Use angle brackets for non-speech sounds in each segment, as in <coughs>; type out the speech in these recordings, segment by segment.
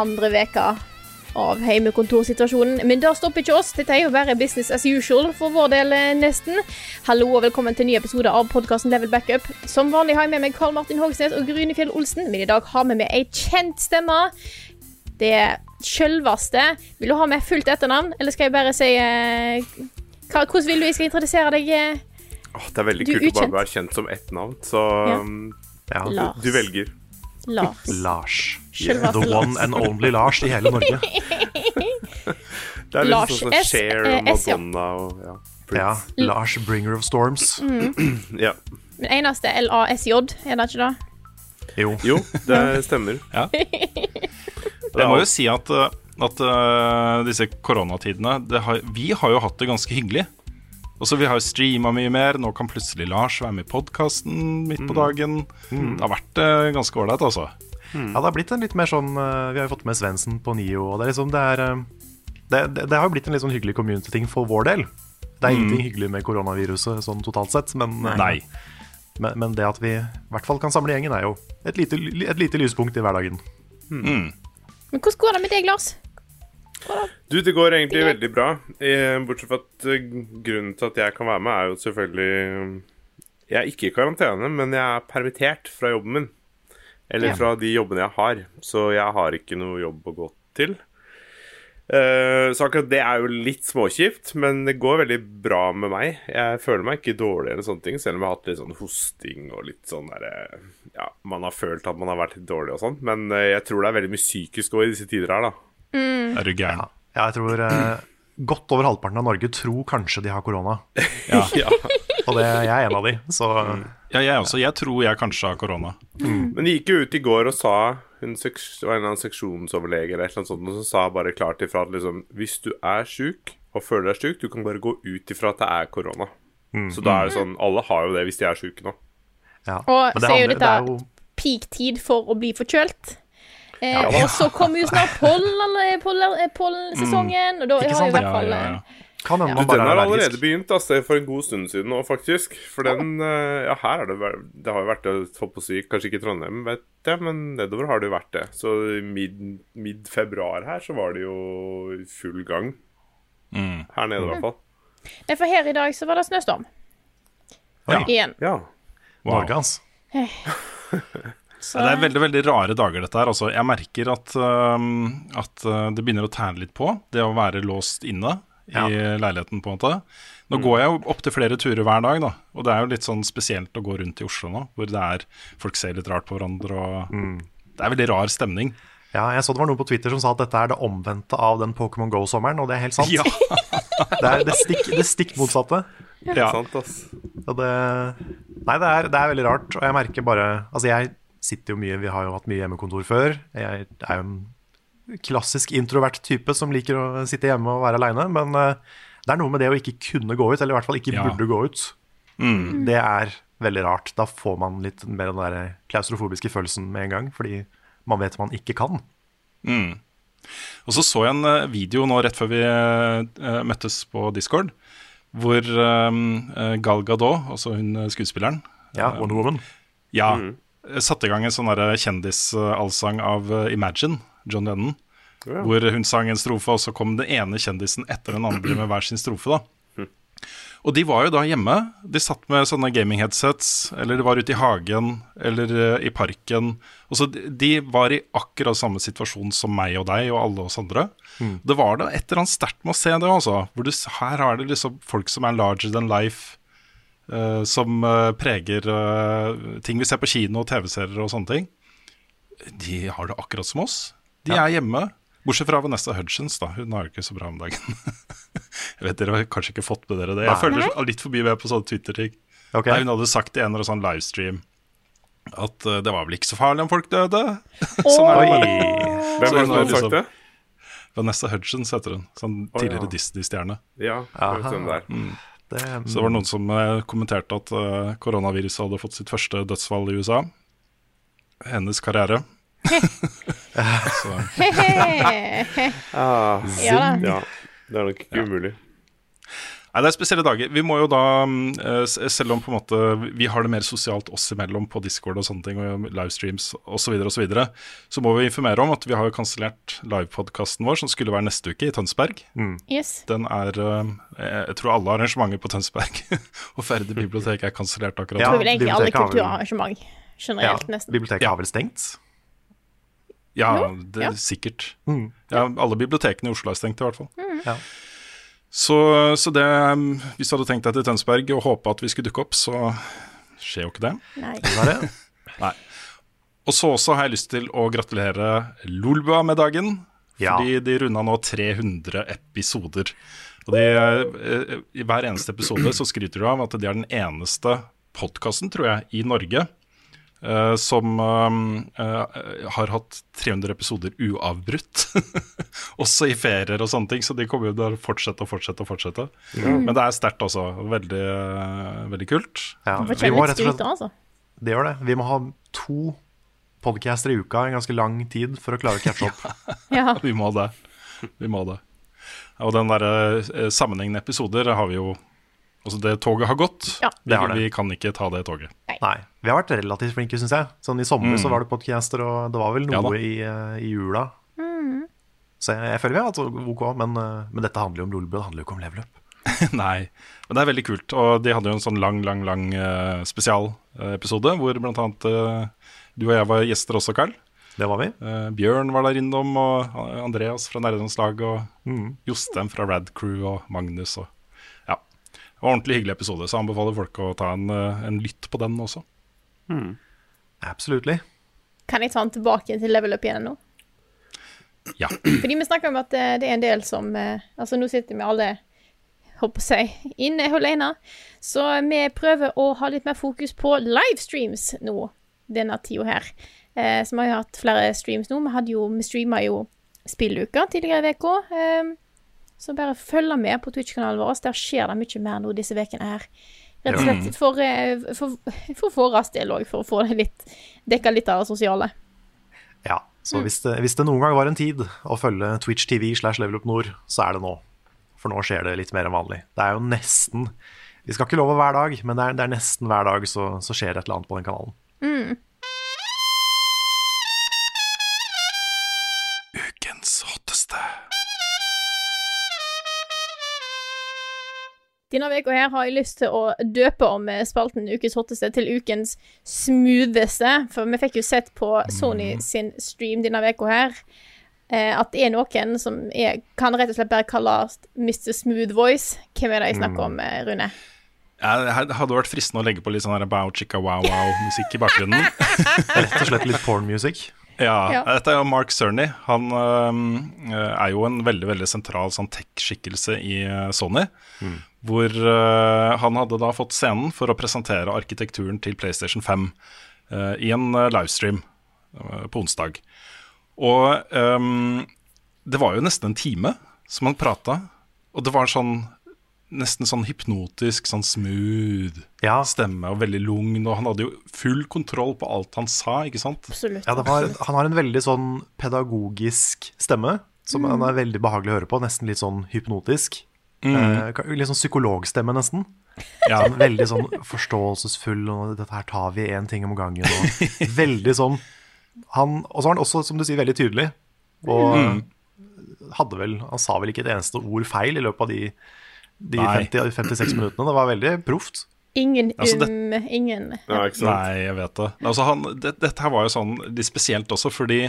Andre veka av heimekontorsituasjonen. Men det stopper ikke oss. Dette er jo bare business as usual for vår del, eh, nesten. Hallo og velkommen til en ny episode av podkasten Level Backup. Som vanlig har jeg med meg Karl Martin Hogsnes og Grunefjell Olsen, men i dag har vi med ei kjent stemme. Det sjølveste. Vil du ha med fullt etternavn, eller skal jeg bare si eh, hva, Hvordan vil du jeg skal introdusere deg? eh? Det er veldig Du kult å bare være kjent som ett navn, så Ja. um, Ja, du, du velger. Lars. Lars. Sjølveste The one and only Lars i hele Norge. <laughs> Det er litt Lars sånn som S, Cher eh, og S, ja. Madonna og ja. Ja, Prince. Lars Bringer of Storms. <clears throat> <clears throat> ja. Men eneste LASJ, er det ikke det? Jo. Jo, det <laughs> stemmer. <laughs> Jeg må jo si at, uh, at uh, disse koronatidene det har, Vi har jo hatt det ganske hyggelig. Også Vi har jo streama mye mer. Nå kan plutselig Lars være med i podkasten midt på dagen. Det har vært uh, ganske ålreit, altså. Ja, det har blitt en litt mer sånn eh, Vi har jo fått med Svendsen på Nio, og det er liksom Det, er, eh, det, det, det har jo blitt en litt sånn hyggelig community-ting for vår del. Det er ingenting hyggelig med koronaviruset sånn totalt sett, men, eh, Nei. men, men det at vi i hvert fall kan samle gjengen, er jo et lite, et lite lyspunkt i hverdagen. Men hvordan går det med deg, Lars? Du, det går egentlig veldig bra. Bortsett fra at grunnen til at jeg kan være med, er jo selvfølgelig Jeg er ikke i karantene, men jeg er permittert fra jobben min. Eller fra de jobbene jeg har. Så jeg har ikke noe jobb å gå til. Eh, så akkurat det er jo litt småkjipt, men det går veldig bra med meg. Jeg føler meg ikke dårlig, eller sånne ting selv om jeg har hatt litt sånn hosting og litt sånn derre Ja, man har følt at man har vært litt dårlig og sånn, men eh, jeg tror det er veldig mye psykisk òg i disse tider her, da. Er du gæren? Ja, jeg tror eh, godt over halvparten av Norge tror kanskje de har korona. <laughs> Ja. Ja. Og det, jeg er en av de, så Ja, jeg også. Jeg tror jeg kanskje har korona. Men de gikk jo ut i går og sa Hun seks, var en eller annen seksjonsoverlege eller et eller annet sånt, og så sa bare klart ifra at liksom Hvis du er sjuk og føler deg sjuk, du kan bare gå ut ifra at det er korona. Så da er det sånn Alle har jo det hvis de er sjuke nå. ja. Og Men det så er jo dette det jo peak-tid for å bli forkjølt. Eh, og så kommer jo snart pollen- pollen- mm. og da har jo i hvert fall ja, eh, ja. Kan hende Du, den har er allerede begynt altså, for en god stund siden nå, faktisk. For den eh, Ja, her er det Det har jo vært det, kanskje ikke i Trondheim, vet jeg, men nedover har det jo vært det. Så i mid- mid-februar her så var det jo full gang. Mm. Her nede, i hvert fall. Nei, For her i dag så var det snøstorm. Ja. Igjen. Ja. Wow. Norge, altså. <laughs> Så, Ja, det er veldig veldig rare dager, dette her. Altså, jeg merker at, um, at uh, det begynner å tære litt på, det å være låst inne i Ja. leiligheten. på en måte Nå går jeg jo opptil flere turer hver dag, da. Og det er jo litt sånn spesielt å gå rundt i Oslo nå, hvor det er folk ser litt rart på hverandre. Og Det er veldig rar stemning. Ja, jeg så det var noen på Twitter som sa at dette er det omvendte av den Pokémon Go-sommeren, og det er helt sant. Ja, <laughs> Det er det stikk, det stikk motsatte. ja. Sant, ass. Og det, nei, det er, det er veldig rart, og jeg merker bare Altså, jeg sitter jo mye, vi har jo hatt mye hjemmekontor før. Jeg er jo en klassisk introvert type som liker å sitte hjemme og være aleine, men eh, det er noe med det å ikke kunne gå ut, eller i hvert fall ikke Ja. burde gå ut. Mm. Det er veldig rart. Da får man litt mer den der klaustrofobiske følelsen med en gang, fordi man vet man ikke kan. Mm. Og så så jeg en eh, video nå rett før vi eh, møttes på Discord, hvor Gal Gadot, altså hun skuespilleren, Ja, Wonder Woman. ja, satte i gang en sånn kjendisallsang av Imagine, John Lennon. Ja. Hvor hun sang en strofe, og så kom den ene kjendisen etter den andre med hver sin strofe. da Og de var jo da hjemme. De satt med sånne gaming-headsets, eller de var ute i hagen eller eh, i parken. Og så de, var i akkurat samme situasjon som meg og deg og alle oss andre. Det var da et eller annet sterkt med å se det, altså. Hvor du, her er det liksom folk som er larger than life. Uh, som uh, preger uh, ting vi ser på kino, TV-serier og sånne ting, de har det akkurat som oss. De er hjemme. Bortsett fra Vanessa Hudgens, da. Hun har jo ikke så bra om dagen. <laughs> jeg vet Dere har kanskje ikke fått med dere det. Jeg Nei. følger litt forbi med på sånne Twitter-ting. Okay. Hun hadde sagt i en eller annen sånn livestream at eh, det var vel ikke så farlig om folk døde. <laughs> sånn er det bare. Hvem var det som har hadde sagt liksom- det? Vanessa Hudgens heter hun. Sånn tidligere ja. Disney-stjerne. Ja, hvem det um... Så det var noen som eh, kommenterte at eh, koronaviruset hadde fått sitt første dødsfall i USA. Hennes karriere. Ah, <laughs> Ja ja, det er nok ikke umulig. Nei, Det er spesielle dager. Vi må jo da, mm, eh, selv om på en måte vi har det mer sosialt oss imellom på Discord og sånne ting, og livestreams osv., så, og så, videre, så må vi informere om at vi har jo kansellert livepodkasten vår, som skulle være neste uke i Tønsberg. Yes. Den er eh, Jeg tror alle arrangementer på Tønsberg <laughs> og Færde bibliotek er kansellert akkurat Ja, Tror vel egentlig alle biblioteket har vel- kulturarrangement ja, nesten. biblioteket har vel stengt? Ja, det, ja. sikkert. Mm. Ja, alle bibliotekene i Oslo er stengt, i hvert fall. Ja. Så, så det Hvis du hadde tenkt deg til Tønsberg og håpa at vi skulle dukke opp, så skjer jo ikke det. Nei. Det var det. <laughs> Og så også har jeg lyst til å gratulere Lolbua med dagen. Ja. Fordi de runda nå 300 episoder. Og de, eh, I hver eneste episode så skryter de av at de er den eneste podkasten, tror jeg, i Norge eh, som eh, uh, har hatt 300 episoder uavbrutt. <laughs> Også i ferier og sånne ting, så de kommer jo til å fortsette og fortsette. og fortsette. Men det er sterkt også. Veldig, veldig kult. Ja. Vi må rett og slett altså. Det gjør det. Vi må ha to podcaster i uka en ganske lang tid for å klare å catche opp. <laughs> Ja. <laughs> Vi må det. Vi må det. Og den derre sammenhengende episoder har vi jo Altså, det toget har gått. Ja. Det har det. Vi, vi kan ikke ta det toget. Nei. Vi har vært relativt flinke, syns jeg. Sånn I sommer så var det podcaster, og det var vel noe Ja i, eh, i jula. Så jeg, jeg føler vi har hatt OK, men, eh, men dette handler jo om Lolbua, det handler jo ikke om level up. <laughs> Nei. Men det er veldig kult. Og de hadde jo en sånn lang, lang, lang uh, spesialepisode hvor blant annet eh, du og jeg var gjester også, Carl. Det var vi. Eh, Bjørn var der innom, og Andreas fra Nerdelandslaget, og Mm. Jostein fra Rad Crew, og Magnus. Og. Det var en ordentlig hyggelig episode, så jeg anbefaler folk å ta en, eh, en lytt på den også. Absolutely. Kan jeg ta den tilbake til level up igjen nå? Ja. Fordi vi snakker om at eh, det er en del som eh, Altså, nå sitter vi alle håper å si, inne alene. Så vi prøver å ha litt mer fokus på livestreams nå, denne tida her. Eh, så vi har jo hatt flere streams nå. Vi, hadde jo, vi streama jo spilluka tidligere i uka. Eh, så bare følg med på Twitch-kanalen vår. Der skjer det mye mer nå disse ukene her. Rett og slett for, eh, for, for vår del òg, for å få det litt dekka litt av det sosiale. Ja, så hvis, det, hvis det noen gang var en tid å følge Twitch TV slash Level Up Nord, så er det nå. For nå skjer det litt mer enn vanlig. Det er jo nesten Vi skal ikke love hver dag, men det er, det er nesten hver dag så, så skjer et eller annet på den kanalen. Ukens Denne uka her har jeg lyst til å døpe om eh, spalten Ukens hotteste til Ukens smootheste. For vi fikk jo sett på Sony sin stream denne uka her eh, at det er noen som er, kan rett og slett bare kalles Mr. Smooth Voice. Hvem er det jeg snakker om, eh, Rune? Ja, det hadde vært fristende å legge på litt sånn her bow chicka wow wow-musikk i bakgrunnen. <laughs> Rett og slett litt porn music. Ja, Ja. Dette er jo Mark Cerny. Han øh, er jo en veldig veldig sentral sånn tech-skikkelse i Sony. Sony. Hvor øh, han hadde da fått scenen for å presentere arkitekturen til PlayStation 5 øh, i en øh, livestream på onsdag. Og um, det var jo nesten en time som han prata, og det var sånn nesten sånn hypnotisk, sånn smooth Ja, stemme og veldig lugn. Og han hadde jo full kontroll på alt han sa, ikke sant? Absolutt. ja det var, han har en veldig sånn pedagogisk stemme, som han er veldig behagelig å høre på. Nesten litt sånn hypnotisk. Eh, Uh, litt sånn psykologstemme, nesten. Ja, Sånn, veldig sånn forståelsesfull, og dette her tar vi én ting om gangen. Og <laughs> veldig sånn han, Og så var han også, som du sier, veldig tydelig. Og hadde vel Han sa vel ikke et eneste ord feil i løpet av de, de 50, 56 minuttene. Det var veldig proft. Ingen Altså, det- um, ingen Ja, ikke sant? Nei, jeg vet det. Altså, han, det dette her var jo sånn litt spesielt også, fordi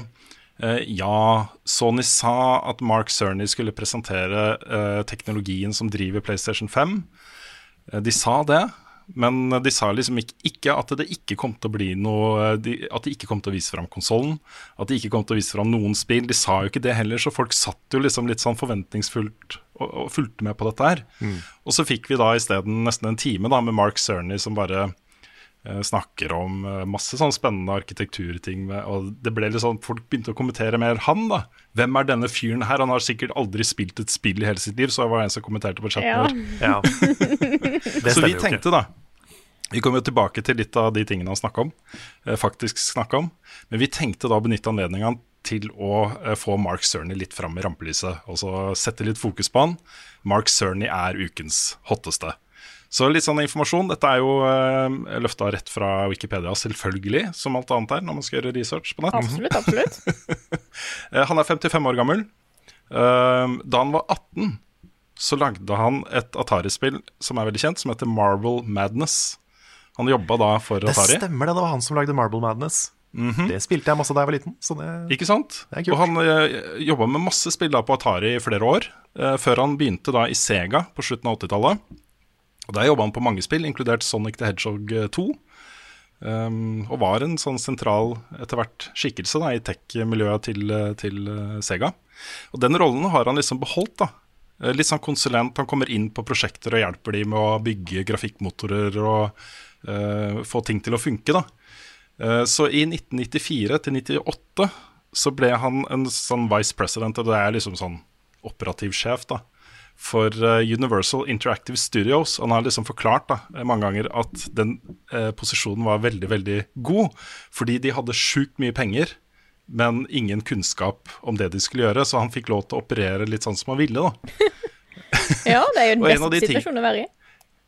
ja, Sony sa at Mark Cerny skulle presentere eh, teknologien som driver PlayStation 5. Eh, de sa det, men de sa liksom ikke, at det ikke kom til å bli noe de, At de ikke kom til å vise fram konsollen, at de ikke kom til å vise fram noen spill. De sa jo ikke det heller, så folk satt jo liksom litt sånn forventningsfullt og, og fulgte med på dette her. Og så fikk vi da isteden nesten en time da med Mark Cerny som bare eh, snakker om eh, masse sånn spennende arkitekturting. Og det ble litt sånn, Folk begynte å kommentere mer han, da. Hvem er denne fyren her? Han har sikkert aldri spilt et spill i hele sitt liv, så jeg var en som kommenterte på chatten Ja. vår. Ja. <laughs> Så vi tenkte da Vi kommer jo tilbake til litt av de tingene han snakka om, eh, faktisk snakka om. Men vi tenkte da å benytte anledninga til å eh, få Mark Cerny litt fram i rampelyset. Og så sette litt fokus på han. Mark Cerny er ukens hotteste. Så litt sånn informasjon. Dette er jo uh, løfta rett fra Wikipedia, selvfølgelig, som alt annet er når man skal gjøre research på nett. Absolutt, absolutt. <laughs> Eh, Han er 55 år gammel. Eh, Da han var 18, så lagde han et Atari-spill som er veldig kjent, som heter Marble Madness. Han jobba da for Det Atari. stemmer, det. Det var han som lagde Marble Madness. Det spilte jeg masse da jeg var liten. Så det, Ikke sant? Det er kult. Og han uh, jobba med masse spill da på Atari i flere år, uh, før han begynte da i Sega på slutten av 80-tallet. Og Der jobba han på mange spill, inkludert Sonic the Hedgehog eh, 2. Um, og var en sånn sentral etter hvert skikkelse da, i tech-miljøet til, eh, til eh, Sega. Og den rollen har han liksom beholdt. da Eh, Litt sånn konsulent. Han kommer inn på prosjekter og hjelper de med å bygge grafikkmotorer og uh, få ting til å funke. da uh, Så i 1994 til 98 så ble han en sånn vice president, og det er liksom sånn operativ sjef da, for eh, Universal Interactive Studios. Han har liksom forklart da, eh, mange ganger at den eh, posisjonen var veldig, veldig god, fordi de hadde sjukt mye penger, men ingen kunnskap om det de skulle gjøre, så han fikk lov til å operere litt sånn som han ville. da. <laughs> Ja, det er jo den <laughs> beste de situasjonen å være i.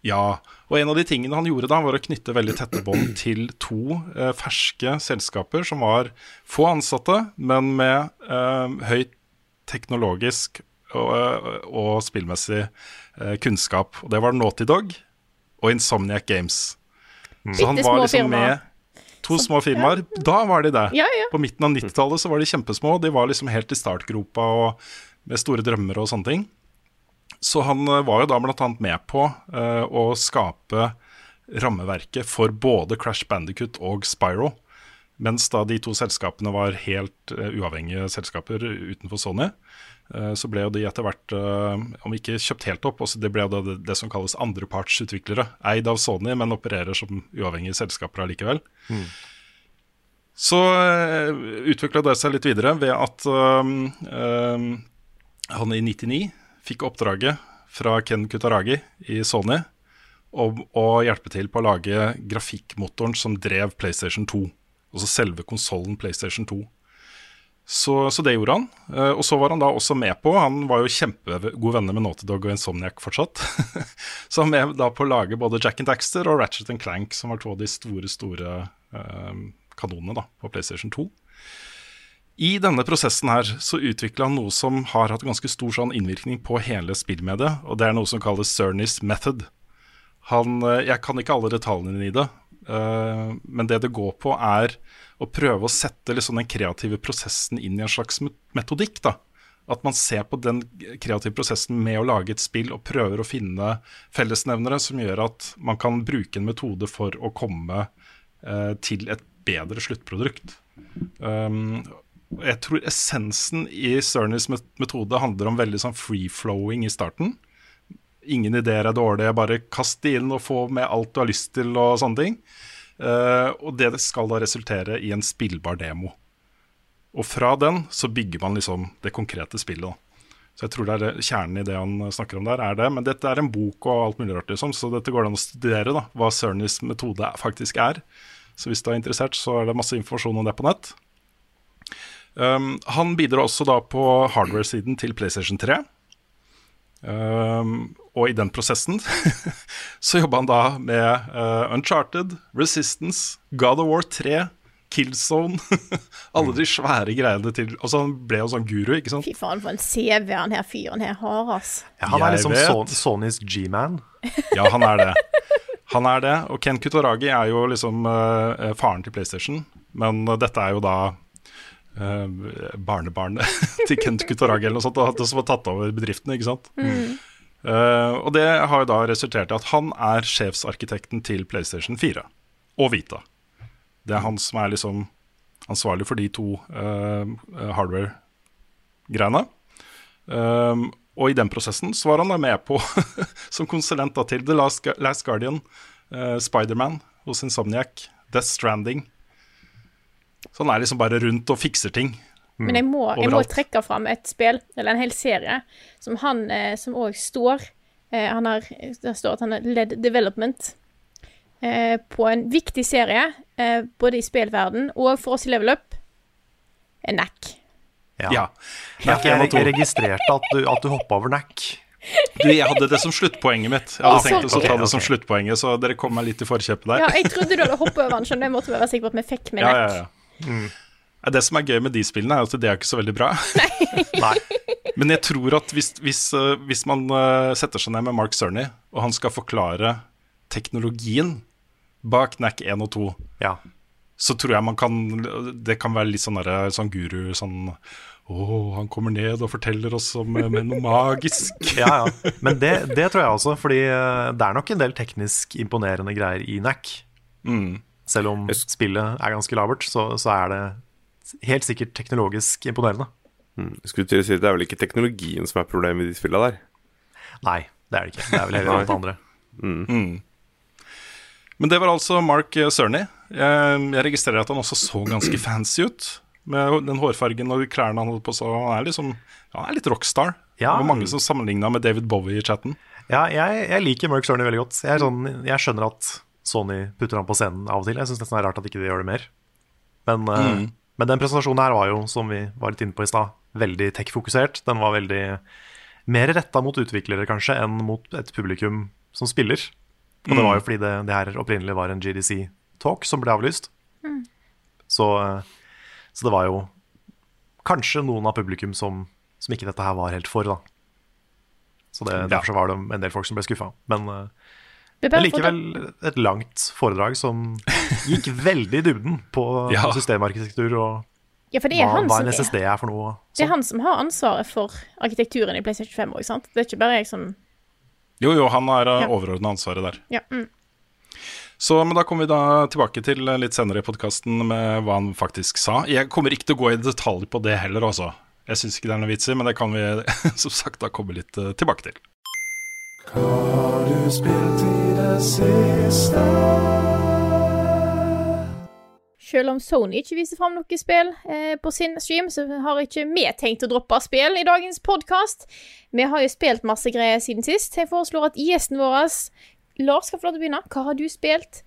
Ja, og en av de tingene han gjorde da, var å knytte veldig tette bånd til to eh, ferske selskaper som var få ansatte, men med eh, høyt teknologisk og, eh, og spillmessig eh, kunnskap. Og det var Naughty Dog og Insomniac Games. Så han var liksom med to små firmaer. Da var de det. Ja, ja. På midten av 90-tallet så var de kjempesmå. De var liksom helt i startgropa og med store drømmer og sånne ting. Så han eh, var jo da annet med på uh, å skape rammeverket for både Crash Bandicut og Spyro. Mens da de to selskapene var helt uh, uavhengige selskaper utenfor Sony, så ble jo de etter hvert, eh, om ikke kjøpt helt opp, også det ble det, det som kalles andrepartsutviklere. Eid av Sony, men opererer som uavhengige selskaper allikevel. Så uh, utvikla det seg litt videre ved at um, um, han i 99 fikk oppdraget fra Ken Kutaragi i Sony om å hjelpe til på å lage grafikkmotoren som drev PlayStation 2. Altså selve konsollen PlayStation 2. Så, så det gjorde han. Eh, og så var han da også med på Han var jo kjempegode venner med Naughty Dog og Insomniac fortsatt. <laughs> så han var med da på å lage både Jack and Daxter og Ratchet and Clank, som var to av de store, store eh, kanonene da på PlayStation 2. I denne prosessen her så utvikla han noe som har hatt ganske stor sånn innvirkning på hele spillmediet, og det er noe som kalles Cerny's method. Han, eh, jeg kan ikke alle detaljene i det, eh, men det det går på, er å prøve å sette liksom den kreative prosessen inn i en slags metodikk. da. At man ser på den kreative prosessen med å lage et spill og prøver å finne fellesnevnere som gjør at man kan bruke en metode for å komme eh, til et bedre sluttprodukt. Um, jeg tror essensen i Cernys metode handler om veldig sånn free-flowing i starten. Ingen ideer er dårlige, bare kast det inn og få med alt du har lyst til og sånne ting. Eh, og det skal da resultere i en spillbar demo. Og fra den så bygger man liksom det konkrete spillet. Så jeg tror det er kjernen i det han snakker om der, er det. Men dette er en bok og alt mulig rart, liksom, så dette går det an å studere, da, hva Cernys metode faktisk er. Så hvis du er interessert, så er det masse informasjon om det på nett. Um, han bidrar også da på hardware-siden til PlayStation 3. Um, og i den prosessen <laughs> så jobba han da med uh, Uncharted, Resistance, God of War 3, Killzone <laughs> Alle de svære greiene til Altså Han ble jo sånn guru, ikke sant? Fy faen, for en CV han her fyren her har, ass. Ja, han er liksom. Sonys G-man. <laughs> Ja, han er det. Han er det. Og Ken Kutaragi er jo liksom uh, faren til PlayStation. Men uh, dette er jo da eh, barnebarnet <laughs> til Kent Kutaragi eller noe sånt, som har tatt over bedriften, ikke sant. Eh, og det har jo da resultert i at han er sjefsarkitekten til PlayStation 4 og Vita. Det er han som er liksom ansvarlig for de to uh, hardware-greiene. Um, og i den prosessen så var han da med på, <laughs> som konsulent da, til The Last, Last Guardian, uh, Spiderman hos Insomniac, Death Stranding. Så han er liksom bare rundt og fikser ting. Men jeg må, jeg må trekke fram et spill, eller en hel serie, som han eh, som òg står eh, Han har Det står at han har led development eh, på en viktig serie, eh, både i spillverden og for oss i Level Up, er NAC. Ja. Ja. En jeg, jeg registrerte at du, at du hoppa over NAC. Du, jeg hadde det som sluttpoenget mitt. Jeg hadde Ah, tenkt å ok, ta det som sluttpoenget, så dere kom meg litt i forkjøpet der. Ja, jeg trodde du hadde hoppa over den, skjønner du. Jeg måtte være sikker på at vi fikk med NAC. ja, ja. Ja, Det som er gøy med de spillene, er at det er ikke så veldig bra. <laughs> Nei. Men jeg tror at hvis, hvis, eh, hvis man eh, setter seg ned med Mark Cerny, og han skal forklare teknologien bak NAC 1 og 2, Ja. så tror jeg man kan Det kan være litt sånn, der, sånn guru sånn Å, han kommer ned og forteller oss om eh, noe magisk. ja, ja. Men det, det tror jeg også, fordi eh, det er nok en del teknisk imponerende greier i NAC. Mm. Selv om spillet er ganske labert, så, så er det helt sikkert teknologisk imponerende. Mm. skulle til å si at Det er vel ikke teknologien som er problemet i de spillene der. Nei, det er det ikke. Det er vel heller alt det andre. Men det var altså Mark Cerny. Jeg, jeg registrerer at han også så ganske fancy ut. Med den hårfargen og klærne han hadde på seg. Han er, liksom, han er litt rockstar. Ja. Det var mange som sammenligna med David Bowie i chatten. Ja, jeg, jeg liker Mark Cerny veldig godt. Jeg, er sånn, jeg skjønner at Sony putter han på scenen av og til. Jeg syns nesten det er rart at ikke de gjør det mer. Men, eh, men den presentasjonen her var jo, som vi var litt inne på i stad, veldig tech-fokusert. Den var veldig mer retta mot utviklere, kanskje, enn mot et publikum som spiller. Og det var jo fordi det, det her opprinnelig var en GDC-talk som ble avlyst. Så, eh, så det var jo kanskje noen av publikum som, som ikke dette her var helt for, da. Så det, derfor så var det en del folk som ble skuffa. Men er men er likevel et langt foredrag som gikk <laughs> veldig i dybden på Ja. systemarkitektur og Ja, for det er, hva, han hva en SSD er for noe. det er han som har ansvaret for arkitekturen i PlayStation 5 òg, sant? Det er ikke bare jeg som Jo, jo, han har uh, Ja. overordna ansvaret der. Ja. Mm. Så, men da kommer vi da tilbake til eh, litt senere i podkasten med hva han faktisk sa. Jeg kommer ikke til å gå i detalj på det heller, altså. Jeg syns ikke det er noe vits i, men det kan vi <laughs> som sagt da komme litt eh, tilbake til. Selv om Sony ikke viser fram noe spill eh, på sin stream, så har ikke vi tenkt å droppe spill i dagens podkast. Vi har jo spilt masse greier siden sist. Jeg foreslår at gjesten vår, Lars, skal få lov til å begynne. Hva har du spilt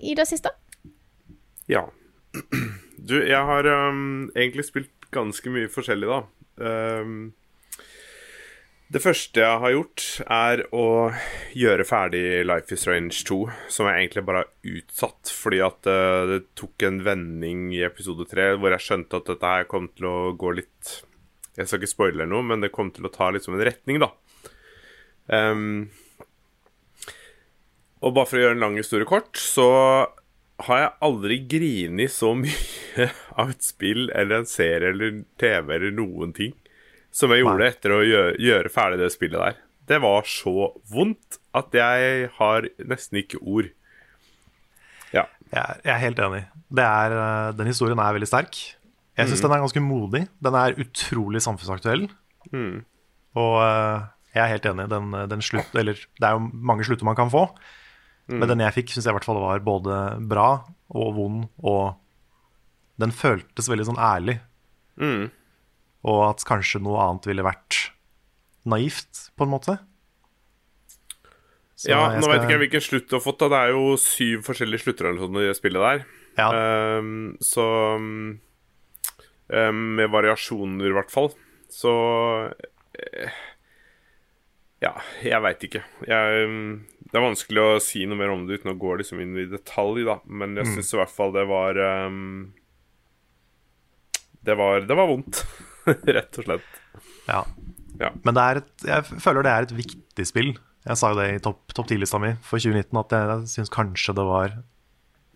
i det siste? Ja. <clears throat> Du, jeg har um, egentlig spilt ganske mye forskjellig, da. Øhm, det første jeg har gjort, er å gjøre ferdig Life is Strange 2, som jeg egentlig bare har utsatt fordi at øh, det tok en vending i episode 3 hvor jeg skjønte at dette her kom til å gå litt Jeg skal ikke spoile noe, men det kom til å ta litt som en retning, da. Um, og bare for å gjøre en lang historie kort, så har jeg aldri grinet så mye <laughs> av et spill eller en serie eller TV eller noen ting som jeg gjorde etter å gjøre, gjøre ferdig det spillet der. Det var så vondt at jeg har nesten ikke ord. Ja. Jeg, jeg er helt enig. Det er, eh, den historien er veldig sterk. Jeg syns den er ganske modig. Den er utrolig samfunnsaktuell. Og eh, jeg er helt enig. Den, den slutt, eller, det er jo mange slutter man kan få. Men den jeg fikk, syns jeg i hvert fall var både bra og vond, og den føltes veldig sånn ærlig. Mm. Og at kanskje noe annet ville vært naivt, på en måte. Så ja, jeg nå skal- vet ikke jeg hvilken slutt du har fått. da Det er jo syv forskjellige slutter eller sånn i spillet der. Ja. Um, så um, Med variasjoner, i hvert fall. Så eh, Ja, jeg veit ikke. Jeg, det er vanskelig å si noe mer om det uten å gå liksom inn i detalj, da. Men jeg syns i hvert fall det var ehm, det, var det var vondt, <laughs> rett og slett. Ja. Ja. Men det et, jeg føler det er et viktig spill. Jeg sa jo det i topp top 10-lista mi for 2019, at jeg syns kanskje det var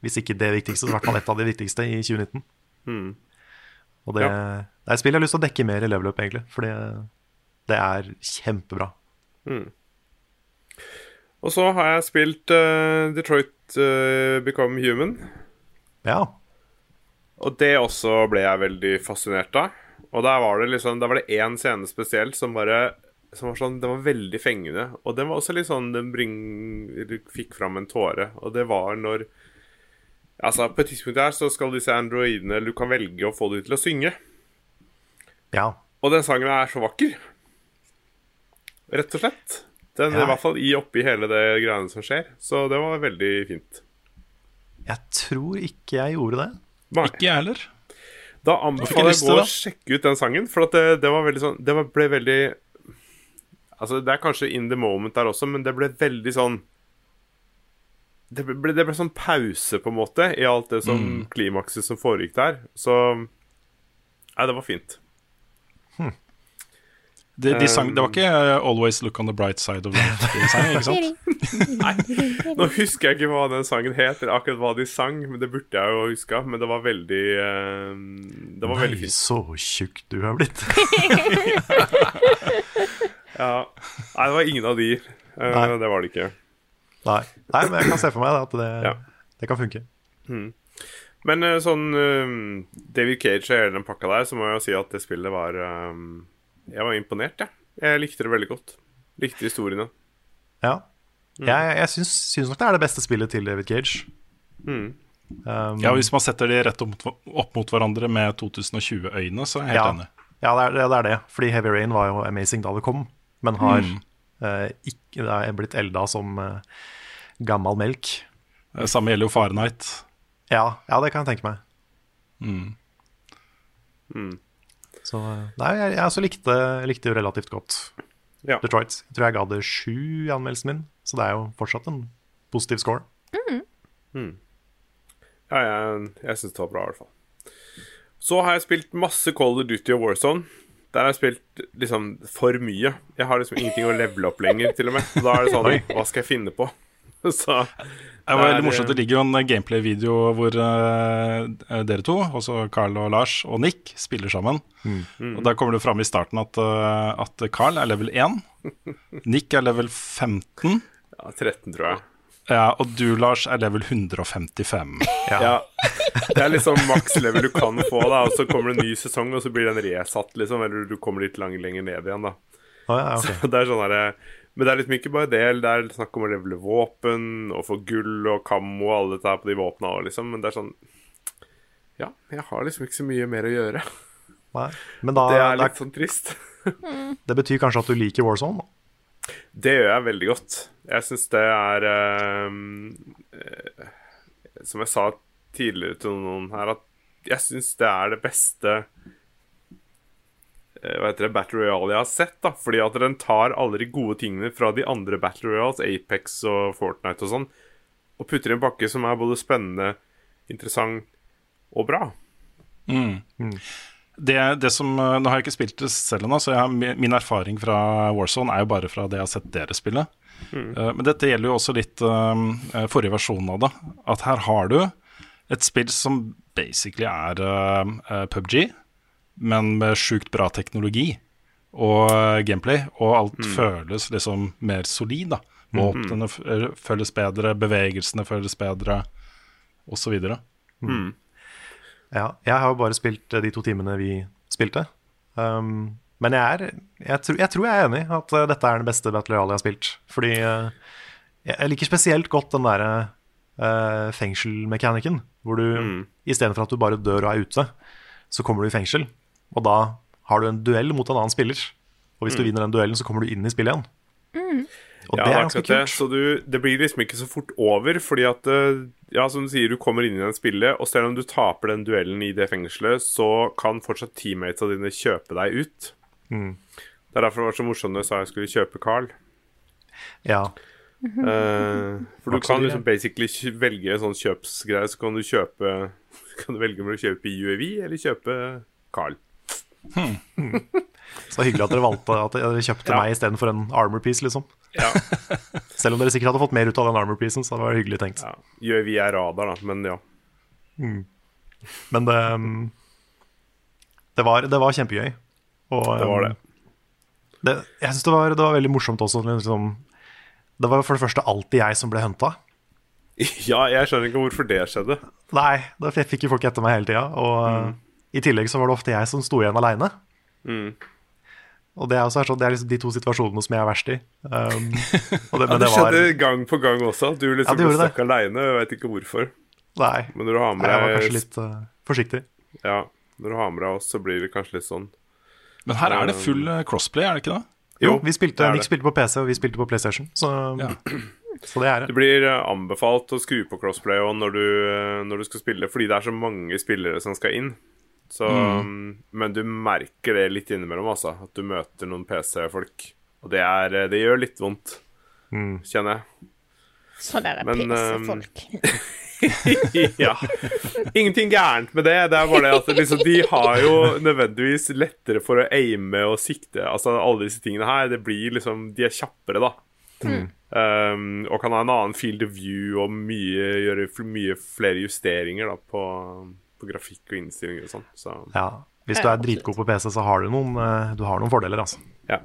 Hvis ikke det viktigste, så i hvert fall et av de viktigste i 2019. Mm. Og det, Ja. det er et spill jeg har lyst til å dekke mer i level up, egentlig. For det, det er kjempebra. Mm. Og så har jeg spilt uh, Detroit uh, Become Human. Ja. Og det også ble jeg veldig fascinert av. Og der var det liksom Der var det én scene spesielt som bare Som var sånn Den var veldig fengende. Og den var også litt sånn Den bring, du fikk fram en tåre. Og det var når Altså, på et tidspunkt her så skal disse androidene du kan velge å få dem til å synge. ja. Og den sangen er så vakker. Rett og slett. Den Ja. I hvert fall i oppi hele det greiene som skjer. Så det var veldig fint. Jeg tror ikke jeg gjorde det. Nei. Ikke jeg heller. Da anbefaler jeg å gå og sjekke ut den sangen, for det, det var veldig sånn Det ble veldig Altså, det er kanskje in the moment der også, men det ble veldig sånn det ble, det ble sånn pause, på en måte, i alt det som klimakset som foregikk der. Så Nei, det var fint. De, de sang, det var ikke uh, 'Always Look on the Bright Side of Life' de sang, ikke sant? <laughs> Nå husker jeg ikke hva den sangen het, eller akkurat hva de sang, men det burde jeg jo huska. Men det var veldig eh, Det var veldig Nei, fint. så tjukk du har blitt. <laughs> Ja. Nei, det var ingen av de. Eh, Nei. det var det ikke. Nei. Nei, men jeg kan se for meg at det, Ja. det kan funke. Men eh, sånn eh, David Cage og hele den pakka der, så må jeg jo si at det spillet var eh, Jeg var imponert, jeg. Jeg likte det veldig godt. Likte historiene. Ja. Jeg, jeg syns, syns nok det er det beste spillet til David Cage. Um, Ja, Hvis man setter de rett opp mot, opp mot hverandre med 2020-øyne, så er jeg helt ja, enig. ja det, er, det er det. Fordi Heavy Rain var jo amazing da det kom, men har Mm. eh, ikke, det er blitt elda som eh, gammel melk. Det Samme gjelder jo Fahrenheit. Ja, ja, det kan jeg tenke meg. Mm. Så eh, Nei, jeg, jeg også likte, likte relativt godt Ja. Detroit. Jeg tror jeg ga det sju i anmeldelsen min, så det er jo fortsatt en positiv score. Ja, jeg, jeg syns det var bra, i hvert fall. Så har jeg spilt masse Call of Duty og Warzone. Der har jeg spilt liksom for mye. Jeg har liksom ingenting å levele opp lenger, til og med. Så da er det sånn Hva skal jeg finne på? <laughs> Så Det var veldig morsomt. Det ligger jo en gameplay-video hvor uh, dere to, også Carl og Lars og Nick, spiller sammen. Og Der kommer det fram i starten at, uh, at Carl er level 1. <laughs> Nick er level 15. ja, 13, tror jeg. Ja, og du, Lars, er level 155. <laughs> Ja. Det er liksom maks level du kan få, da, og så kommer det en ny sesong, og så blir den resatt, liksom. Eller du kommer litt lang, lenger ned igjen, da. Å, ja, okay. Så det er sånn her, Men det er liksom ikke bare det. Det er snakk om å levele våpen og få gull og kammo og alle dette her på de våpna òg, liksom. Men det er sånn Ja, jeg har liksom ikke så mye mer å gjøre. Nei. Men da, Det er da, litt sånn trist. det betyr kanskje at du liker Warzone? da? Det gjør jeg veldig godt. Jeg syns det er ehm, eh, Som jeg sa tidligere til noen her, at jeg syns det er det beste eh, Hva heter det, Battle Royale jeg har sett. da Fordi at den tar alle de gode tingene fra de andre Battle Royales, Apex og Fortnite og sånn, og putter i en pakke som er både spennende, interessant og bra. Det, det som, eh, Nå har jeg ikke spilt det selv ennå, så jeg, har- min erfaring fra Warzone er jo bare fra det jeg har sett dere spille. Eh, men dette gjelder jo også litt uh, forrige versjon av det. At her har du et spill som basically er uh, eh, PubG, men med sjukt bra teknologi og eh, gameplay. Og alt føles liksom mer solid. da Våpnene mm. føles bedre, bevegelsene føles bedre, osv. Ja, jeg har jo bare spilt eh, de to timene vi spilte. Um, men jeg, er, jeg, tror, jeg tror jeg er enig i at eh, dette er den beste Battle Royale jeg har spilt. Fordi uh, jeg liker spesielt godt den derre uh, fengselmekanikken. Hvor du Mm. istedenfor at du bare dør og er ute, så kommer du i fengsel. Og da har du en duell mot en annen spiller. Og hvis du vinner den duellen, så kommer du inn i spillet igjen. Og Mm. Ja, det er ganske kult. Så du, det blir liksom ikke så fort over, fordi at eh, Ja, som du sier, du kommer inn i den spillet, og selv om du taper den duellen i det fengselet, så kan fortsatt teammatesa dine kjøpe deg ut. Mm. Det er derfor det var så morsomt da jeg sa jeg skulle kjøpe Carl. Ja. Uh, for du kan liksom basically velge en sånn kjøpsgreie, så kan du kjøpe <laughs> Kan du velge om du kjøper UAV eller kjøpe Carl. Så hyggelig at dere valgte at dere kjøpte Ja. meg istedenfor en armor piece, liksom. Ja, <laughs> Selv om dere sikkert hadde fått mer ut av den armor piecen, så det var hyggelig tenkt. ja. UAV er radar, da, men ja. Men det, um, det, var, det var kjempegøy. Og, Det var det. det jeg syns det, var- det var veldig morsomt også. Liksom, Det var for det første alltid jeg som ble hunta. <laughs> Ja, jeg skjønner ikke hvorfor det skjedde. Nei, da fikk jo folk etter meg hele tida. Og i tillegg så var det ofte jeg som sto igjen aleine. Mm. Og det er, også, sånn- det er liksom de to situasjonene som jeg er verst i. Um, <laughs> og det, Ja, men det det var skjedde gang på gang også. Du liksom ja, ble gjorde aleine, veit ikke hvorfor. Nei, Men når du har med jeg var kanskje litt uh, forsiktig. Ja, når du har med deg oss, så blir det kanskje litt sånn. Men her er det full eh, crossplay, er det ikke det? Jo, Jo, vi spilte, det Nick det. spilte på PC, og vi spilte på PlayStation. Så, Ja. <clears throat> så det er Det det. blir eh, anbefalt å skru på crossplay når du, når du skal spille, fordi det er så mange spillere som skal inn. Så, mm, Men du merker det litt innimellom, altså. At du møter noen PC-folk. Og det, er, eh, det gjør litt vondt, Mm. kjenner jeg. Sånn der Men, PC-folk. <laughs> ja. Ingenting gærent med det. Det er bare det at liksom, de har jo nødvendigvis lettere for å aime og sikte. Altså alle disse tingene her. Det blir liksom De er kjappere, da. Um, og kan ha en annen field of view og mye, gjøre mye flere justeringer da, på, på grafikk og innstillinger og sånn. Så Ja. Hvis du er dritgod på PC, så har du noen, uh, du har noen fordeler, altså. ja,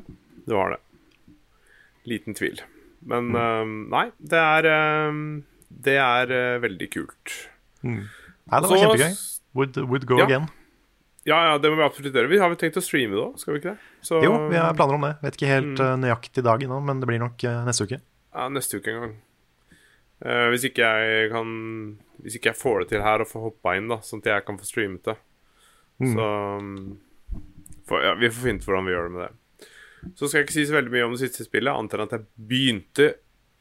du har det. Liten tvil. Men um, nei, det er um, Det er uh, veldig kult. Nei, det var Så- kjempegøy. Would, would go Ja. again. Ja, ja, det må vi absolutt gjøre. Vi har vel tenkt å streame òg, skal vi ikke det? Så, Jo, vi har planer om det. Vet ikke helt Mm. nøyaktig dag ennå, men det blir nok uh, neste uke. Ja, neste uke en gang. Uh, hvis ikke jeg kan Hvis ikke jeg får det til her og får hoppa inn, da sånn at jeg kan få streamet det. Så for, ja, Vi får finne ut hvordan vi gjør det med det. Så skal jeg ikke si så veldig mye om det siste spillet, annet enn at jeg begynte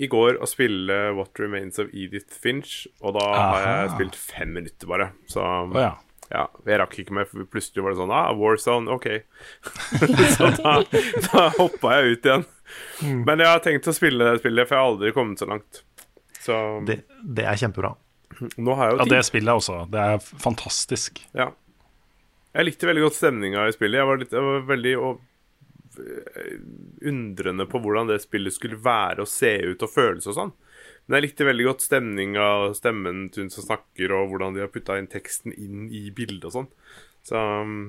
i går å spille What Remains of Edith Finch, og da har jeg spilt fem minutter, bare. Så oh, ja. ja, jeg rakk ikke med, for plutselig var det sånn Ah, Warzone, OK. <laughs> så da, da hoppa jeg ut igjen. Men jeg har tenkt å spille det spillet, for jeg har aldri kommet så langt. Så Det, det er kjempebra. Nå har jeg ja, det spillet også. Det er fantastisk. Ja. Jeg likte veldig godt stemninga i spillet. Jeg var, litt, jeg var veldig og, øh, undrende på hvordan det spillet skulle være og se ut og føles og sånn. Men jeg likte veldig godt stemninga og stemmen til hun som snakker, og hvordan de har putta inn teksten inn i bildet og sånn. Så um,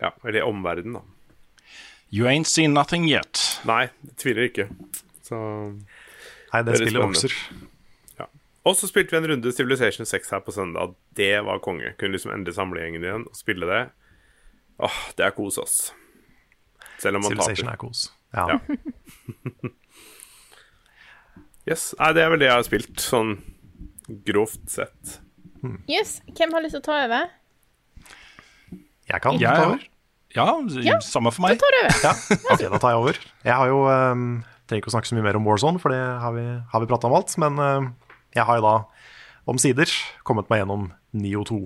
ja, eller omverdenen, da. You ain't seen nothing yet. Nei, jeg tviler ikke. Så Nei, det det spillet vokser. Og så spilte vi en runde Civilization 6 her på søndag. Det var konge. Kunne liksom endelig samle gjengen igjen og spille det. Åh, det er kos, ass. Selv om man Civilization taper. er kos. Ja. Ja. Yes. Nei, det er vel det jeg har spilt, sånn grovt sett. Yes, Hvem har lyst til å ta over? Jeg kan Jeg- ta over. Ja, samme for meg. Da tar du over. Ja, ok, da tar jeg over. Jeg har jo um, Trenger ikke å snakke så mye mer om Warzone, for det har vi, har vi prata om alt. Men um, jeg har jo da omsider kommet meg gjennom Nio 2.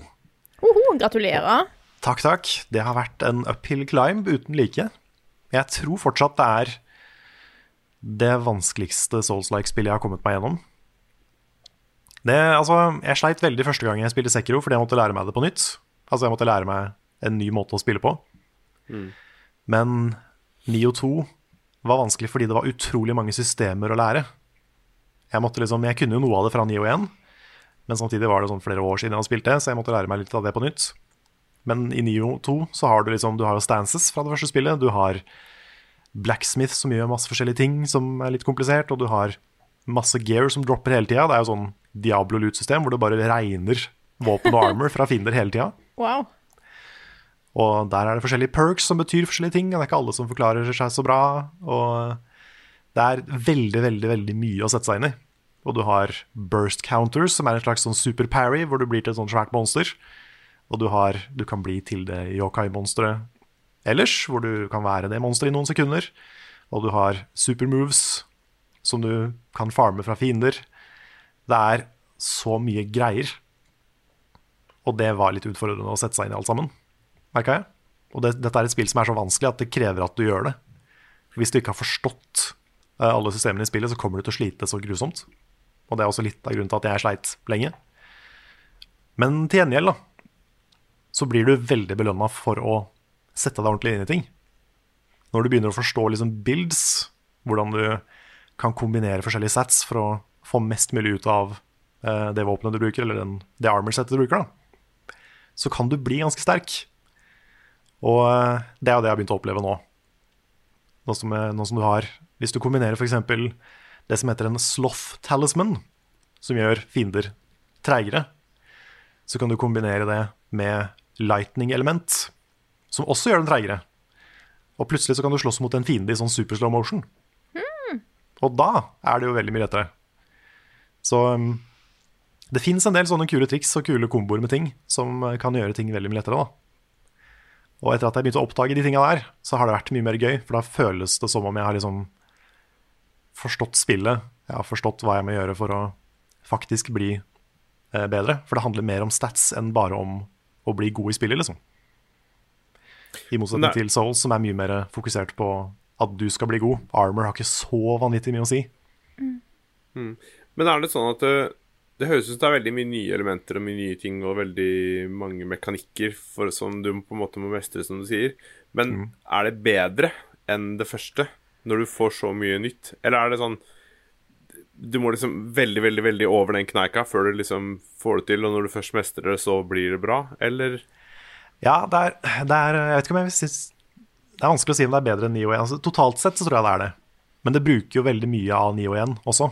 Oho, gratulerer. Takk, takk. Det har vært en uphill climb uten like. Jeg tror fortsatt det er det vanskeligste Souls-like-spillet jeg har kommet meg gjennom. Det, altså, jeg sleit veldig første gang jeg spilte Sekiro, fordi jeg måtte lære meg det på nytt. Altså, jeg måtte lære meg en ny måte å spille på. Men Nio 2 var vanskelig fordi det var utrolig mange systemer å lære. Jeg, måtte liksom, jeg kunne jo noe av det fra Nio 1, men samtidig var det sånn flere år siden jeg spilte, så jeg måtte lære meg litt av det på nytt. Men i Nio 2 så har du liksom Du har jo stances fra det første spillet. Du har Blacksmith som gjør masse forskjellige ting som er litt komplisert, og du har masse gear som dropper hele tida. Det er jo sånn Diablo-loot-system hvor det bare regner våpen og armor fra fiender hele tida. Wow. Og der er det forskjellige perks som betyr forskjellige ting. og Det er ikke alle som forklarer seg så bra. Og det er veldig, veldig veldig mye å sette seg inn i. Og du har burst counters, som er en slags sånn super parry, hvor du blir til et sånt svært monster. Og du, har, du kan bli til det yokai-monsteret ellers, hvor du kan være det monsteret i noen sekunder. Og du har super moves, som du kan farme fra fiender. Det er så mye greier. Og det var litt utfordrende å sette seg inn i alt sammen merka jeg. Og det, dette er et spill som er så vanskelig at det krever at du gjør det. Hvis du ikke har forstått eh, alle systemene i spillet, så kommer du til å slite så grusomt. Og det er også litt av grunnen til at jeg sleit lenge. Men til gjengjeld, da, så blir du veldig belønna for å sette deg ordentlig inn i ting. Når du begynner å forstå liksom builds, hvordan du kan kombinere forskjellige sats for å få mest mulig ut av eh, det våpenet du bruker, eller den, det armor-settet du bruker, da, så kan du bli ganske sterk. Og eh, det er jo det jeg har begynt å oppleve nå. Nå som, eh, nå som du har Hvis du kombinerer f.eks. det som heter en sloth talisman, som gjør fiender treigere. Så kan du kombinere det med lightning element, som også gjør den treigere. Og plutselig så kan du slåss mot en fiende i sånn super slow motion. Og da er det jo veldig mye lettere. Så um, det fins en del sånne kule triks og kule komboer med ting som uh, kan gjøre ting veldig mye lettere. da. Og etter at jeg begynte å oppdage de tinga der, så har det vært mye mer gøy. For da føles det som om jeg har liksom forstått spillet. Jeg har forstått hva jeg må gjøre for å faktisk bli eh, bedre. For det handler mer om stats enn bare om å bli god i spillet, liksom. I motsetning Nei. til Souls, som er mye mer fokusert på at du skal bli god. Armor har ikke så vanvittig mye å si. Men er det sånn at det, det høres ut som det er veldig mye nye elementer og mye nye ting og veldig mange mekanikker for, som du på en måte må mestre, som du sier. Men er det bedre enn det første, når du får så mye nytt? Eller er det sånn Du må liksom veldig, veldig veldig over den kneika før du liksom får det til, og når du først mestrer det, så blir det bra? Eller Ja, det er, det er Jeg vet ikke om jeg synes Det er vanskelig å si om det er bedre enn 9 og 1. Altså, totalt sett så tror jeg det er det. Men det bruker jo veldig mye av 9 og 1 også.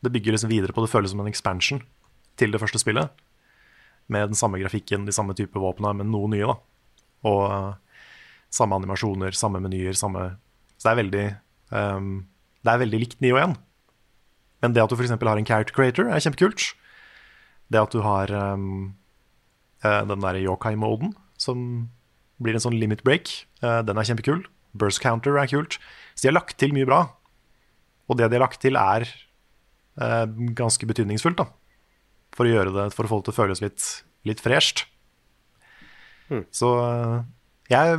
Det bygger liksom videre på det føles som en expansion til det første spillet. Med den samme grafikken, de samme type våpnene, men noe nye, da. Og eh, samme animasjoner, samme menyer, samme Så det er veldig ehm, Det er veldig likt 9 og 1. Men det at du f.eks. har en character creator, er kjempekult. Det at du har eh, den der yokai-moden, som blir en sånn limit break, uh, den er kjempekul. Burst counter er kult. Så de har lagt til mye bra. Og det de har lagt til, er uh, ganske betydningsfullt, da. For å gjøre det, for å få det til å føles litt, litt fresht. Så uh, jeg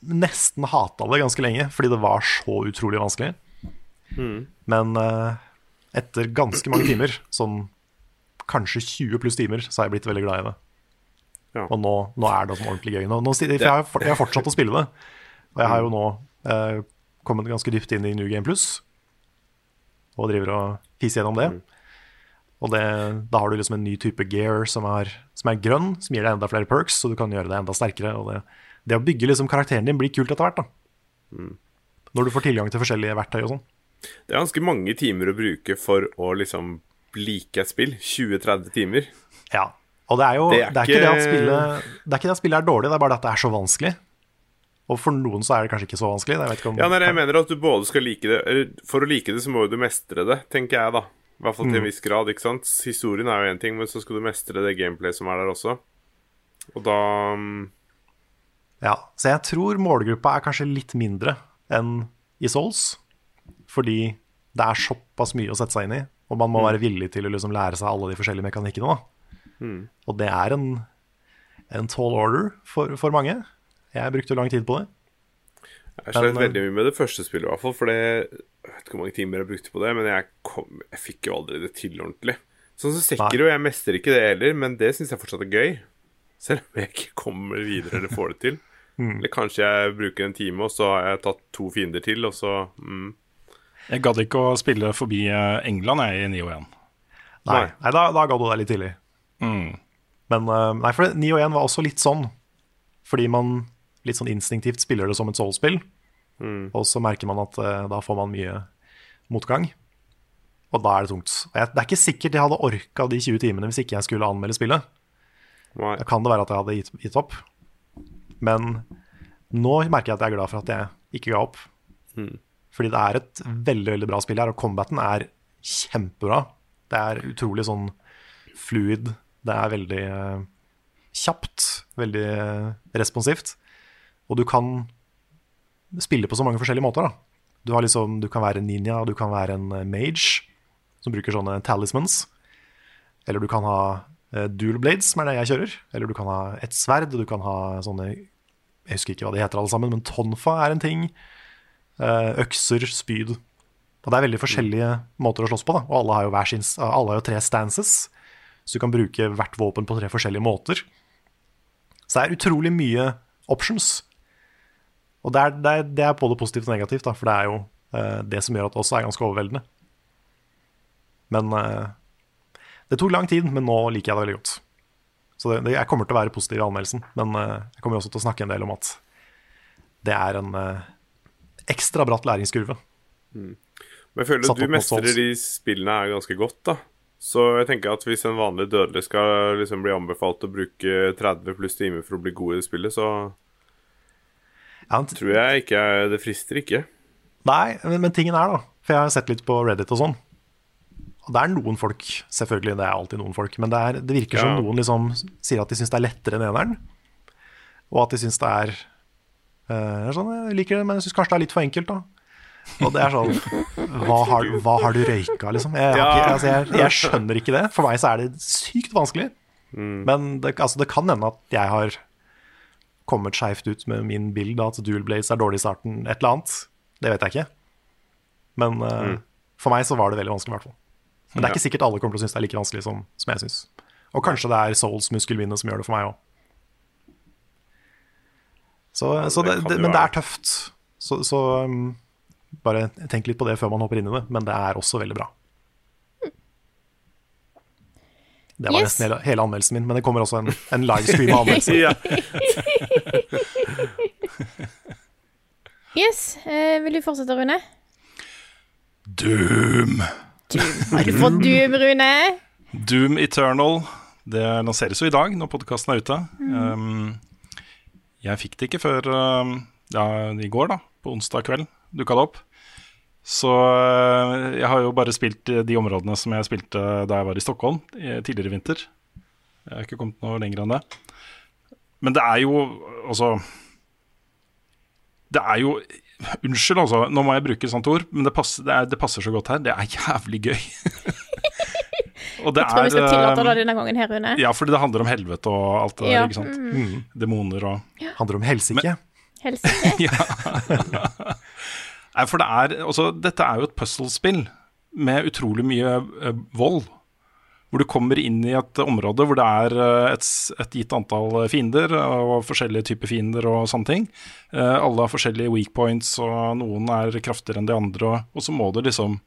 nesten hata det ganske lenge, fordi det var så utrolig vanskelig. Men uh, etter ganske mange timer, sånn kanskje 20 pluss timer, så har jeg blitt veldig glad i det. Ja. Og nå, nå er det sånn ordentlig gøy. Nå, nå, jeg, har, jeg har fortsatt å spille det. Og jeg har jo nå uh, kommet ganske dypt inn i New Game Plus og driver og fiser gjennom det. Og det, da har du liksom en ny type gear som er, som er grønn, som gir deg enda flere perks, så du kan gjøre det enda sterkere. Og det, det å bygge liksom karakteren din blir kult etter hvert. da Når du får tilgang til forskjellige verktøy og sånn. Det er ganske mange timer å bruke for å liksom like et spill. 20-30 timer. Ja. Og det er jo Det det er ikke... ikke det at spillet Det er ikke det at spillet er dårlig, det er bare det at det er så vanskelig. Og for noen så er det kanskje ikke så vanskelig. Jeg vet ikke om Ja, nei, jeg mener at du både skal like det For å like det, så må jo du mestre det, tenker jeg, da. I hvert fall til en viss grad, ikke sant. Historien er jo én ting, men så skal du mestre det gameplay som er der også. Og da mm, Ja, så jeg tror målgruppa er kanskje litt mindre enn i Souls. Fordi det er såpass mye å sette seg inn i, og man må være villig til å liksom lære seg alle de forskjellige mekanikkene. Da. Og det er en, en tall order for, for mange. Jeg brukte lang tid på det. Jeg slet Men, veldig mye med det første spillet, i hvert fall. For det Jeg vet ikke hvor mange timer jeg brukte på det, men jeg, kom, jeg fikk jo aldri det til ordentlig. Sånn som Sekiro, jeg mestrer ikke det heller, men det syns jeg fortsatt er gøy. Selv om jeg ikke kommer videre eller får det til. <laughs> Eller kanskje jeg bruker en time, og så har jeg tatt to fiender til, og så mm. Jeg gadd ikke å spille forbi eh, England jeg i 9 og 1. Nei, Nei. nei da, da ga du deg litt tidlig. Mm. Men eh, nei, for 9 og 1 var også litt sånn. Fordi man litt sånn instinktivt spiller det som et soulspill. Og så merker man at uh, da får man mye motgang. Og da er det tungt. Og jeg, det er ikke sikkert jeg hadde orka de 20 timene hvis ikke jeg skulle anmelde spillet. Nei. Da kan det være at jeg hadde gitt, gitt opp. Men nå merker jeg at jeg er glad for at jeg ikke ga opp. Fordi det er et veldig veldig bra spill her, og combaten er kjempebra. Det er utrolig sånn fluid. Det er veldig uh, kjapt, veldig uh, responsivt. Og du kan spille på så mange forskjellige måter. Du, har liksom, du kan være en ninja, du kan være en eh, mage, som bruker sånne talismans. Eller du kan ha dual blades, som er det jeg kjører. Eller du kan ha et sverd, du kan ha sånne Jeg husker ikke hva de heter alle sammen, men tonfa er en ting. Eh, økser, spyd. Og det er veldig forskjellige måter å slåss på, da. Og alle har jo, hver sin, alle har jo tre stances. Så du kan bruke hvert våpen på tre forskjellige måter. Så det er utrolig mye options. Og det er, det er, det er både positivt og negativt, da, for det er jo eh, det som gjør at det også er ganske overveldende. Men eh, det tok lang tid, men nå liker jeg det veldig godt. Så det, det, jeg kommer til å være positiv i anmeldelsen, men eh, jeg kommer også til å snakke en del om at det er en eh, ekstra bratt læringskurve. Men jeg føler at du mestrer de spillene her ganske godt, da. Så jeg tenker at hvis en vanlig dødelig skal liksom bli anbefalt å bruke 30 pluss timer for å bli god i det spillet, så Ja, tror jeg ikke Det frister ikke. Nei, men, men tingen er da For jeg har sett litt på Reddit og sånn Og det er noen folk, selvfølgelig Det er alltid noen folk Men det, er, det virker som noen liksom sier at de synes det er lettere enn eneren Og at de synes det er uh, sånn, Jeg liker det, men jeg synes kanskje det er litt for enkelt da. Og det er sånn Hva har, hva har du røyka liksom? Jeg, Ja. ikke, altså, jeg, jeg skjønner ikke det. For meg så er det sykt vanskelig. Men det, altså, det kan hende at jeg har kommet skjevt ut med min bild At Dual Blades er dårlig i starten Et eller annet. Det vet jeg ikke. Men eh, for meg så var det veldig vanskelig i hvert fall Men det er ikke sikkert alle kommer til å synes det er like vanskelig som, som jeg synes. Og kanskje det er Souls muskelminne som gjør det for meg også. Så, så det det, kan det, jo Men det er tøft. Så, så um, bare tenk litt på det før man hopper inn i det Men det er også veldig bra. Det var Yes. nesten hele, hele anmeldelsen min Men det kommer også en, en livestream av <laughs> anmeldelsen. Yes, eh, vil du fortsette, Rune? Doom. Har du fått Doom, Rune? Doom Eternal. Det lanseres jo i dag, når podkasten er ute. Um, jeg fikk det ikke før um, ja, i går, da. På onsdag kveld dukka det opp. Så uh, jeg har jo bare spilt uh, de områdene som jeg spilte da jeg var i Stockholm tidligere i vinter. Jeg har ikke kommet noe lenger enn det. Men det er jo altså Det er jo Unnskyld, altså, nå må jeg bruke et sånt ord, men det passer, det, er, det passer så godt her. Det er jævlig gøy. <laughs> Og det Jeg tror vi skal tillate um, det denne gangen her, Rune. ja, fordi det handler om helvete og alt det Ja, der, ikke sant? Mm. Demoner og Handler om helsike Helsike. <laughs> Nei, for det er Altså, dette er jo et puzzlespill med utrolig mye uh, vold. Hvor du kommer inn i et område hvor det er eh, et, et gitt antall fiender, og forskjellige typer fiender og sånne ting. Eh, alle har forskjellige weak points, og noen er kraftigere enn de andre. Og, og så må du liksom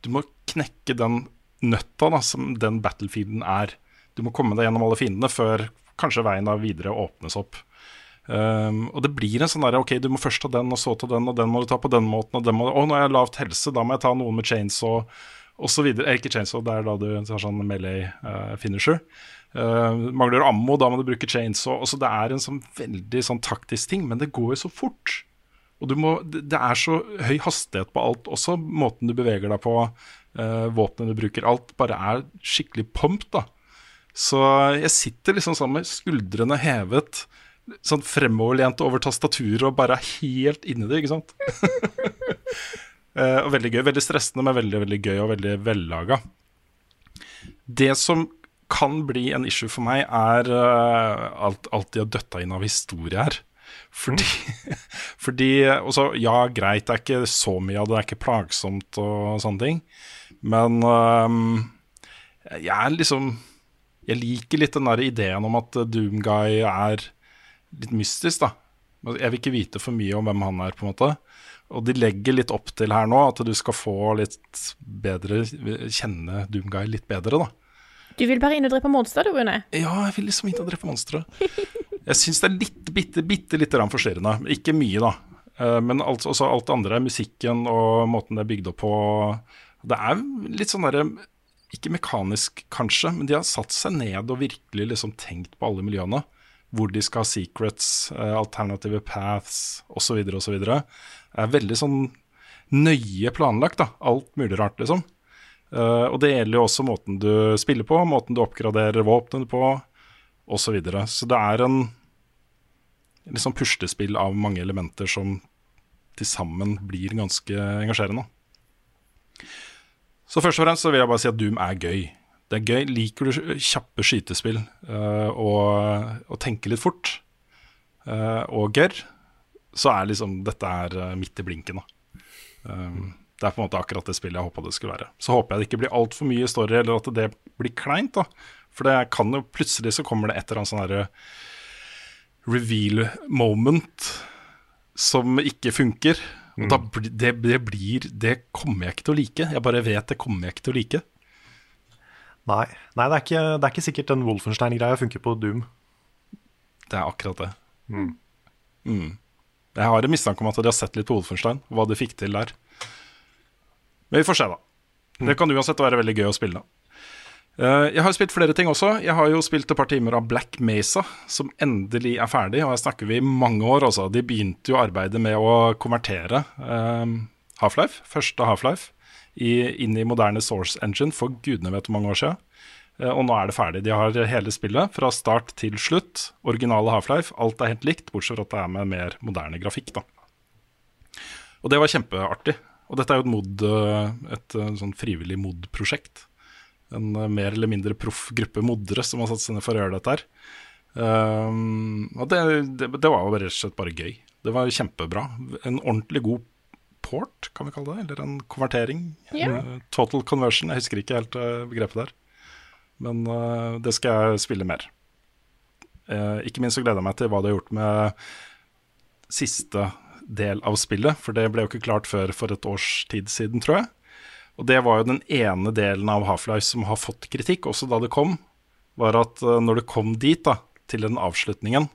Du må knekke den nøtta da, som den battlefielden er. Du må komme deg gjennom alle fiendene før kanskje veien da videre åpnes opp. Um, og det blir en sånn derre Ok, du må først ta den, og så ta den, og den må du ta på den måten, og den må Å, nå har jeg lavt helse, da må jeg ta noen med chains og Eh, ikke chainsaw, det er da du har sånn melee uh, finisher. Uh, mangler ammo, da må du bruke chainsaw. Også det er en sånn veldig sånn taktisk ting, men det går jo så fort. Og må, det er så høy hastighet på alt også, måten du beveger deg på, uh, våpenet du bruker, alt bare er skikkelig pumped, da. Så jeg sitter liksom sånn med skuldrene hevet, sånn fremoverlent over tastaturet og bare er helt inni det, ikke sant? <laughs> Eh, og veldig gøy. Veldig stressende, men veldig veldig gøy og veldig vellaga. Det som kan bli en issue for meg, er eh, alt, alt de har døtta inn av historie her. Fordi, <laughs> fordi også, Ja, greit, det er ikke så mye av det, det er ikke plagsomt og sånne ting. Men øhm, jeg er liksom Jeg liker litt den der ideen om at Doomguy er litt mystisk, da. Jeg vil ikke vite for mye om hvem han er, på en måte. Og de legger litt opp til her nå at du skal få litt bedre Kjenne Doomguy litt bedre, da. Du vil bare inn og drepe monster, du, Rune? Ja, jeg vil liksom inn og drepe monstre. Jeg syns det er litt, bitte, bitte lite grann forstyrrende. Ikke mye, da. Eh, Men alt, også alt det andre, musikken og måten det er bygd opp på Det er litt sånn derre Ikke mekanisk, kanskje, men de har satt seg ned og virkelig liksom tenkt på alle miljøene. Hvor de skal ha secrets, eh, alternative paths osv. osv. Det er veldig sånn nøye planlagt, da. Alt mulig rart, liksom. Eh, og det gjelder jo også måten du spiller på, måten du oppgraderer våpnene på, osv. Så, videre. så det er en liksom puslespill av mange elementer som til sammen blir ganske engasjerende. Så først og fremst så vil jeg bare si at Doom er gøy. Det er gøy. Liker du kjappe skytespill uh, og, og tenker litt fort, uh, og gørr, så er liksom dette er eh, midt i blinken. Um, det er på en måte akkurat det spillet jeg håpa det skulle være. Så håper jeg det ikke blir altfor mye story, eller at det blir kleint. da. For det kan jo plutselig så kommer det et eller annet sånn herre reveal moment som ikke funker. Og da det, det blir Det kommer jeg ikke til å like. Jeg bare vet det kommer jeg ikke til å like. Nei, Nei det, er ikke, det er ikke sikkert den Wolfenstein-greia funker på Doom. Det er akkurat det. Mm. Jeg har en mistanke om at de har sett litt på Wolfenstein, hva de fikk til der. Men vi får se, da. Det kan uansett være veldig gøy å spille. Eh, jeg har spilt flere ting også. Jeg har jo spilt et par timer av Black Mesa, som endelig er ferdig. Og her snakker vi i mange år, altså. De begynte jo arbeidet med å konvertere uh, Half-Life, første Half-Life, inn i moderne Source Engine for gudene vet hvor mange år siden. Uh, og nå er det ferdig. De har hele spillet fra start til slutt. Originale Half-Life. Alt er helt likt, bortsett fra at det er med mer moderne grafikk, da. Og det var kjempeartig. Og dette er jo et mod, et, et sånn frivillig mod-prosjekt en eh, mer eller mindre proff gruppe modere som har satt seg ned for å gjøre dette her. Um, og det, det, det, var jo rett og slett bare gøy. Det var kjempebra. En ordentlig god port, kan vi kalle det. Eller en konvertering. Yeah. Uh, total conversion. Jeg husker ikke helt uh, begrepet der. Men uh, det skal jeg spille mer. ikke minst så gleder jeg meg til hva de har gjort med siste del av spillet. For det ble jo ikke klart før for et års tid siden, tror jeg. Og det var jo den ene delen av Half-Life som har fått kritikk, også da det kom, var at når det kom dit, da, til den avslutningen,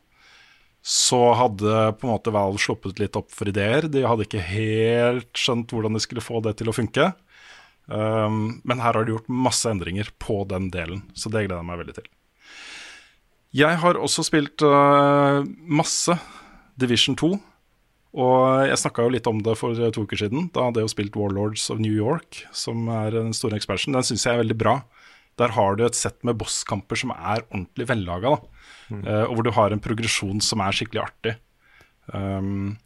så hadde på en måte Valve sluppet litt opp for ideer. De hadde ikke helt skjønt hvordan de skulle få det til å funke. Um, men her har de gjort masse endringer på den delen, så det gleder jeg meg veldig til. Jeg har også spilt uh, masse Division 2. Og jeg snakka jo litt om det for to uker siden. Da hadde jeg jo spilt Warlords of New York, som er en stor expansion. Den syns jeg er veldig bra. Der har du et sett med bosskamper som er ordentlig vellaga, uh, og hvor du har en progresjon som er skikkelig artig. Um,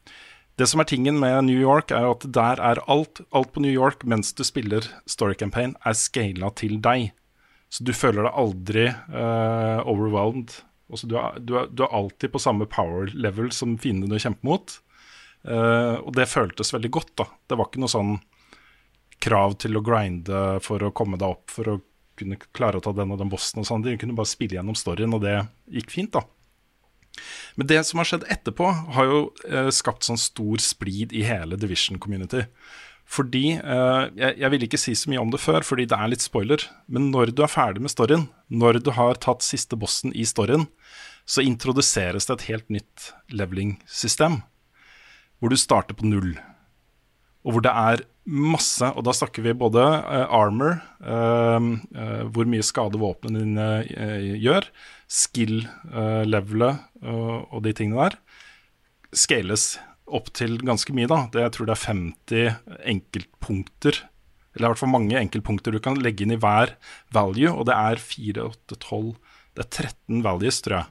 det som er tingen med New York, er at der er alt, alt på New York mens du spiller Story Campaign, er scala til deg. Så du føler deg aldri uh, overwhelmed. Altså, du, er, du, er, du, er, alltid på samme power level som fiendene du kjemper mot. Uh, og det føltes veldig godt, da. Det var ikke noe sånn krav til å grinde for å komme deg opp for å kunne klare å ta den og den bossen og sånn. De kunne bare spille gjennom storyen, og det gikk fint, da. Men det som har skjedd etterpå, har jo eh, skapt sånn stor splid i hele Division community. Fordi eh, jeg, jeg vil ikke si så mye om det før, fordi det er litt spoiler. Men når du er ferdig med storyen, når du har tatt siste bossen i storyen, så introduseres det et helt nytt leveling-system hvor du starter på null. Og hvor det er masse, og da snakker vi både uh, armor, uh, uh, hvor mye skade våpnene dine gjør, skill-levelet og de tingene der, scales opp til ganske mye, da. Det, jeg tror det er 50 enkeltpunkter, eller i hvert fall mange enkeltpunkter du kan legge inn i hver value, og det er 4, 8, 12 Det er 13 values, tror jeg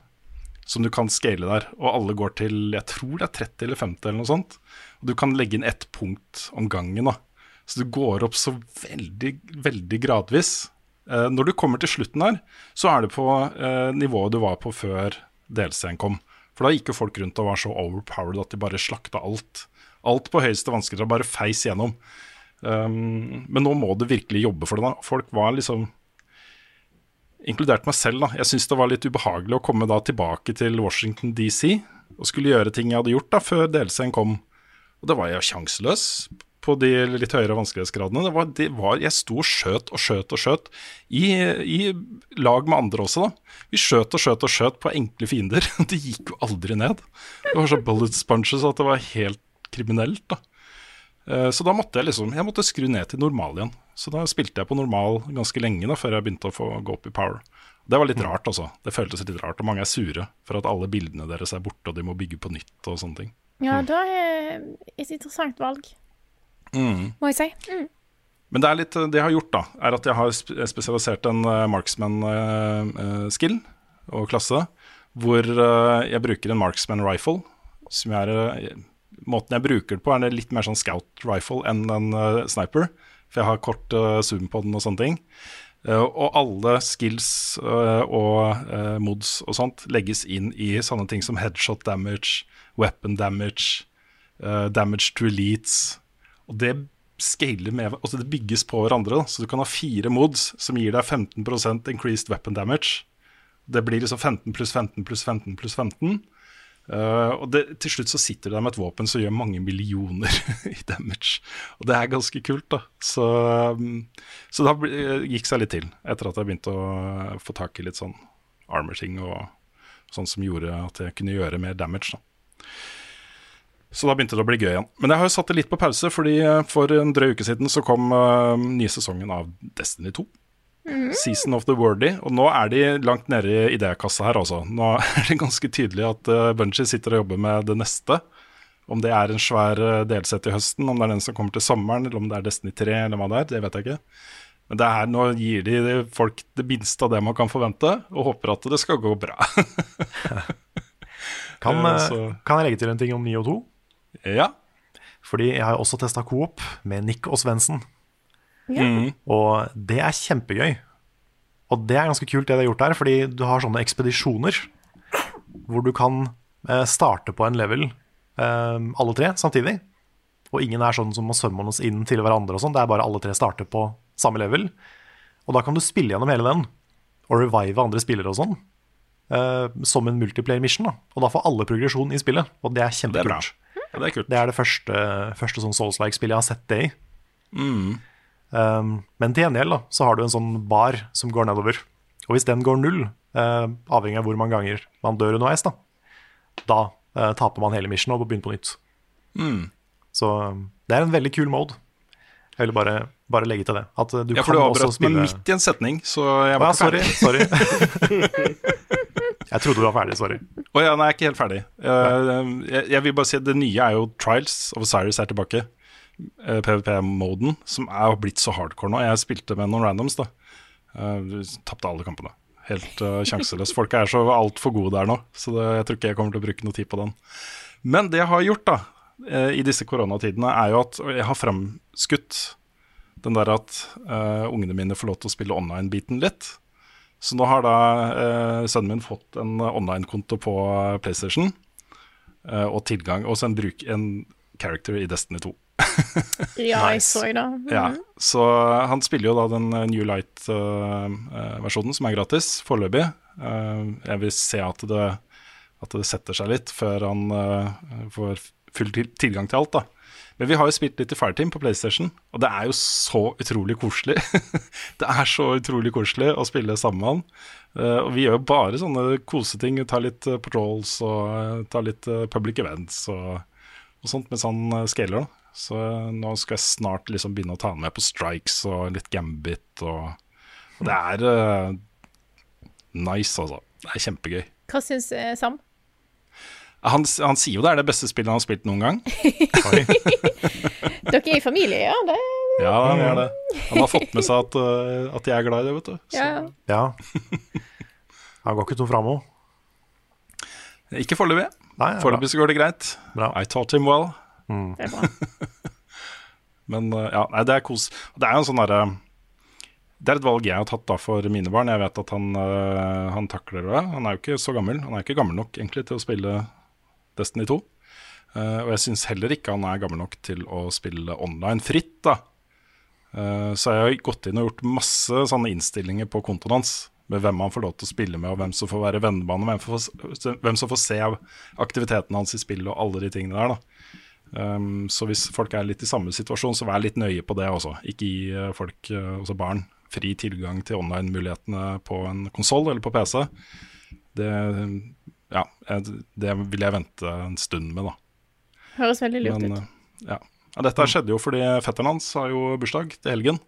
som du kan scale der. Og alle går til jeg tror det er 30 eller 50 eller noe sånt. Og du kan legge inn ett punkt om gangen. da. Så du går opp så veldig, veldig gradvis. Eh, når du kommer til slutten her, så er det på eh, nivået du var på før delscenen kom. For da gikk jo folk rundt og var så overpowered at de bare slakta alt. Alt på høyeste vanskelighet bare feis gjennom. Um, men nå må du virkelig jobbe for det. da. Folk var liksom inkludert meg selv, da. Jeg syns det var litt ubehagelig å komme da tilbake til Washington DC og skulle gjøre ting jeg hadde gjort da før delscenen kom. Og det var jeg sjanseløs på de litt høyere vanskelighetsgradene. Det var, det var, jeg sto og skjøt og skjøt og skjøt, i, i, lag med andre også, da. Vi skjøt og skjøt og skjøt på enkle fiender. <laughs> Det gikk jo aldri ned. Det var så bullet sponges at det var helt kriminelt, da. Eh, så da måtte jeg liksom Jeg måtte skru ned til normal igjen. Så da spilte jeg på normal ganske lenge da før jeg begynte å få gå opp i power. Det var litt mm. rart, altså. Det føltes litt rart. Og mange er sure for at alle bildene deres er borte, og de må bygge på nytt og sånne ting. Ja, da det er et interessant valg, mm. må jeg si. Mm. Men det, er litt, det jeg har gjort, da, er at jeg har spesialisert en uh, marksman-skill uh, uh, og klasse, hvor jeg bruker en marksman rifle, som jeg er Måten jeg bruker det på, er litt mer sånn scout rifle enn en sniper for jeg har kort uh, zoom på den og sånne ting. Uh, og alle skills uh, og mods og sånt legges inn i sånne ting som headshot damage, weapon damage, damage to elites. Og det scaler med Altså det bygges på hverandre, da. så du kan ha fire mods som gir deg 15% increased weapon damage. Det blir liksom 15 pluss 15 pluss 15 pluss 15. Uh, og det, til slutt så sitter du der med et våpen som gjør mange millioner <laughs> i damage. Og det er ganske kult, da. Så, um, så da gikk seg litt til, etter at jeg begynte å få tak i litt sånn armor-ting og sånn som gjorde at jeg kunne gjøre mer damage, da. Så da begynte det å bli gøy igjen. Men jeg har jo satt det litt på pause, fordi eh, for en drøy uke siden så kom uh, nye sesongen av Destiny 2. Season of the Wordy. Og nå er de langt nede i idékassa her, altså. Nå <laughs> er det ganske tydelig at uh, Bungie sitter og jobber med det neste. Om det er en svær uh, delsett i høsten, om det er den som kommer til sommeren, eller om det er Destiny 3, eller hva det er, det vet jeg ikke. Men det her, nå gir de folk det minste av det man kan forvente, og håper at det skal gå bra. <laughs> Kan, kan jeg legge til en ting om 9 og 2? Ja. Fordi jeg har også testa Coop med Nick og Svendsen. Mm. Og det er kjempegøy. Og det er ganske kult det de har gjort der, fordi du har sånne ekspedisjoner hvor du kan eh, starte på en level eh, alle tre samtidig. Og ingen er sånn som må svømme oss inn til hverandre og sånn. Det er bare alle tre starter på samme level. Og da kan du spille gjennom hele den, og revive andre spillere og sånn. eh, som en multiplayer mission. da Og da får alle progresjon i spillet, og det er Det er kjempekult. Ja, det er kult. Det er det første, første sånn Souls-like-spillet jeg har sett det i. Um, men til gjengjeld da, så har du en sånn bar som går nedover. Og hvis den går null, uh, avhengig av hvor mange ganger man dør underveis, da, da uh, taper man hele mission og må begynne på nytt. Så um, det er en veldig kul mode. Jeg ville bare, bare legge til det. At du Ja, for kan du avbrøt meg midt i en setning, så jeg var ja, ikke sorry. sorry. <laughs> <laughs> jeg trodde du var ferdig. Sorry. Å ja, nei, jeg er ikke helt ferdig. Eh, jeg, jeg vil bare si at Det nye er jo Trials of Osiris er tilbake. Eh, PVP-moden, som er blitt så hardcore nå. Jeg spilte med noen randoms, da. Uh, Tapte alle kampene. Helt uh, sjanseløst. Folk er så altfor gode der nå, så det, jeg tror ikke jeg kommer til å bruke noe tid på den. Men det jeg har gjort da, eh, i disse koronatidene, er jo at jeg har fremskutt den der at uh, ungene mine får lov til å spille online-biten litt. Så nå har da eh, sønnen min fått en online-konto på PlayStation, eh, og tilgang, og så en, bruk, en character i Destiny 2. <laughs> Ja, jeg så det. Ja, så han spiller jo da den eh, New Light-versjonen, som er gratis, foreløpig. Eh, jeg vil se at det, at det setter seg litt før han eh, får full til tilgang til alt, da. Men vi har jo spilt litt i Fireteam på PlayStation, og det er jo så utrolig koselig. <laughs> det er så utrolig koselig å spille sammen med han. Eh, og vi gjør jo bare sånne koseting. Tar litt eh, patrols og eh, tar litt public events og, og sånt mens han scaler. da. Så nå skal jeg snart liksom begynne å ta han med på strikes og litt gambit og, og Det er uh, nice, altså. Det er kjempegøy. Hva syns Sam? Han, han sier jo det er det beste spillet han har spilt noen gang. <laughs> Dere er i familie, ja? Det, Ja, han er det. Han har fått med seg at, eh, at jeg er glad i det, vet du. Så, ja. Ja. Han går ikke tom fram òg. Ikke foreløpig. Foreløpig så går det greit. Bra. I taught him well. det er bra. <laughs> Men eh, ja, nei, det er kos. Det er jo en sånn derre Det er et valg jeg har tatt da for mine barn. Jeg vet at han, eh, han takler det. Han er jo ikke så gammel. Han er ikke gammel nok egentlig til å spille Destiny 2. Eh, og jeg syns heller ikke han er gammel nok til å spille online fritt, da. Eh, så jeg har gått inn og gjort masse sånne innstillinger på kontoen hans. Med hvem han får lov til å spille med, og hvem som får være og hvem, hvem som får se aktiviteten hans i spillet og alle de tingene der. da. Um, så hvis folk er litt i samme situasjon, så vær litt nøye på det også. Ikke gi eh, folk, også barn, fri tilgang til online-mulighetene på en konsoll eller på PC. Det, ja, det vil jeg vente en stund med, da. Høres veldig lurt ut. eh, ja. ja, dette skjedde jo fordi fetteren hans har jo bursdag til helgen.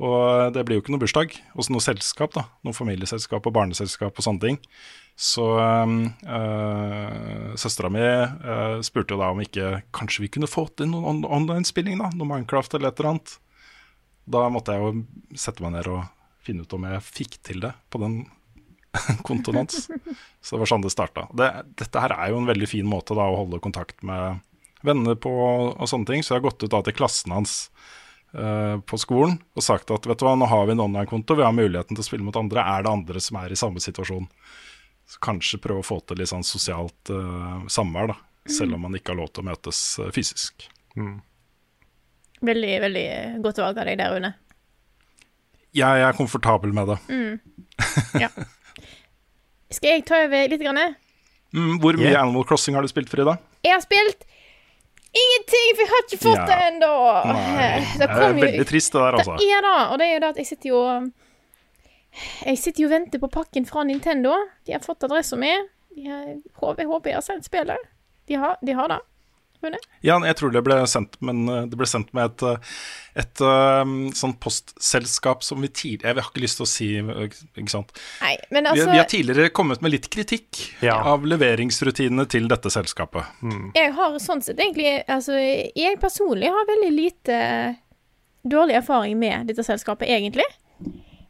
Og det blir jo ikke noe bursdag hos noe selskap, da. Noe familieselskap og barneselskap og sånne ting. Så øh, søstera mi øh, spurte jo da om ikke kanskje vi kunne fått inn noen on online-spilling, da. Noe Minecraft eller et eller annet. Da måtte jeg jo sette meg ned og finne ut om jeg fikk til det på den <laughs> kontoen hans. Så det var sånn det starta. Det, dette her er jo en veldig fin måte da å holde kontakt med venner på og sånne ting. Så jeg har gått ut da til klassen hans uh, på skolen og sagt at vet du hva, nå har vi en online-konto, vi har muligheten til å spille mot andre. Er det andre som er i samme situasjon? Så kanskje prøve å få til litt sånn sosialt uh, samvær, da. Selv om man ikke har lov til å møtes uh, fysisk. Veldig, veldig godt valg av deg der, Rune. Jeg er komfortabel med det. <laughs> Skal jeg ta over litt? Grann? Mm, hvor mye Yeah. Animal Crossing har du spilt, Frida? Jeg har spilt ingenting, for jeg har ikke fått Ja. det ennå. Det det er veldig trist, det der, altså. Det er det, og det er jo det at jeg sitter jo Jeg sitter jo og venter på pakken fra Nintendo. De har fått adressa mi. De har, håper- jeg håper jeg har sendt spillet. De har, de har det. Ja, jeg tror det ble sendt, men eh, det ble sendt med et, eh, et, um, sånn postselskap som vi tidligere Jeg har ikke lyst til å si Ikke sant. Nei, men Vi, altså vi har tidligere kommet med litt kritikk Ja. av leveringsrutinene til dette selskapet. Jeg har sånn sett egentlig Altså, jeg personlig har veldig lite dårlig erfaring med dette selskapet, egentlig.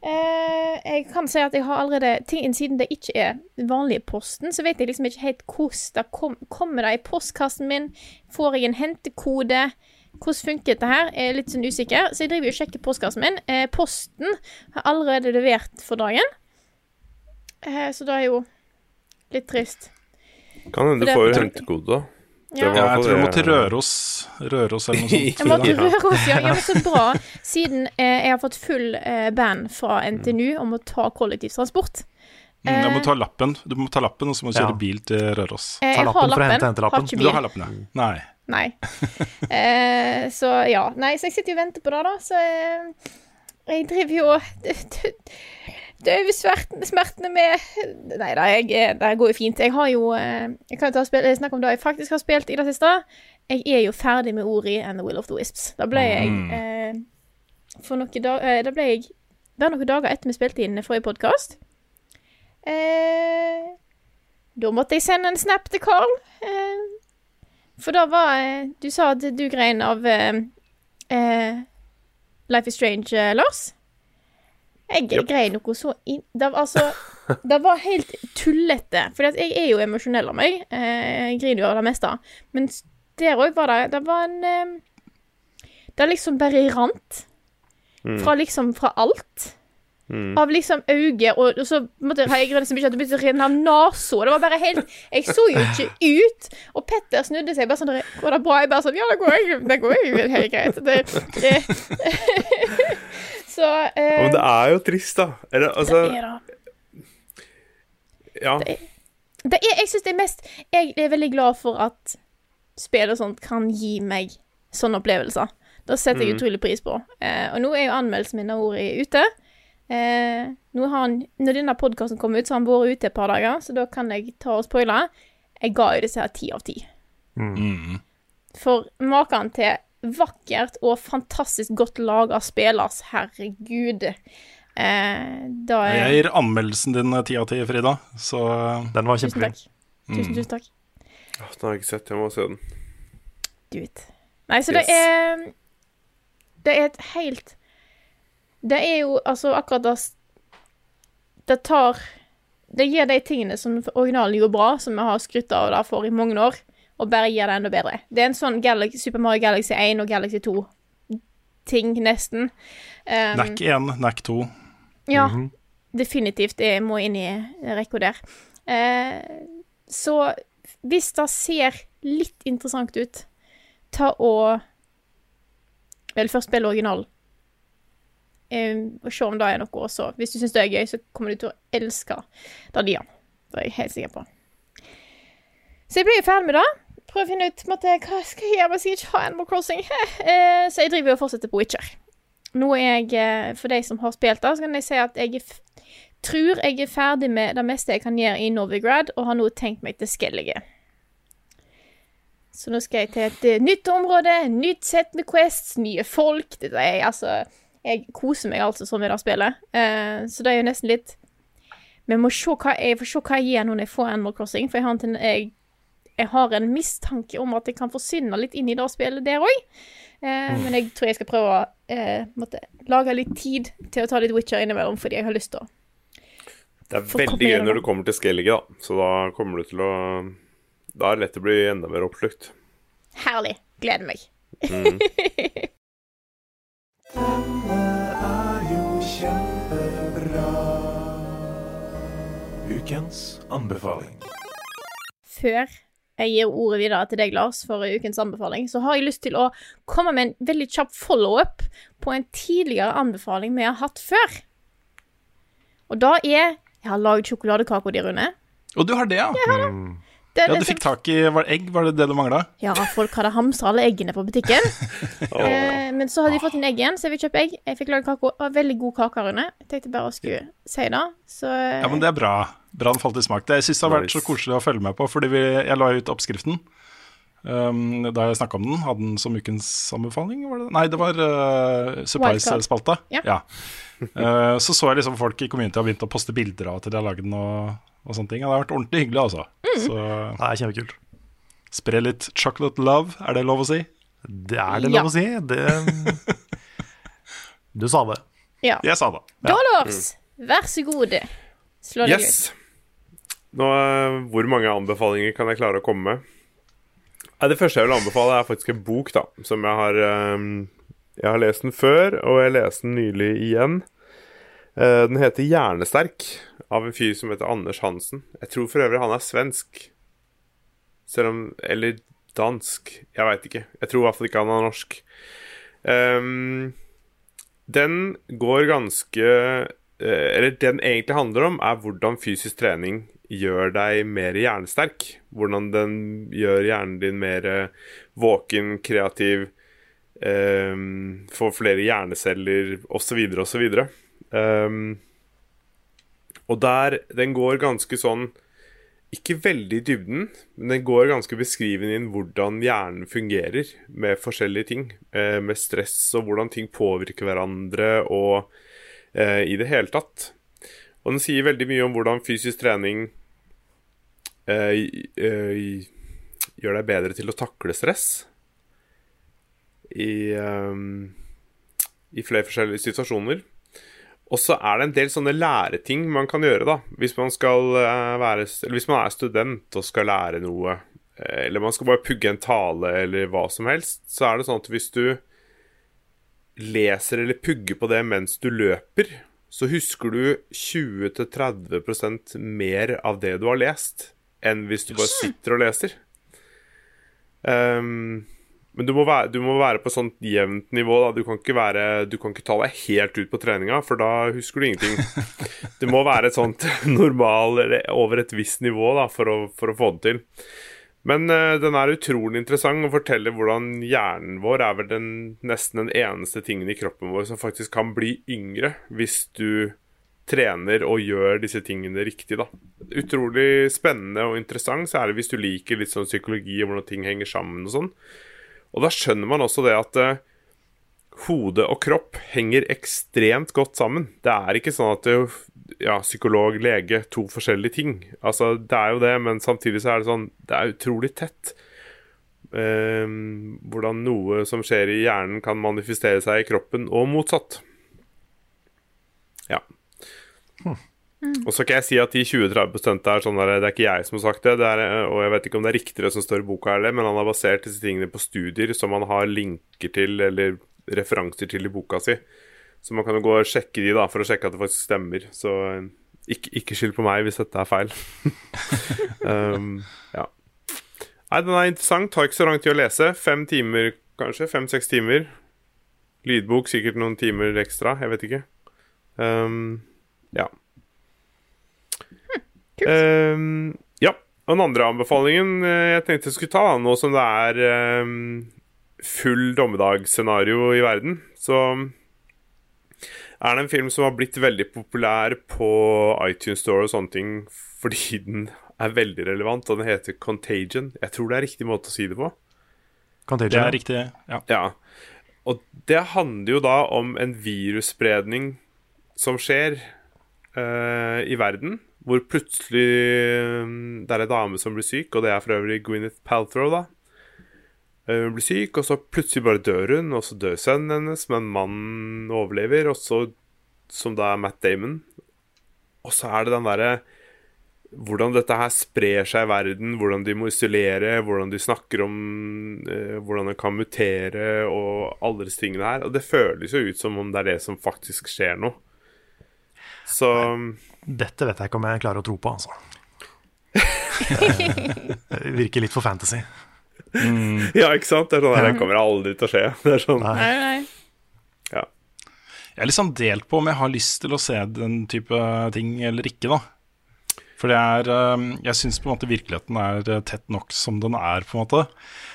Eh, jeg kan si at jeg har allerede ting, Siden det ikke er vanlige posten, så vet jeg liksom ikke helt hvordan det kom, kommer det i postkassen min. Får jeg en hentekode? Hvordan funker dette her? Jeg er litt sånn usikker, så jeg driver og sjekker postkassen min. Eh, posten har allerede levert for dagen, eh, så det er jo litt trist. Kan hende du får hentekode, da. Det Ja. var Ja, jeg tror jeg må til Røros, Røros eller noe sånt. <laughs> Jeg må til. Røros, ja. ja men så bra. <laughs> Siden eh, jeg har fått full eh, band fra NTNU om å ta kollektivtransport. Mm, Jeg må ta lappen, du må ta lappen, og så må du Ja. kjøre bil til Røros. Eh, Ta jeg lappen har for å lappen, hente hentelappen. har Du har lappen, ja? Nei. Nei. <laughs> Eh, så ja. Nei, så jeg sitter jo og venter på det, da. Så eh, jeg driver jo og døver smertene, med Nei da, eh, det går jo fint. Jeg har jo eh, Jeg kan jo snakke om det jeg faktisk har spilt i det siste. Jeg er jo ferdig med Ori and The Will of the Wisps. Da ble jeg eh, For noen dager Da ble jeg Det er noen dager etter vi spilte inn forrige podkast. Eh, da måtte jeg sende en snap til Carl. Eh, for da var eh, Du sa at du grein av eh, eh, Life is Strange, eh, Lars. Jeg grein noe så inn... Det altså Det var helt tullete. For jeg er jo emosjonell av meg. Eh, jeg griner jo av det meste. Men der òg var det Det var en eh, Det liksom bare rant. Fra liksom Fra alt. Av liksom øyne, og, og så måtte jeg grine så mye at det begynte å renne av nesa. Det var bare helt Jeg så jo ikke ut. Og Petter snudde seg bare sånn Går det bra? Jeg bare sånn Ja, det går det går jo helt greit. Det, det. <laughs> så eh, Men det er jo trist, da. Eller, altså det er det. Ja. Det er, jeg synes det er mest Jeg er veldig glad for at spill og sånt kan gi meg sånne opplevelser. Det setter jeg utrolig pris på. Eh, og nå er jo anmeldelsen min av ordet ute. Eh, nå har han, når denne podkasten kom ut, så har han vært ute et par dager, så da kan jeg ta og spoile. Jeg ga jo disse her ti av ti. Mm. For maken til vakkert og fantastisk godt laga spillers, herregud. Eh, da er Jeg gir anmeldelsen din ti av ti, Frida. Så Den var Tusen takk. Tusen, tusen takk. Åh, Den har jeg ikke sett. Jeg må se den. Do it. Nei, så det er Det er et helt Det er jo altså akkurat det Det tar Det gir de tingene som originalen gjorde bra, som vi har skrytt av der for i mange år, og bare gjør det enda bedre. Det er en sånn Galaxy, Super Mario Galaxy 1 og Galaxy 2-ting, nesten. Um, NAC 1, NAC 2. ja, definitivt. Det må inn i rekka der. Uh, så hvis det ser litt interessant ut, ta og Vel, først spille originalen. Um, og se om det er noe også. Hvis du syns det er gøy, så kommer du til å elske det de gjør. Det er jeg helt sikker på. Så jeg blir ferdig med det. Prøv å finne ut hva jeg skal gjøre hvis jeg ikke har Animal Crossing. Eh, så jeg driver og fortsetter på Witcher. Nå er jeg, eh, for de som har spilt det, så kan jeg si at jeg tror jeg er ferdig med det meste jeg kan gjøre i Novigrad, og har nå tenkt meg til Skellige. Så nå skal jeg til et eh, nytt område, nytt sett med quests, nye folk. Det er altså Jeg koser meg altså sånn med det spillet. Så det er jo nesten litt jeg må se hva jeg får se hva jeg gjør når jeg får Animal Crossing, for jeg har, en, jeg, jeg har en mistanke om at jeg kan forsvinne litt inn i det spillet der òg. Eh, Men jeg tror jeg skal prøve å eh, måtte, lage litt tid til å ta litt Witcher innimellom, fordi jeg har lyst til å Det er veldig gøy når du kommer til Skellige, da. Så da kommer du til å Da er det lett å bli enda mer oppslukt. Herlig. Gleder meg. Dette er jo kjempebra. Ukens anbefaling. Før jeg gir ordet videre til deg, Lars, for ukens anbefaling, så har jeg lyst til å komme med en veldig kjapp follow-up på en tidligere anbefaling vi har hatt før. Og da er Jeg har lagd sjokoladekake, de Rune. Og du har det, ja? Det Det, Ja, Du fikk tak i var det egg, var det det du mangla? Ja, folk hadde hamstra alle eggene på butikken. <laughs> eh, men så hadde de fått inn egg igjen, så jeg vil kjøpe egg. Jeg fikk lagd kake. Veldig god kake, Rune. Jeg tenkte bare å skulle si det. Så Ja, men det er bra. Bra den falt i smak. Det, jeg syns det har vært så koselig å følge med på, fordi vi, jeg la ut oppskriften. um, da jeg snakka om den. Hadde den som ukens anbefaling, var det Nei, det var uh, Surprise-spalta. Ja. Uh, så så jeg liksom folk i community har begynt å poste bilder av at de har lagd den og, og sånne ting. Det har vært ordentlig hyggelig, altså. Så Det er kjempekult. spre litt chocolate love, er det lov å si? Det er det Ja. lov å si. Det, <laughs> du sa det. Ja. Jeg sa det. Da, Lars, vær så god. Slå deg ut. Nå, eh, hvor mange anbefalinger kan jeg klare å komme med? Det første jeg vil anbefale, er faktisk en bok, da. Som jeg har eh, Jeg har lest den før, og jeg leste den nylig igjen. Eh, Den heter 'Hjernesterk', av en fyr som heter Anders Hansen. Jeg tror for øvrig han er svensk. Selv om Eller dansk. Jeg veit ikke. Jeg tror i hvert fall ikke han er norsk. Um, den går ganske Eller det den egentlig handler om, er hvordan fysisk trening gjør deg mer hjernesterk. Hvordan den gjør hjernen din mer eh, våken, kreativ, um, får flere hjerneceller osv. osv. Um, og der Den går ganske sånn ikke veldig i dybden, men den går ganske beskrivende inn hvordan hjernen fungerer med forskjellige ting. Eh, med stress og hvordan ting påvirker hverandre og eh, i det hele tatt. Og den sier veldig mye om hvordan fysisk trening eh, eh, gjør deg bedre til å takle stress i, eh, i flere forskjellige situasjoner. Og så er det en del sånne læreting man kan gjøre, da. Hvis man skal eh, være Eller hvis man er student og skal lære noe, eller man skal bare pugge en tale eller hva som helst, så er det sånn at hvis du leser eller pugger på det mens du løper, så husker du 20-30% mer av det du har lest, enn hvis du bare sitter og leser. Um, men du må, være, du må være på sånt jevnt nivå. Da. Du, kan ikke være, du kan ikke ta deg helt ut på treninga, for da husker du ingenting. <laughs> Det må være et sånt <laughs> normal, eller over et visst nivå da, for, å, for å få det til. Men uh, den er utrolig interessant og forteller hvordan hjernen vår er vel den, nesten den eneste tingen i kroppen vår som faktisk kan bli yngre hvis du trener og gjør disse tingene riktig, da. Utrolig spennende og interessant, særlig hvis du liker litt sånn psykologi og hvordan ting henger sammen og sånn. Og da skjønner man også det at uh, hode og kropp henger ekstremt godt sammen. Det er ikke sånn at det, ja, psykolog, lege, to forskjellige ting. Altså, det er jo det, men samtidig så er det sånn Det er utrolig tett. Ehm, hvordan noe som skjer i hjernen, kan manifestere seg i kroppen, og motsatt. Ja. Og så kan jeg si at de 20-30 er sånn der, Det er ikke jeg som har sagt det, det er, og jeg vet ikke om det er riktig det som står i boka, eller, men han har basert disse tingene på studier som han har linker til, eller referanser til i boka si. Så man kan jo gå og sjekke de da, for å sjekke at det faktisk stemmer. Så eh, ikke, ikke skyld på meg hvis dette er feil. <laughs> um, ja. Nei, den er interessant. Tar ikke så lang tid å lese. Fem timer, kanskje. Fem-seks timer. Lydbok sikkert noen timer ekstra. Jeg vet ikke. Um, ja. Um, ja. Og den andre anbefalingen eh, jeg tenkte jeg skulle ta, nå som det er um, full dommedagsscenario i verden, så er det en film som har blitt veldig populær på iTunes Store og sånne ting fordi <laughs> den er veldig relevant, og den heter Contagion. Jeg tror det er riktig måte å si det på. Contagion. Det er riktig, ja. Ja. Og det handler jo da om en virusspredning som skjer uh, i verden, hvor plutselig um, det er en dame som blir syk, og det er for øvrig Gwyneth Paltrow, da. Eh, Hun blir syk, og så plutselig bare dør hun, og så dør sønnen hennes, men mannen overlever, og så, som da er Matt Damon. Og så er det den derre hvordan dette her sprer seg i verden, hvordan de må isolere, hvordan de snakker om eh, hvordan det kan mutere og alle disse tingene her. Og det føles jo ut som om det er det som faktisk skjer nå. Så Dette vet jeg ikke om jeg klarer å tro på, altså. <laughs> Det virker litt for fantasy. Ja, ikke sant? Det er sånn her, det kommer aldri til å skje. Det er sånn, Nei, nei. ja. Jeg er sånn delt på om jeg har lyst til å se den type ting eller ikke, da. For det er eh, Jeg syns på en måte virkeligheten er eh, tett nok som den er, på en måte.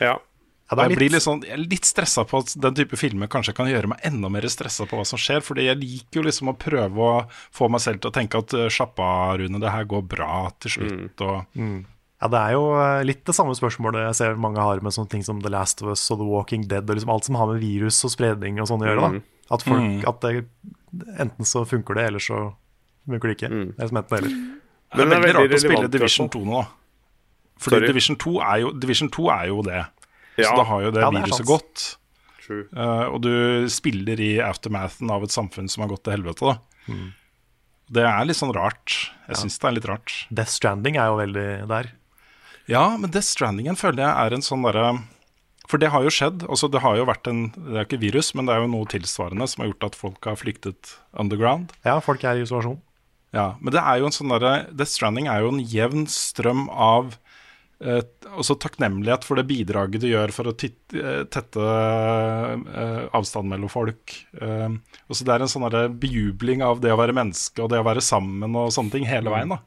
ja. Ja, jeg blir litt, sånn, jeg er litt stressa på at den type filmer kanskje kan gjøre meg enda mer stressa på hva som skjer. Fordi jeg liker jo liksom å prøve å få meg selv til å tenke at sjappa, Rune, det her går bra til slutt. Og ja, Ja, Det er jo eh, litt det samme spørsmålet jeg ser mange har med sånne ting som The Last of Us og The Walking Dead, og liksom alt som har med virus og spredning og sånn å gjøre. Mm. da. At, folk, Mm. at det, enten så funker det, eller så funker det ikke. Det er som enten eller. Er Men det er veldig rart å spille Division 2 nå, For Fordi Division 2, er jo, Division 2 er jo det. Ja. Så da har jo det Ja, det viruset gått. True. Eh, og du spiller i aftermathen av et samfunn som har gått til helvete. da Mm. Det er litt sånn rart. Jeg syns det er litt rart. Death Stranding er jo veldig der. Ja, men Death Strandingen føler jeg er en sånn derre For det har jo skjedd. Altså, det har jo vært en Det er ikke virus, men det er jo noe tilsvarende som har gjort at folk har flyktet underground. Ja, folk er i isolasjon. Ja, Men det er jo en sånn derre Death Stranding er jo en jevn strøm av eh, også takknemlighet for det bidraget du gjør for å eh, tette eh, avstanden mellom folk. Eh, også det er en sånn bejubling av det å være menneske og det å være sammen og sånne ting hele veien. da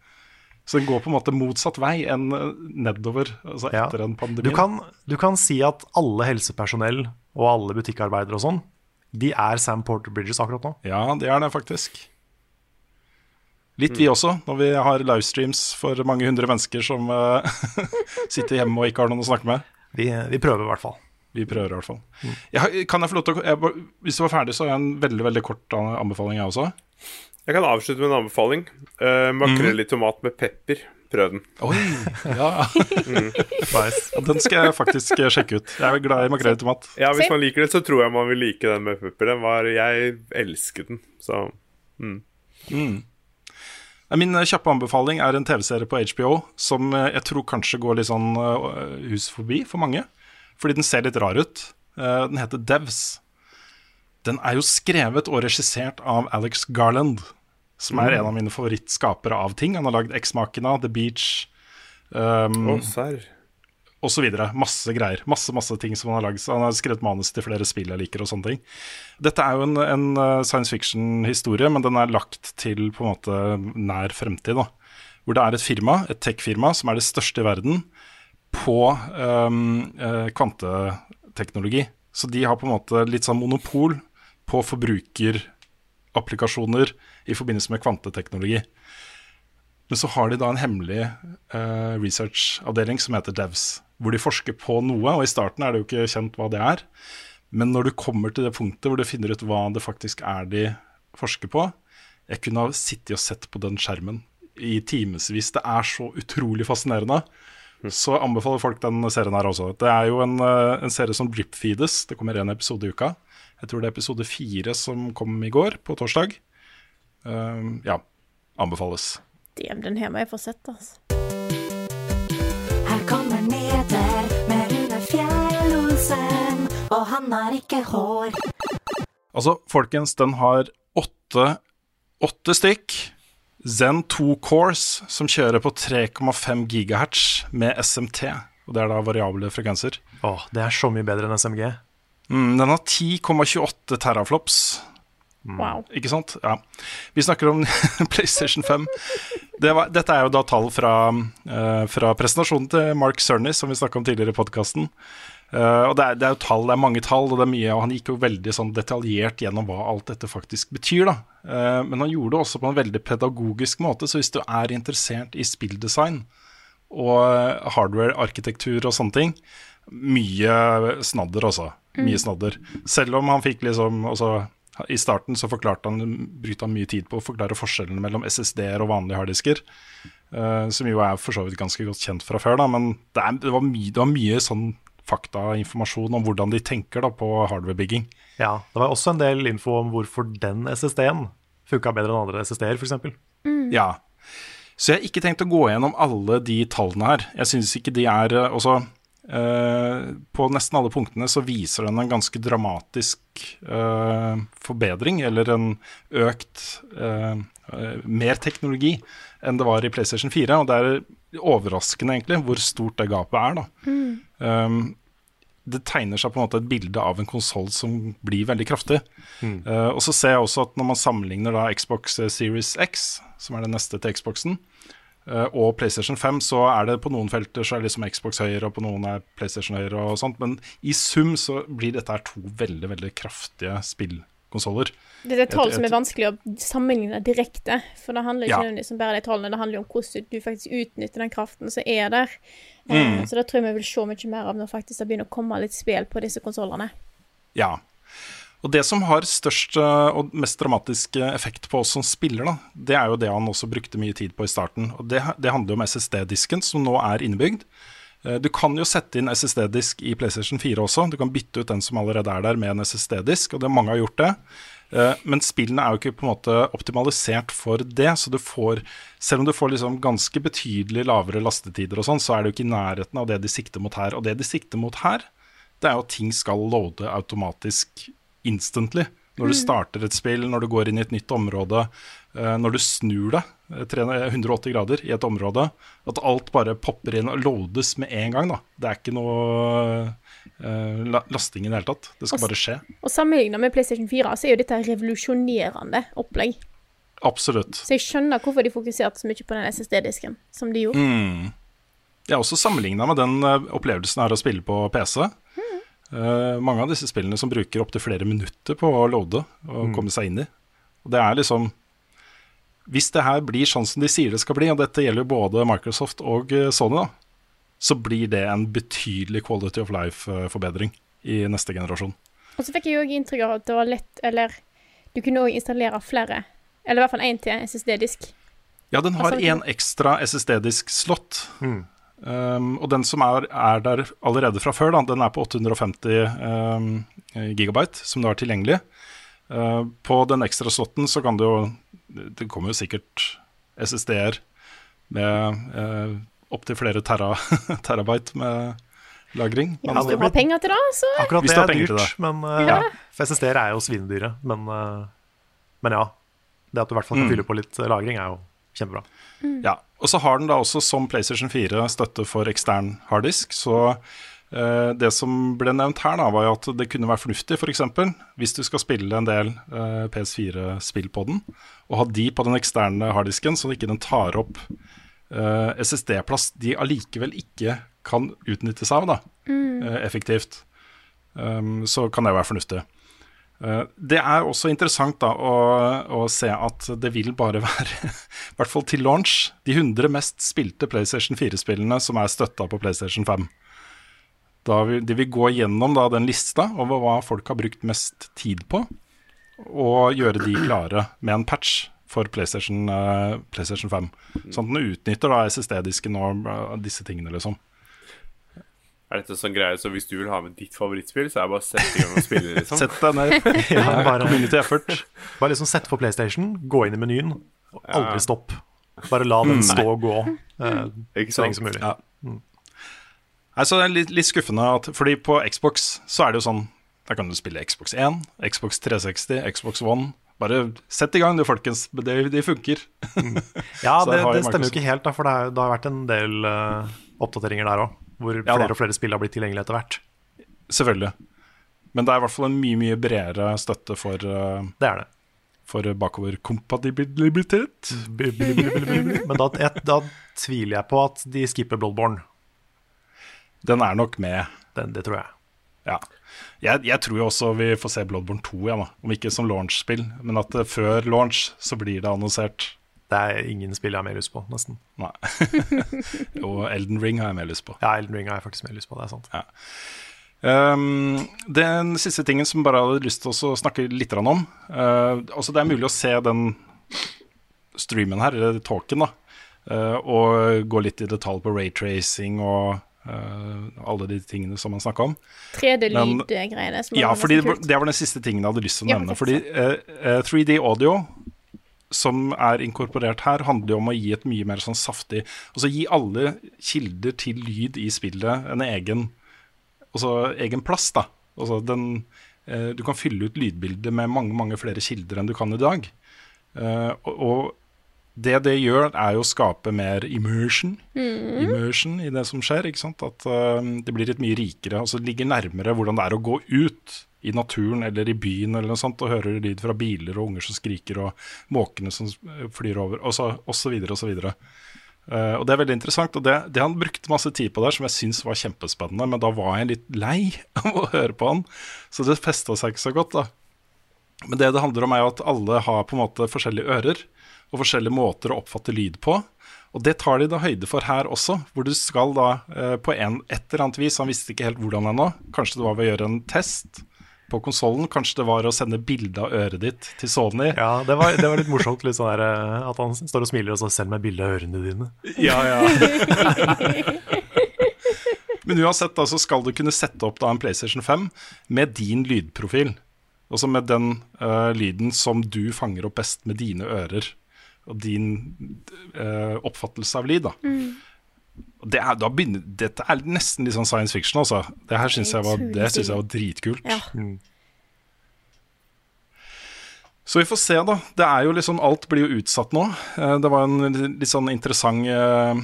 Så den går på en måte motsatt vei enn eh, nedover altså Ja. etter en pandemi. Du kan, du kan si at alle helsepersonell og alle butikkarbeidere og sånn, de er Sam Porter Bridges akkurat nå. Ja, de er det faktisk. Litt vi også, når vi har livestreams for mange hundre mennesker som uh, <laughs> sitter hjemme og ikke har noen å snakke med. Vi, vi prøver i hvert fall. Vi prøver i hvert fall. Jeg, kan jeg få lov til å jeg, Hvis du var ferdig, så har jeg en veldig veldig kort anbefaling, jeg også. Jeg kan avslutte med en anbefaling. Uh, makrell i tomat med pepper. Prøv den. Oi, ja. <laughs> Ja, Den skal jeg faktisk eh, sjekke ut. Jeg er glad i makrell i tomat. Ja, Hvis man liker det, så tror jeg man vil like den med pepper. Den var, Jeg elsket den. Så mm. Mm. Min eh, kjappe anbefaling er en TV-serie på HBO som jeg tror kanskje går litt sånn hus forbi for mange. Fordi den ser litt rar ut. Eh, Den heter Devs. Den er jo skrevet og regissert av Alex Garland, som er en av mine favorittskapere av ting. Han har lagd Eksmakena, The Beach um, og så videre. Masse greier. Masse masse ting som han har lagd. Han har skrevet manus til flere spill jeg liker og sånne ting. Dette er jo en, en uh, science fiction-historie, men den er lagt til på en måte nær fremtid. da. Hvor det er et firma, et tech-firma, som er det største i verden på um, eh, kvanteteknologi. Så de har på en måte litt sånn monopol på forbrukerapplikasjoner i forbindelse med kvanteteknologi. Men så har de da en hemmelig uh, researchavdeling som heter Devs, hvor de forsker på noe, og i starten er det jo ikke kjent hva det er. Men når du kommer til det punktet hvor du finner ut hva det faktisk er de forsker på Jeg kunne ha sittet og sett på den skjermen i timevis. Det er så utrolig fascinerende. Så anbefaler folk den serien her også. Det er jo en, eh, en serie som dripfeedes. Det kommer én episode i uka. Jeg tror det er episode fire som kom i går, på torsdag. Um, ja, anbefales. Damn, den her må jeg få sett, altså. Her kommer nyheter med Rune Fjell-Olsen, og han har ikke hår. Altså, folkens, den har åtte, åtte stikk. Zen 2 Cores som kjører på 3,5 gigahertz med SMT. Og det er da variable frekvenser. Åh, det er så mye bedre enn SMG. Mm, den har 10,28 teraflops. Wow. Ikke sant? Ja. Vi snakker om <laughs> PlayStation 5. Det var, dette er jo da tall fra, uh, fra presentasjonen til Mark Cerny, som vi snakka om tidligere i podkasten. og det er, det er jo tall, det er mange tall, og det er mye, og han gikk jo veldig sånn detaljert gjennom hva alt dette faktisk betyr. da. Uh, men han gjorde det også på en veldig pedagogisk måte, så hvis du er interessert i spilldesign og eh, hardware-arkitektur og sånne ting, mye snadder, altså. Mye snadder. Selv om han fikk liksom altså, I starten så forklarte han brukte han mye tid på å forklare forskjellene mellom SSD-er og vanlige harddisker. Uh, som jo er for så vidt ganske godt kjent fra før, da, men det, er, det, var, mye, det var mye sånn faktainformasjon om hvordan de tenker da på hardwarebygging. Ja, Det var også en del info om hvorfor den SSD-en funka bedre enn andre SSD-er, f.eks. Ja. Så jeg har ikke tenkt å gå gjennom alle de tallene her. Jeg syns ikke de er også eh, På nesten alle punktene så viser den en ganske dramatisk eh, forbedring, eller en økt eh, eh, Mer teknologi enn det var i PlayStation 4. Og det er overraskende, egentlig, hvor stort det gapet er. da. Um, det tegner seg på en måte et bilde av en konsoll som blir veldig kraftig. Eh, og så ser jeg også at når man sammenligner da Xbox Series X, som er det neste til Xboxen, eh, og PlayStation 5, så er det på noen felter så er liksom Xbox høyere, og på noen er PlayStation høyere og sånt. Men i sum så blir dette her to veldig, veldig kraftige spillkonsoller. Det er et tall som er vanskelig å sammenligne direkte. For det handler ikke Ja. nødvendigvis om bare de tallene, det handler om hvordan du faktisk utnytter den kraften som er der. Mm. Eh, Så det tror jeg vi vil se mye mer av når faktisk det begynner å komme litt spill på disse konsollene. Ja. Og det som har størst eh, og mest dramatisk eh, effekt på oss som spiller, da, det er jo det han også brukte mye tid på i starten. Og det, det handler om SSD-disken, som nå er innebygd. Eh, Du kan jo sette inn SSD-disk i PlayStation 4 også. Du kan bytte ut den som allerede er der, med en SSD-disk, og det mange har gjort det. Men spillene er jo ikke på en måte optimalisert for det, så du får Selv om du får liksom ganske betydelig lavere lastetider og sånn, så er det jo ikke i nærheten av det de sikter mot her. Og det de sikter mot her, det er jo at ting skal loade automatisk instantly. Når du starter et spill, når du går inn i et nytt område, eh, når du snur deg eh, 300 180 grader i et område, at alt bare popper inn og loades med en gang. da. Det er ikke noe eh, lasting i det hele tatt. Det skal Og bare skje. Og sammenlignet med PlayStation 4 så er jo dette revolusjonerende opplegg. Absolutt. Så jeg skjønner hvorfor de fokuserte så mye på den SSD-disken som de gjorde. Mm. Jeg har også sammenligna med den eh, opplevelsen her å spille på PC. Eh, mange av disse spillene som bruker opptil flere minutter på å loade og komme seg inn i. Og det er liksom Hvis det her blir sånn som de sier det skal bli, og dette gjelder jo både Microsoft og eh, Sony, da, så blir det en betydelig quality of life-forbedring i neste generasjon. Og så fikk jeg jo også inntrykk av at det var lett Eller du kunne òg installere flere. Eller i hvert fall én til SSD-disk. Ja, den har Altså, én ekstra SSD-disk-slott. Um, og den som er, er der allerede fra før, da, den er på 850 um, gigabyte, som du har tilgjengelig. Uh, på den ekstra slotten så kan det jo Det kommer jo sikkert SSD-er med uh, opptil flere tera, <laughs> terabyte med lagring. Ja, hvis du har penger til det, så Akkurat det er dyrt, det. men uh, Ja. for SSD-er er jo svinedyre. Men, uh, men ja. Det at du i hvert fall kan Mm. fylle på litt lagring, er jo kjempebra. Ja, og så har den da også som PlayStation 4 støtte for ekstern harddisk, så eh, det som ble nevnt her da, var jo at det kunne være fornuftig for eksempel, hvis du skal spille en del eh, PS4-spill på den, og ha de på den eksterne harddisken, så ikke den tar opp eh, SSD-plass de allikevel ikke kan utnytte seg av da, eh, effektivt. Um, så kan det være fornuftig. Eh, Det er også interessant da å, å se at det vil bare <laughs> være, i hvert fall til launch, de 100 mest spilte PlayStation 4-spillene som er støtta på PlayStation 5. Da vil, de vil gå gjennom da den lista over hva folk har brukt mest tid på, og gjøre de klare med en patch for PlayStation, uh, PlayStation 5. Sånn at den utnytter SSD-disken og uh, disse tingene, liksom. Er dette sånn greie så hvis du vil ha med ditt favorittspill, så er det bare å sette i gang og spille, liksom? <laughs> Sett deg ned. <laughs> Ja, bare, Community effort. bare liksom sette på PlayStation, gå inn i menyen, og aldri stopp. Bare la den stå og gå eh, Ikke så lenge som mulig. Ja. Mm. Altså, det er litt, litt skuffende at Fordi på Xbox så er det jo sånn Der kan du spille Xbox 1, Xbox 360, Xbox One. Bare sett i gang, du, folkens. Det, det funker. Ja, <laughs> Så det, det stemmer jo ikke helt, da, for det, er, det har vært en del uh, oppdateringer der òg. Hvor Ja, flere og flere spill har blitt tilgjengelige etter hvert. Selvfølgelig. Men det er i hvert fall en mye mye bredere støtte for, uh, Det er det. for bakoverkompatibilitet. Men da, et, da tviler jeg på at de skipper Bloodborne. Den er nok med. Den, det tror jeg. Ja. Jeg, jeg tror jo også vi får se Bloodborne 2, ja, da. om ikke som launch-spill. Men at eh, før launch så blir det annonsert. Det er ingen spill jeg har mer lyst på, nesten. Nei. <laughs> Og Elden Ring har jeg mer lyst på. Ja, Elden Ring har jeg faktisk mer lyst på, det er sant. Um, den siste tingen som bare hadde lyst til å snakke litt om uh, altså Det er mulig å se den streamen her, eller talken, da, uh, og gå litt i detalj på raytracing og uh, alle de tingene som man snakka om. 3D-lyd-greiene. Ja, fordi det var den siste tingen jeg hadde lyst til å nevne. Ja, Fordi eh, eh, 3D audio, som er inkorporert her, handler jo om å gi et mye mer sånn saftig Altså gi alle kilder til lyd i spillet en egen, altså, egen plass, da. Altså den eh, Du kan fylle ut lydbildet med mange, mange flere kilder enn du kan i dag. Eh, og, og det det gjør, er jo å skape mer immersion, immersion i det som skjer. ikke sant? At eh, det blir litt mye rikere, altså ligger nærmere hvordan det er å gå ut i naturen eller i byen eller noe sånt, og hører lyd fra biler og unger som skriker og måkene som eh, flyr over, og så, og videre og så videre. Eh, og det er veldig interessant, og det, det han brukte masse tid på der, som jeg syns var kjempespennende, men da var jeg litt lei <laughs> av å høre på han, så det festa seg ikke så godt, da. Men det det handler om, er at alle har på en måte forskjellige ører og forskjellige måter å oppfatte lyd på. Og det tar de da høyde for her også, hvor du skal da eh, på en, et eller annet vis, han visste ikke helt hvordan ennå, kanskje det var ved å gjøre en test på konsollen, kanskje det var å sende bilde av øret ditt til Sony. Ja, det var, det var litt morsomt litt sånn der, eh, at han står og smiler og så send meg bilde av ørene dine. Ja, ja. Men uansett da, så skal du kunne sette opp da en PlayStation 5 med din lydprofil. Altså med den uh, lyden som du fanger opp best med dine ører. Og din uh, oppfattelse av lyd, da. Og Det er, da begynner, dette er nesten litt sånn science fiction, altså. Det her syns jeg, jeg var dritkult. Ja. Så vi får se, da. Det er jo liksom Alt blir jo utsatt nå. Eh, Det var en litt sånn interessant uh,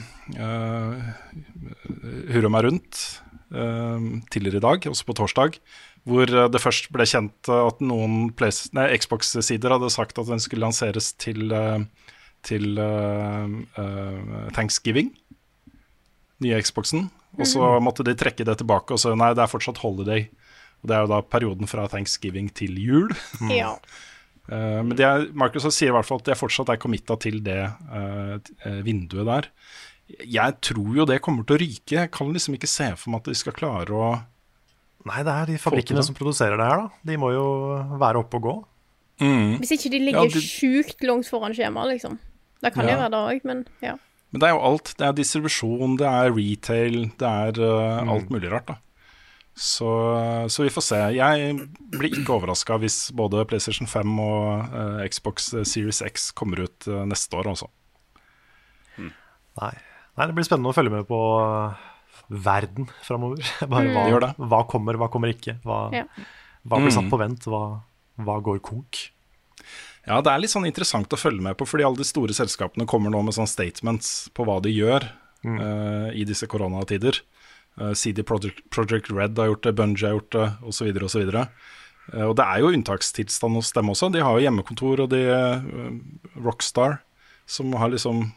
hurra meg rundt uh, tidligere i dag, også på torsdag, hvor det først ble kjent at noen Xbox-sider hadde sagt at den skulle lanseres til, til Thanksgiving. Nye Xboxen. Og så måtte de trekke det tilbake og si nei, det er fortsatt holiday. Og det er jo da perioden fra Thanksgiving til jul. <laughs> Ja. uh, men det er, Microsoft sier i hvert fall at de fortsatt er committa til det uh, eh, vinduet der. Jeg tror jo det kommer til å ryke. Jeg kan liksom ikke se for meg at de skal klare å Nei, det er de fabrikkene som produserer det her, da. De må jo være oppe og gå. Hvis ikke de ligger Ja, de... sjukt langt foran skjemaet, liksom. Det kan jo Ja. være det òg, men ja. Men det er jo alt. Det er distribusjon, det er retail, det er uh, alt mulig rart, da. Så, så vi får se. Jeg blir ikke overraska hvis både PlayStation 5 og uh, Xbox Series X kommer ut uh, neste år, altså. Nei. Nei, det blir spennende å følge med på verden framover. <laughs> Bare hva, mm. hva kommer, hva kommer ikke. Hva, Ja. hva blir satt Mm. på vent, hva, hva går konk. Ja, det er litt sånn interessant å følge med på, fordi alle de store selskapene kommer nå med sånne statements på hva de gjør eh, i disse koronatider. Uh, CD Projekt, Project, Red har gjort det, Bunji har gjort det, osv., osv. Uh, og det er jo unntakstilstand hos dem også. De har jo hjemmekontor, og de uh, Rockstar, som har liksom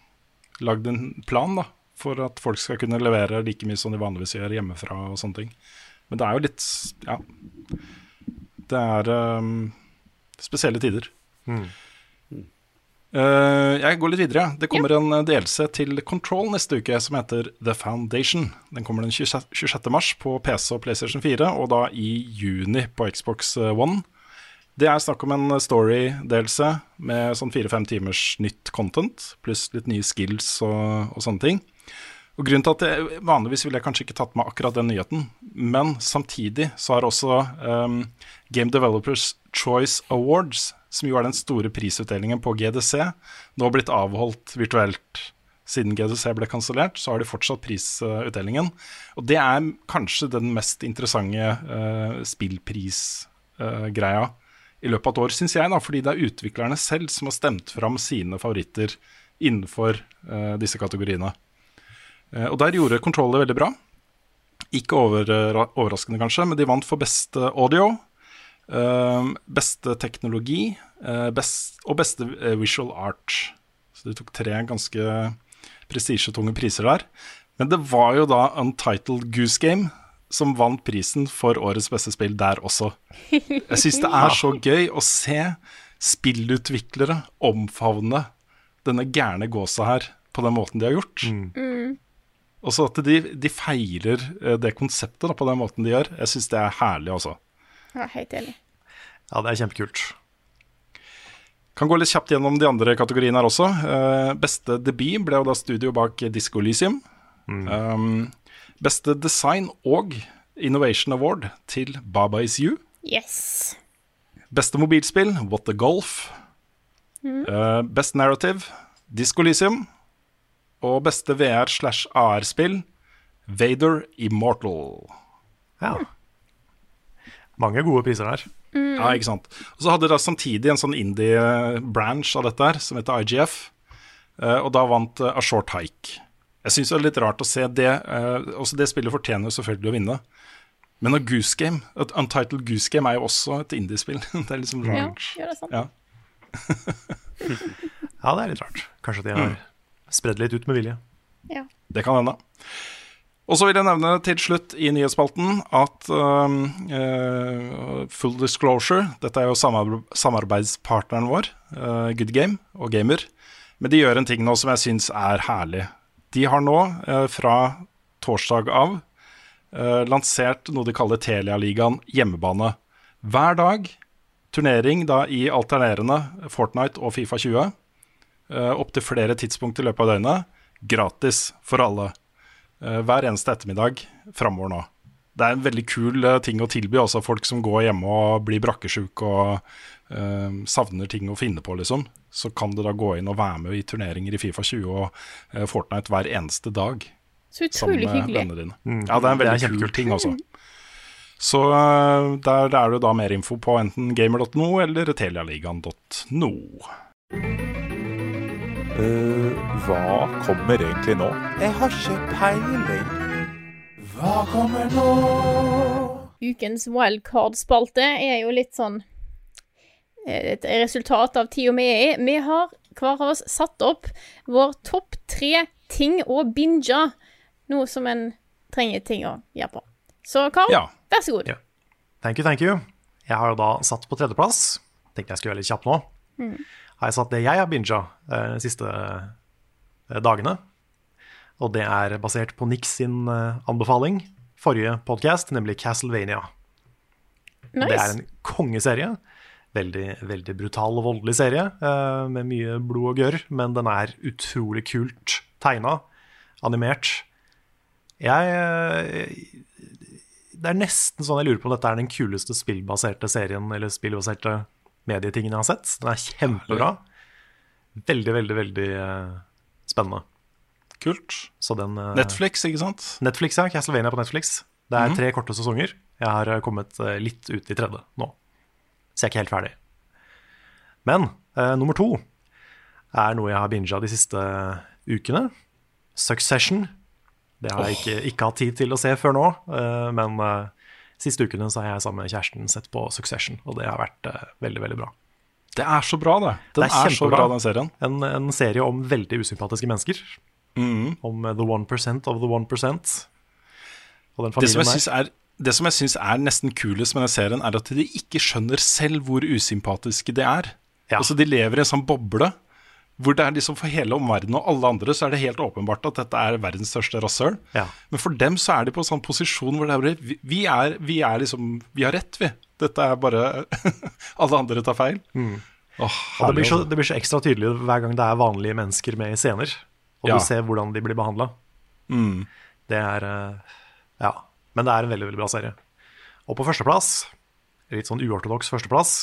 lagd en plan da, for at folk skal kunne levere like mye som de vanligvis gjør hjemmefra og sånne ting. Men det er jo litt Ja. Det er um, spesielle tider. Eh, jeg går litt videre. Det kommer en delelse til Control neste uke som heter The Foundation. Den kommer den 26. 26. mars på PC og PlayStation 4, og da i juni på Xbox eh, One. Det er snakk om en story-delelse med sånn fire-fem timers nytt content, pluss litt nye skills og, og sånne ting. Og grunnen til at jeg, Vanligvis ville jeg kanskje ikke tatt med akkurat den nyheten, men samtidig så har også um, Game Developers Choice Awards, som jo er den store prisutdelingen på GDC, nå blitt avholdt virtuelt. Siden GDC ble kansellert, så har de fortsatt prisutdelingen. Og det er kanskje den mest interessante uh, spillprisgreia i løpet av et år, syns jeg, da, fordi det er utviklerne selv som har stemt fram sine favoritter innenfor uh, disse kategoriene. Og der gjorde Control det veldig bra. Ikke over, overraskende, kanskje, men de vant for beste audio, beste teknologi eh, best, og beste eh, visual art. Så de tok tre ganske prestisjetunge priser der. Men det var jo da Untitled Goose Game som vant prisen for årets beste spill der også. Jeg syns det er så gøy å se spillutviklere omfavne denne gærne gåsa her på den måten de har gjort. Og så at de, de feirer eh, det konseptet da, på den måten de gjør. Jeg syns det er herlig, altså. Ja helt enig. Ja, det er kjempekult. Kan gå litt kjapt gjennom de andre kategoriene her også. Uh, beste debut ble jo da studio bak Disco Mm. Um, beste design og Innovation Award til Baba Is You. Yes. Beste mobilspill, What the Golf. Eh, best narrative, Disco Lysium. Og beste VR slash AR-spill, Vader Immortal. Ja. Mange gode priser der. Ja, ikke sant. Og så hadde de da samtidig en sånn indie-branch av dette her, som heter IGF. eh, og da vant eh, A Short Hike. Jeg syns det er litt rart å se det. eh, også det spillet fortjener selvfølgelig å vinne. Men A Goose Game, et Untitled Goose Game er jo også et indiespill. <laughs> det er liksom Ja, rart. ja, det sånn. Ja. Ja, det er litt rart. Kanskje de har spredd litt ut med vilje. Ja. Det kan hende. Og så vil jeg nevne til slutt i nyhetsspalten at uh, Full Disclosure Dette er jo samarbeidspartneren vår, uh, Good Game og Gamer. Men de gjør en ting nå som jeg syns er herlig. De har nå, uh, fra torsdag av, lansert noe de kaller Telialigaen hjemmebane. Hver dag turnering da i alternerende Fortnite og Fifa 20. Uh, Opptil flere tidspunkt i løpet av døgnet. Gratis for alle. Eh, hver eneste ettermiddag framover nå. Det er en veldig kul eh, ting å tilby også folk som går hjemme og blir brakkesjuke og uh, savner ting å finne på, liksom. Så kan du da gå inn og være med i turneringer i Fifa 20 og uh, Fortnite hver eneste dag. Så utrolig sammen med hyggelig. vennene dine. Mm, Ja, det er en veldig er kul ting også. Så uh, der, der er det da mer info på enten gamer.no eller telialigaen.no. hva kommer egentlig nå? Jeg har ikke peiling. Hva kommer nå? Ukens wildcard-spalte er jo litt sånn eh, et resultat av tida vi er i. Vi har hver av oss satt opp vår topp tre ting å binge. Noe som en trenger ting å gjøre på. Så Karl, Ja. vær så god. Ja. Thank you, thank you. Jeg har jo da satt på tredjeplass. Tenkte jeg skulle være litt kjapp nå. Mm. Har jeg satt det jeg har binga eh, de siste eh, dagene. Og det er basert på Nick sin eh, anbefaling. Forrige podcast, nemlig Castlevania. Nice. Det er en kongeserie. Veldig, veldig brutal og voldelig serie, med mye blod og gørr, men den er utrolig kult tegna, animert. Jeg Det er nesten sånn jeg lurer på om dette er den kuleste spillbaserte serien, eller spillbaserte medietingen jeg har sett. Den er kjempebra. Veldig, veldig, veldig eh, spennende. Kult. Den eh, Netflix, ikke sant? Netflix, ja. Castlevania på Netflix. Det er Mhm. tre korte sesonger. Jeg har eh, kommet litt ut i tredje nå. Så jeg er ikke helt ferdig. Men eh, nummer to er noe jeg har binga de siste ukene. Succession. Det har jeg ikke, ikke hatt tid til å se før nå, eh, men eh, siste ukene så har jeg sammen med kjæresten sett på Succession, og det har vært uh, veldig, veldig bra. Det er så bra, det. Den Det er, så bra, den serien. En, en serie om veldig usympatiske mennesker. Mm. Om eh, the one percent of the one percent. Det som, jeg der. synes er, det som jeg syns er nesten kulest med den serien, er at de ikke skjønner selv hvor usympatiske de er. Ja. Altså De lever i en sånn boble hvor det er liksom for hele omverdenen og alle andre så er det helt åpenbart at dette er verdens største rasshøl. Ja. Men for dem så er de på en sånn posisjon hvor det er vi, vi, er, vi er liksom Vi har rett, vi. Dette er bare <laughs> Alle andre tar feil. Mm. Oh, Og det blir, så, altså. det blir så ekstra tydelig hver gang det er vanlige mennesker med i scener. Og Ja. du ser hvordan de blir behandla. Mm. Det er eh, Ja. Men det er en veldig veldig bra serie. Og på førsteplass, litt sånn uortodoks førsteplass,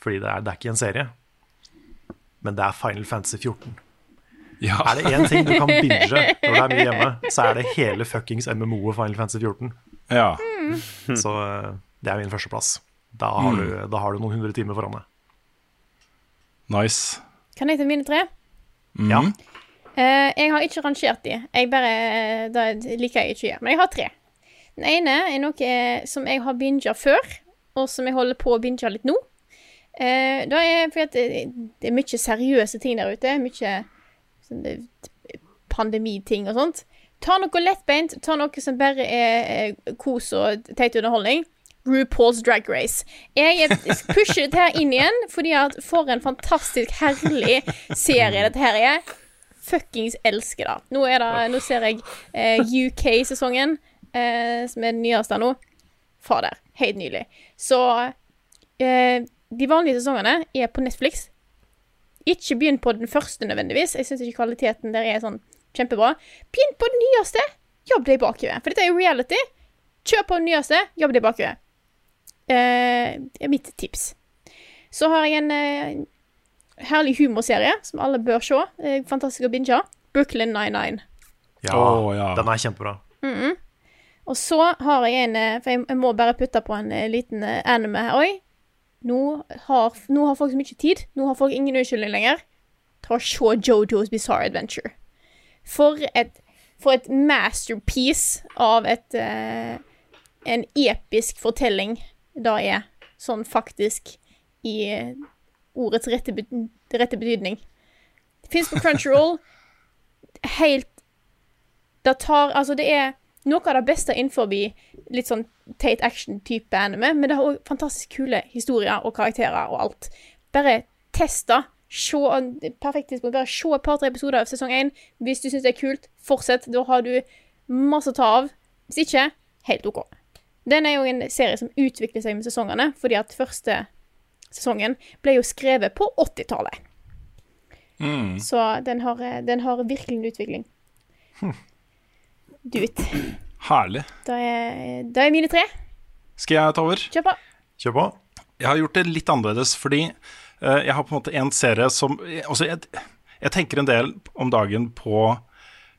fordi det er, det er ikke en serie, men det er Final Fantasy 14. Ja. Er det én ting du kan <laughs> binge når det er mye hjemme, så er det hele fuckings MMO-et Final Fantasy 14. Ja. <laughs> Så eh, det er min førsteplass. Da har, Mm. du, da har du noen hundre timer foran deg. Nice. Kan jeg ta mine tre? Ja. Uh, jeg har ikke rangert de. Jeg bare, Det liker jeg ikke å gjøre. Men jeg har tre. Den ene er noe som jeg har binga før, og som jeg holder på å binge litt nå. Eh, da er det, det er mye seriøse ting der ute. Mye sånn, pandemiting og sånt. Ta noe lettbeint. Ta noe som bare er eh, kos og teit underholdning. RuPaul's Drag Race. Jeg er- pusher dette her inn igjen, fordi at for en fantastisk herlig serie dette her er. Fuckings elsker det. Nå, det, nå ser jeg eh, UK-sesongen, eh, som er den nyeste nå. Fader, helt nylig. Så eh, de vanlige sesongene er på Netflix. Ikke begynn på den første nødvendigvis. Jeg syns ikke kvaliteten der er sånn kjempebra. Begynn på den nyeste. Jobb deg bakover. For dette er jo reality. Kjør på den nyeste. Jobb deg bakover. Eh, det er mitt tips. Så har jeg en eh, herlig humorserie som alle bør se. Eh, fantastisk å binge. Brooklyn 99. Ja, oh, ja. den er kjempebra. Mhm. Og så har jeg en eh, For jeg, jeg må bare putte på en eh, liten eh, anime her òg. Nå har, nå har folk så mye tid. Nå har folk ingen unnskyldning lenger. Ta og se Jojo's Bizarre Adventure. For et, for et masterpiece av et uh, En episk fortelling det er. Sånn faktisk i eh, ordets rette, rette betydning. Det fins på Crunchyroll. Helt Det tar Altså, det er noe av det beste innenfor litt sånn Tate action-type anime, men det har òg fantastisk kule historier og karakterer og alt. Bare test det. Se, perfekt tidspunkt. Bare se et par-tre episoder av sesong én. Hvis du syns det er kult, fortsett. Da har du masse å ta av. Hvis ikke, helt OK. Den er jo en serie som utvikler seg med sesongene, fordi at første sesongen ble jo skrevet på 80-tallet. Mm. Så den har, den har virkelig en utvikling. <laughs> Du vet. Herlig. Da er, da er mine tre. Skal jeg ta over? Kjør på. Kjør på. Jeg har gjort det litt annerledes fordi uh, jeg har på en måte en serie som Altså, jeg, jeg tenker en del om dagen på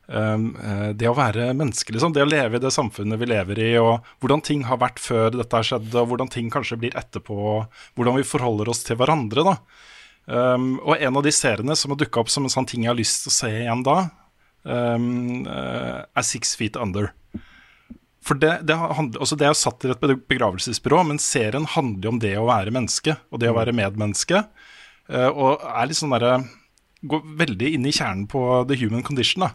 um, eh, det å være menneske, liksom. Det å leve i det samfunnet vi lever i, og hvordan ting har vært før dette har skjedd, og hvordan ting kanskje blir etterpå, hvordan vi forholder oss til hverandre, da. Um, og en av de seriene som har dukka opp som en sånn ting jeg har lyst til å se igjen da, um, uh, er Six Feet Under. For det, det, handler, altså det er satt i et begravelsesbyrå, men serien handler jo om det å være menneske, og det å være medmenneske. Uh, og er litt sånn derre Går veldig inn i kjernen på the human condition, da.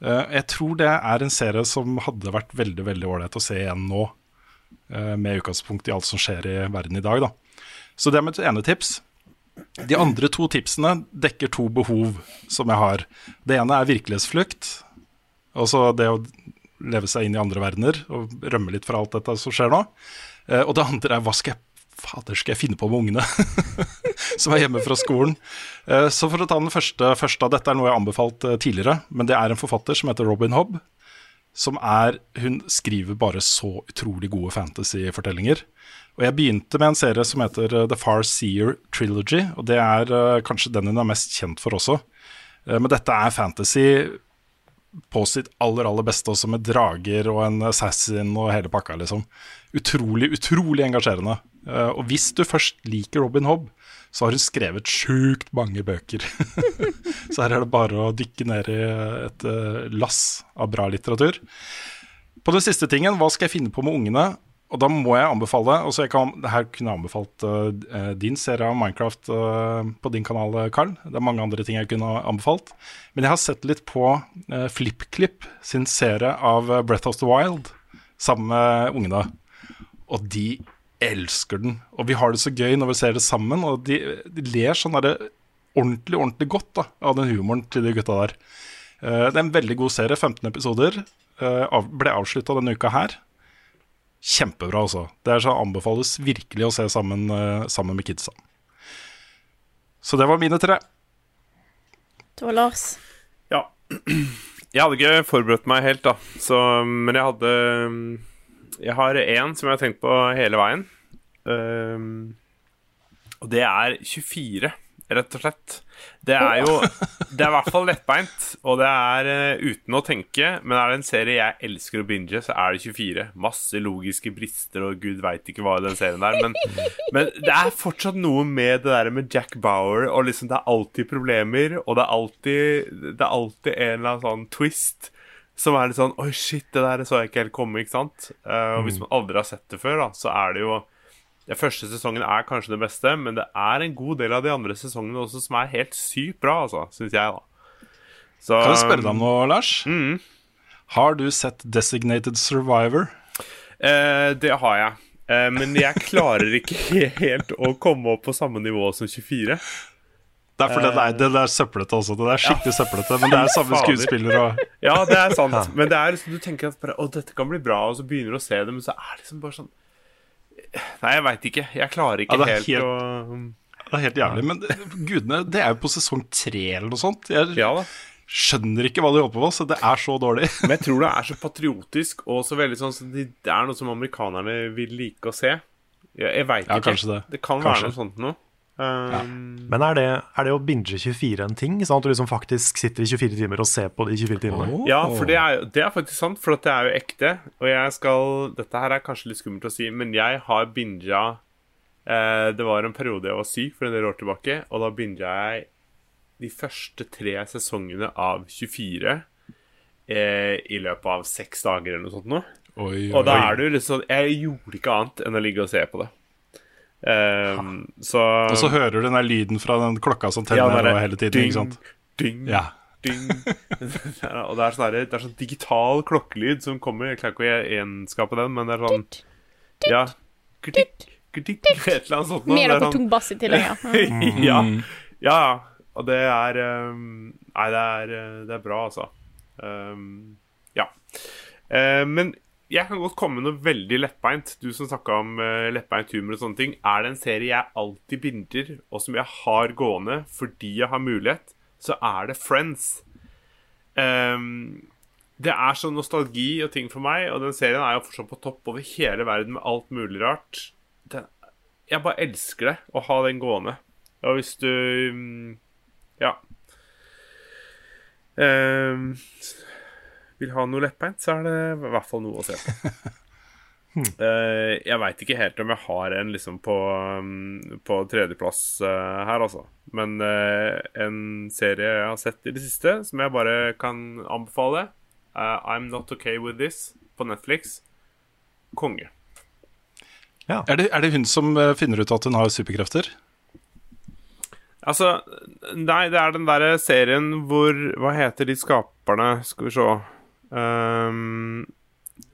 Uh, jeg tror det er en serie som hadde vært veldig veldig ålreit å se igjen nå, uh, med utgangspunkt i alt som skjer i verden i dag. Da. Så det er mitt ene tips. De andre to tipsene dekker to behov som jeg har. Det ene er virkelighetsflukt. Altså det å leve seg inn i andre verdener og rømme litt fra alt dette som skjer nå. Eh, og det andre er hva skal jeg fader skal jeg finne på med ungene <laughs> som er hjemme fra skolen. Eh, så for å ta den første første av dette er noe jeg har anbefalt eh, tidligere, men det er en forfatter som heter Robin Hobb. Som er Hun skriver bare så utrolig gode fantasyfortellinger. Og jeg begynte med en serie som heter eh, The Far Seer Trilogy, og det er kanskje den hun er mest kjent for også. Men dette er fantasy på sitt aller, aller beste, også med drager og en assassin og hele pakka, liksom. Utrolig, utrolig engasjerende. Uh, og hvis du først liker Robin Hobb, så har hun skrevet sjukt mange bøker. <laughs> så her er det bare å dykke ned i et uh, lass av bra litteratur. På den siste tingen, hva skal jeg finne på med ungene? Og da må jeg anbefale altså jeg kan, Her kunne jeg anbefalt uh, din serie av Minecraft uh, på din kanal, Karl. Det er mange andre ting jeg kunne anbefalt. Men jeg har sett litt på uh, FlippKlipp sin serie av Breath of the Wild sammen med ungene. Og de elsker den. Og vi har det så gøy når vi ser det sammen, og de, de ler sånn der, ordentlig, ordentlig godt da, av den humoren til de gutta der. det er en veldig god serie, 15 episoder. ble avslutta denne uka her. Kjempebra, altså. Det er så anbefales virkelig å se sammen, uh, sammen med kidsa. Så det var mine tre. Det var Lars. Ja. <clears throat> Jeg hadde ikke forberedt meg helt, da. Så, men jeg hadde Jeg har én som jeg har tenkt på hele veien. Um, og det er 24 rett og slett. Det er jo <laughs> Det er i hvert fall lettbeint, og det er uh, uten å tenke. Men er det en serie jeg elsker å binge, så er det 24. Masse logiske brister, og gud veit ikke hva i den serien der. Men, <laughs> men, det er fortsatt noe med det der med Jack Bauer, og liksom det er alltid problemer, og det er alltid, det er alltid en eller annen sånn twist. Som er litt sånn Oi, shit, det der så jeg ikke helt komme, ikke sant? Uh, og hvis man aldri har sett det før, da, så er det jo den første sesongen er kanskje det beste, men det er en god del av de andre sesongene også som er helt sykt bra, altså, syns jeg, da. Så, kan jeg spørre deg om noe, Lars? Mm. Har du sett Designated Survivor? Eh, det har jeg. Eh, men jeg klarer ikke <laughs> helt å komme opp på samme nivå som 24. Det er fordi det er, det er søplete også. Det er skikkelig ja. søplete, men det er samme skuespiller og Ja, det er sant. <laughs> Men det er liksom, du tenker at bare, å, dette kan bli bra, og så begynner du å se det, men så er det liksom bare sånn Nei, jeg veit ikke. Jeg klarer ikke ja, helt, helt, å Det er helt jævlig. Men gudene, det er jo på sesong tre eller noe sånt. Jeg ja, da. skjønner ikke hva de holder på med, så det er så dårlig. <laughs> Men jeg tror det er så patriotisk og så veldig sånn så det er noe som amerikanerne vil like å se. Jeg, jeg veit ja, ikke. Det. det. kan kanskje. være noe sånt noe. Ja. Men er det, er det, å binge 24 en ting? Sånn at du liksom faktisk sitter i 24 timer og ser på de 24 timene? Oh. Ja, for det er, det er, faktisk sant, for det er jo ekte. Og jeg skal Dette her er kanskje litt skummelt å si, men jeg har binga eh, Det var en periode jeg var syk for en del år tilbake, og da binga jeg de første tre sesongene av 24 eh, i løpet av seks dager eller noe sånt noe. Oi, oi, og da er det jo liksom Jeg gjorde ikke annet enn å ligge og se på det. Um, så, og så hører du den der lyden fra den klokka som tenner ja, hele tiden. Ding, ikke sant? Ding, ja. ding. <laughs> og det er sånn, det er sånn digital klokkelyd som kommer. Jeg klarer ikke å gjenskape den, men det er sånn Ja. Kritikk, kritikk, et eller annet sånt. noe. Med er noe sånn- tung bass i tillegg. <laughs> ja. Mm. ja. ja. Og det er um, Nei, det er, uh, det er bra, altså. Um, ja. Uh, men jeg kan godt komme med noe veldig lettbeint. Du som snakka om uh, lettbeint humor og sånne ting. Er det en serie jeg alltid binder, og som jeg har gående fordi jeg har mulighet, så er det Friends. Um, det er sånn nostalgi og ting for meg, og den serien er jo fortsatt på topp over hele verden med alt mulig rart. Den, jeg bare elsker det, å ha den gående. Og hvis du um, Ja. Ehm, vil ha noe lettbeint, så er det i hvert fall noe å se på. <laughs> Eh, jeg veit ikke helt om jeg har en liksom på, mm, på tredjeplass eh, her, altså. Men eh, en serie jeg har sett i det siste, som jeg bare kan anbefale, I'm Not Okay With This på Netflix. Konge. Er, det, er det hun som finner ut at hun har superkrefter? Altså, nei, det er den derre serien hvor Hva heter de skaperne? Skal vi se Ehm,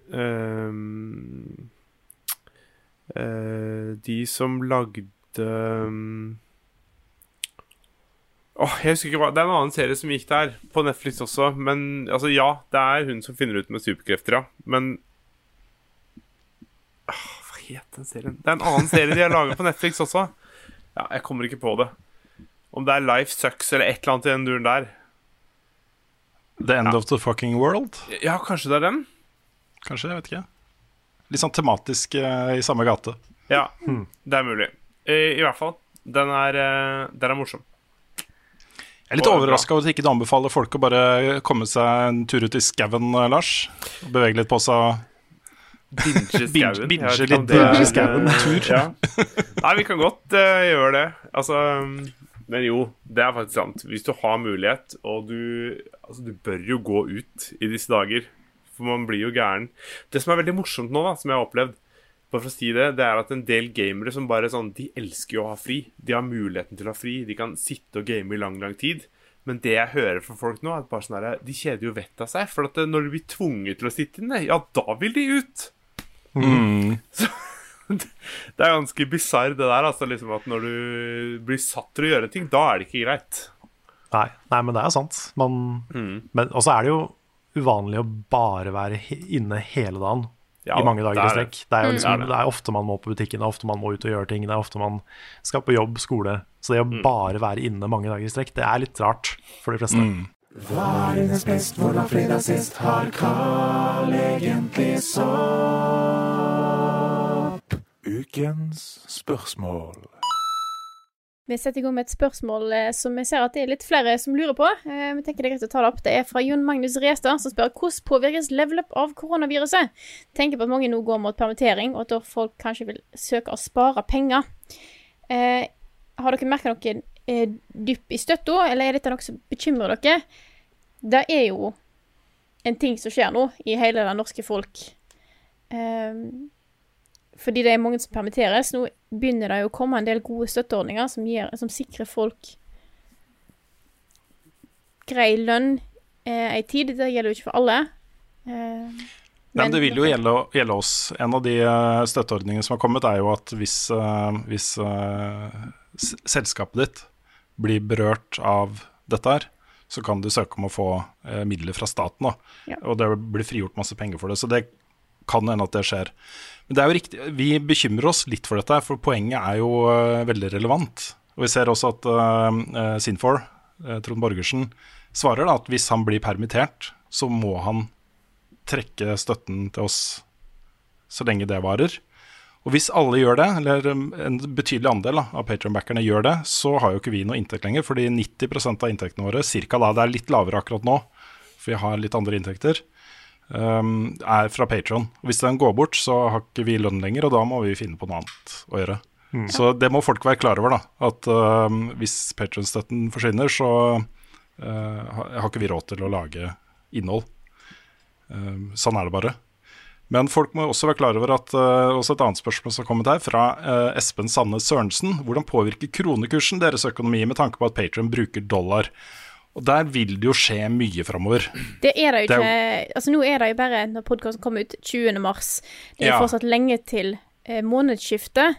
um, uh, De som lagde um, Oh, jeg husker ikke hva Det er en annen serie som gikk der, på Netflix også. Men altså, ja, det er hun som finner ut med superkrefter, ja. Men oh, Hva het den serien? Det er en annen serie de har laget på Netflix også. Ja, jeg kommer ikke på det. Om det er Life Sucks eller et eller annet i den duren der. The End of the Fucking World? Ja, kanskje det er den? Kanskje, jeg vet ikke. Litt sånn tematisk uh, i samme gate. Ja, det er mulig. I, i hvert fall. Den er, uh, den er morsom. Jeg er litt overraska over at ikke du anbefaler folk å bare komme seg en tur ut i skauen, eh, Lars. Og bevege litt på seg. Binge skauen. <laughs> binge litt, skauen. Tur. <laughs> Ja. Nei, vi kan godt uh, gjøre det. Altså um, Men jo, det er faktisk sant. Hvis du har mulighet, og du Altså, du bør jo gå ut i disse dager. For man blir jo gæren. Det som er veldig morsomt nå, da, som jeg har opplevd, bare for å si det, det er at en del gamere som bare sånn De elsker jo å ha fri. De har muligheten til å ha fri. De kan sitte og game i lang, lang tid. Men det jeg hører fra folk nå, er at bare sånn der, de kjeder jo vettet av seg. For at når de blir tvunget til å sitte inne, ja, da vil de ut. <laughs> Så, det er ganske bisarr, det der. Altså, liksom at når du blir satt til å gjøre ting, da er det ikke greit. Nei, nei, men det er sant. Man, men også er det jo uvanlig å bare være inne hele dagen Ja, i mange dager i strekk. Det er jo Mm. liksom, Det er ofte man må på butikken, det er ofte man må ut og gjøre ting, det er ofte man skal på jobb, skole. Så det å Mm. bare være inne mange dager i strekk, det er litt rart for de fleste. Hva er dines best, hvordan fredag sist har Carl egentlig sopp? Ukens spørsmål. Vi setter i gang med et spørsmål eh, som vi ser at det er litt flere som lurer på. Eh, vi tenker det er greit å ta det opp. Det er fra Jon Magnus Restad, som spør hvordan påvirkes level up av koronaviruset. Tenker på at mange nå går mot permittering, og at da folk kanskje vil søke å spare penger. Eh, har dere merka noen eh, dypp i støtta, eller er dette noe som bekymrer dere? Det er jo en ting som skjer nå i hele det norske folk. Eh, fordi det er mange som permitteres. Nå begynner det jo å komme en del gode støtteordninger som, gir, som sikrer folk grei lønn eh, ei tid. Det gjelder jo ikke for alle. Eh, men det vil jo gjelde, gjelde oss. En av de eh, støtteordningene som har kommet, er jo at hvis, eh, hvis eh, selskapet ditt blir berørt av dette her, så kan du søke om å få midler fra staten. Ja. Og det blir frigjort masse penger for det. Så det kan hende at det skjer. Men det er jo riktig, vi bekymrer oss litt for dette, for poenget er jo eh, veldig relevant. Og vi ser også at uh, Sinfor, uh, Trond Borgersen, svarer da at hvis han blir permittert, så må han trekke støtten til oss så lenge det varer. Og hvis alle gjør det, eller en betydelig andel da, av Patreon-backerne gjør det, så har jo ikke vi noe inntekt lenger, fordi 90 av inntektene våre, cirka da, det er litt lavere akkurat nå, for vi har litt andre inntekter, um, er fra Patreon. Og Hvis den går bort, så har ikke vi lønn lenger, og da må vi finne på noe annet å gjøre. Mm. Så det må folk være klar over, da. At um, hvis Patreon-støtten forsvinner, så uh, har ikke vi råd til å lage innhold. Um, sånn er det bare. Men folk må også være klar over at uh, også et annet spørsmål som har kommet her, fra uh, Espen Sanne Sørensen. Hvordan påvirker kronekursen deres økonomi med tanke på at Patreon bruker dollar? Og der vil det jo skje mye framover. Det er det jo Det ikke Altså, nå er det jo bare når podkasten kommer ut 20. mars. Det er Ja. fortsatt lenge til eh, månedsskiftet.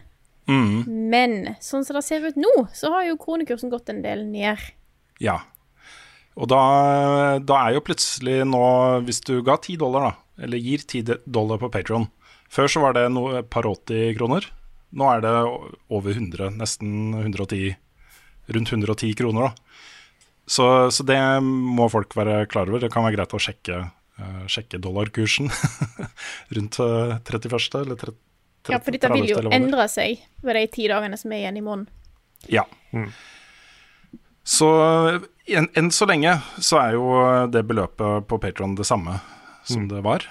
Mm, Men sånn som det ser ut nå, så har jo kronekursen gått en del ned. ja. Og da, da er jo plutselig nå Hvis du ga ti dollar, da, eller gir 10 dollar på Patron Før så var det et par 80 kroner. Nå er det over 100, nesten 110 Rundt 110 kroner, da. Så, så det må folk være klar over. Det kan være greit å sjekke, uh, sjekke dollarkursen <laughs> rundt eh, 31. eller 30, Ja, for dette vil jo endre seg ved de ti dagene som er igjen i måneden. Ja. Så enn en så lenge så er jo det beløpet på Patron det samme som det var.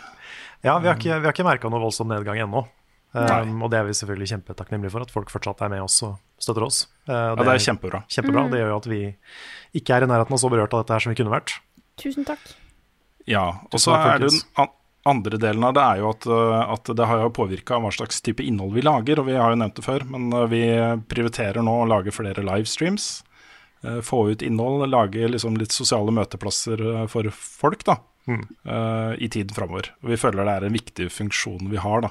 Ja, vi har ikke, vi har ikke merka noe voldsom nedgang ennå. Um, og det er vi selvfølgelig kjempetakknemlige for, at folk fortsatt er med oss og støtter oss. Uh, og Ja, det er kjempebra. Kjempebra. Mm. Det gjør jo at vi ikke er i nærheten av så berørt av dette her som vi kunne vært. Tusen takk. Ja, og så er det den andre delen av det er jo at, uh, at det har jo påvirka hva slags type innhold vi lager, og vi har jo nevnt det før, men uh, vi prioriterer nå å lage flere livestreams. uh, Få ut innhold, lage liksom litt sosiale møteplasser for folk, da. Mm. uh, I tiden framover. Og vi føler det er en viktig funksjon vi har, da.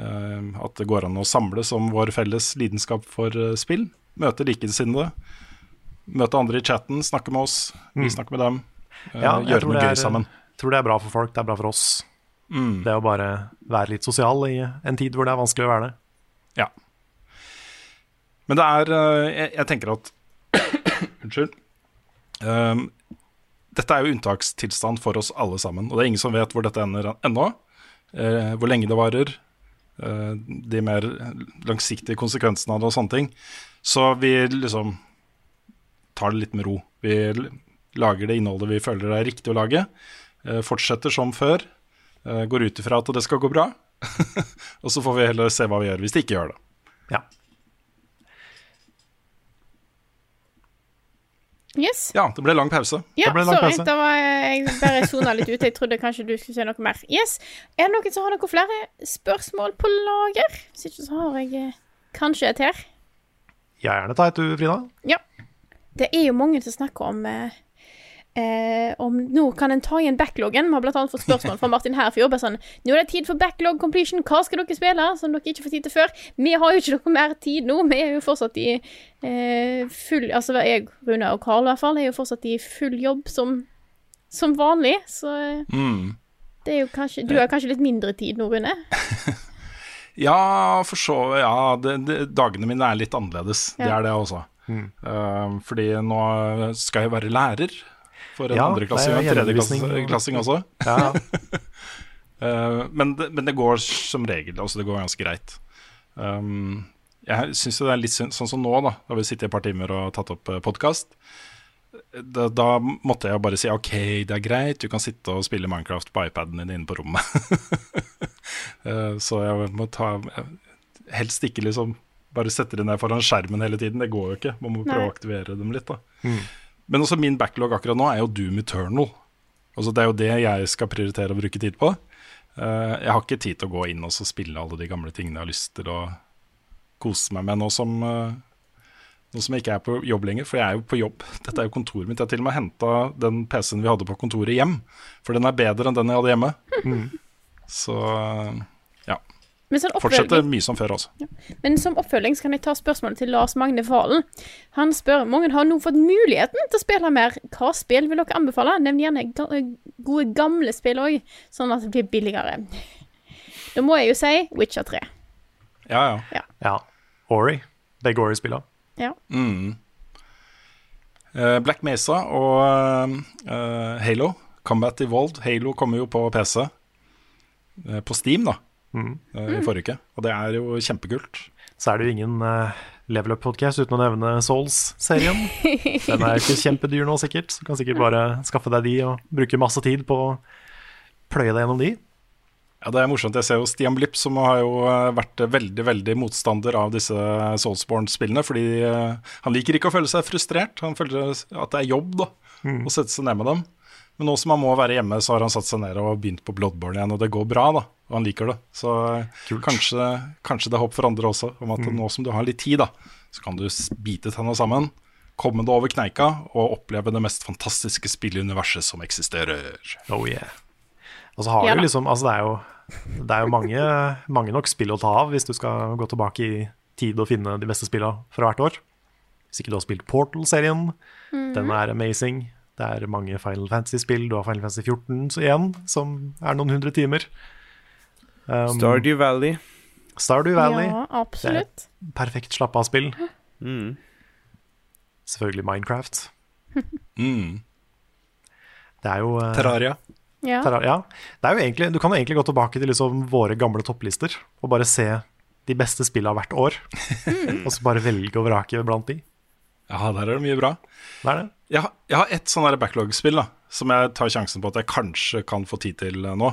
Uh, At det går an å samles om vår felles lidenskap for uh, spill. Møte likesinnede. Møte andre i chatten, snakke med oss, vi Mm. snakker med dem. uh, Ja, gjøre noe gøy sammen. Jeg tror det er bra for folk, det er bra for oss. Mm. Det å bare være litt sosial i en tid hvor det er vanskelig å være det. Ja. Men det er eh, Jeg, jeg tenker at <coughs> Unnskyld. Um, dette er jo unntakstilstand for oss alle sammen. Og det er ingen som vet hvor dette ender ennå. Uh, hvor lenge det varer. Eh, de mer langsiktige konsekvensene av det og sånne ting. Så vi liksom tar det litt med ro. Vi lager det innholdet vi føler er riktig å lage. eh, fortsetter som før. eh, går ut ifra at det skal gå bra. <laughs> og så får vi heller se hva vi gjør hvis det ikke gjør det. Ja. Yes. Ja, det ble lang pause. Ja, Det ble lang sorry. pause. Da var jeg bare sona litt ut. Jeg trodde kanskje du skulle si noe mer. Yes. Er det noen som har noen flere spørsmål på lager? Hvis ikke så har jeg eh, kanskje et her. Jeg er gjerne ta et, du, Frida. Ja. Det er jo mange som snakker om eh, eh, om nå kan en ta igjen backloggen. Vi har annet fått spørsmål fra Martin Herfjord. Bare sånn Nå er det tid for backlog completion. Hva skal dere spille som dere ikke får tid til før? Vi har jo ikke noe mer tid nå. Vi er jo fortsatt i eh, full Altså jeg, Rune og Karl i hvert fall, er jo fortsatt i full jobb som, som vanlig. Så Mm. det er jo kanskje Du har kanskje litt mindre tid nå, Rune? <laughs> Ja, for så Ja, det, det, dagene mine er litt annerledes. Det er det også. Uh, fordi nå skal jeg være lærer for en Ja, andreklassing og det er tredjeklassing også. Ja, <laughs> Eh, men, det, men det går som regel. Altså det går ganske greit. Um, jeg syns det er litt sånn som nå, da da vi sitter i et par timer og tatt opp podkast. Da, da måtte jeg bare si OK, det er greit, du kan sitte og spille Minecraft på iPaden din inne på rommet. <laughs> Eh, så jeg må ta Helst ikke liksom bare sette dem ned foran skjermen hele tiden. Det går jo ikke. Man må prøve Nei. å aktivere dem litt. da Mm. Men også min backlog akkurat nå er jo Doom Eternal. Altså Det er jo det jeg skal prioritere å bruke tid på. Uh, jeg har ikke tid til å gå inn og så spille alle de gamle tingene jeg har lyst til å kose meg med nå som, uh, nå som jeg ikke er på jobb lenger, for jeg er jo på jobb. <laughs> Dette er jo kontoret mitt. Jeg har til og med henta den PC-en vi hadde på kontoret hjem, for den er bedre enn den jeg hadde hjemme. Mm. Så sånn Fortsetter mye som før, altså. men som oppfølging så kan jeg ta spørsmålet til Lars Magne Valen. Han spør mange har nå fått muligheten til å spille mer. Hva spill vil dere anbefale? Nevn gjerne gode, gamle spill òg, sånn at det blir billigere. <laughs> Da må jeg jo si Witcher 3. Ja, ja. ja. Ori. Begge Ori-spillene. Ja. Mm. Eh, Black Mesa og uh, Halo. Combat Evolved. Halo kommer jo på PC. eh, på Steam, da. Mm. eh, I forrige uke. Og det er jo kjempekult. Så er det jo ingen uh, level up-podkast uten å nevne Souls-serien. <laughs> Den er ikke kjempedyr nå, sikkert. Så du kan sikkert bare skaffe deg de og bruke masse tid på å pløye deg gjennom de. Ja, Det er morsomt. Jeg ser jo Stian Blipp, som har jo eh, vært veldig veldig motstander av disse Soulsborne-spillene. Fordi han liker ikke å føle seg frustrert. Han føler at det er jobb da, Mm. å sette seg ned med dem. Men nå som han må være hjemme, så har han satt seg ned og begynt på Bloodborne igjen. Og det går bra, da. Og han liker det. Så kanskje, kanskje det er håp for andre også, om at Mm. nå som du har litt tid, da, så kan du bite tenna sammen, komme deg over kneika og oppleve det mest fantastiske spilluniverset som eksisterer. Oh yeah. Og så har Ja du liksom Altså, det er jo, det er jo mange, <laughs> mange nok spill å ta av hvis du skal gå tilbake i tid og finne de beste spillene fra hvert år. Hvis ikke du har spilt Portal-serien, Mhm. den er amazing. Det er mange Final Fantasy-spill. Du har Final Fantasy 14 så igjen, som er noen hundre timer. Um, Stardew Valley. Stardew Valley. Ja, absolutt. Det er et perfekt slappe av-spill. Mm. Selvfølgelig Minecraft. <laughs> Mm. Det er jo uh, Terraria. Ja. Terraria. ja. Det er jo egentlig, du kan jo egentlig gå tilbake til liksom våre gamle topplister og bare se de beste spillene hvert år. Mm. <laughs> og så bare velge og vrake blant de. Ja, der er det mye bra. Det er det. Jeg, har- jeg har ett sånn backlog-spill da som jeg tar sjansen på at jeg kanskje kan få tid til eh, nå.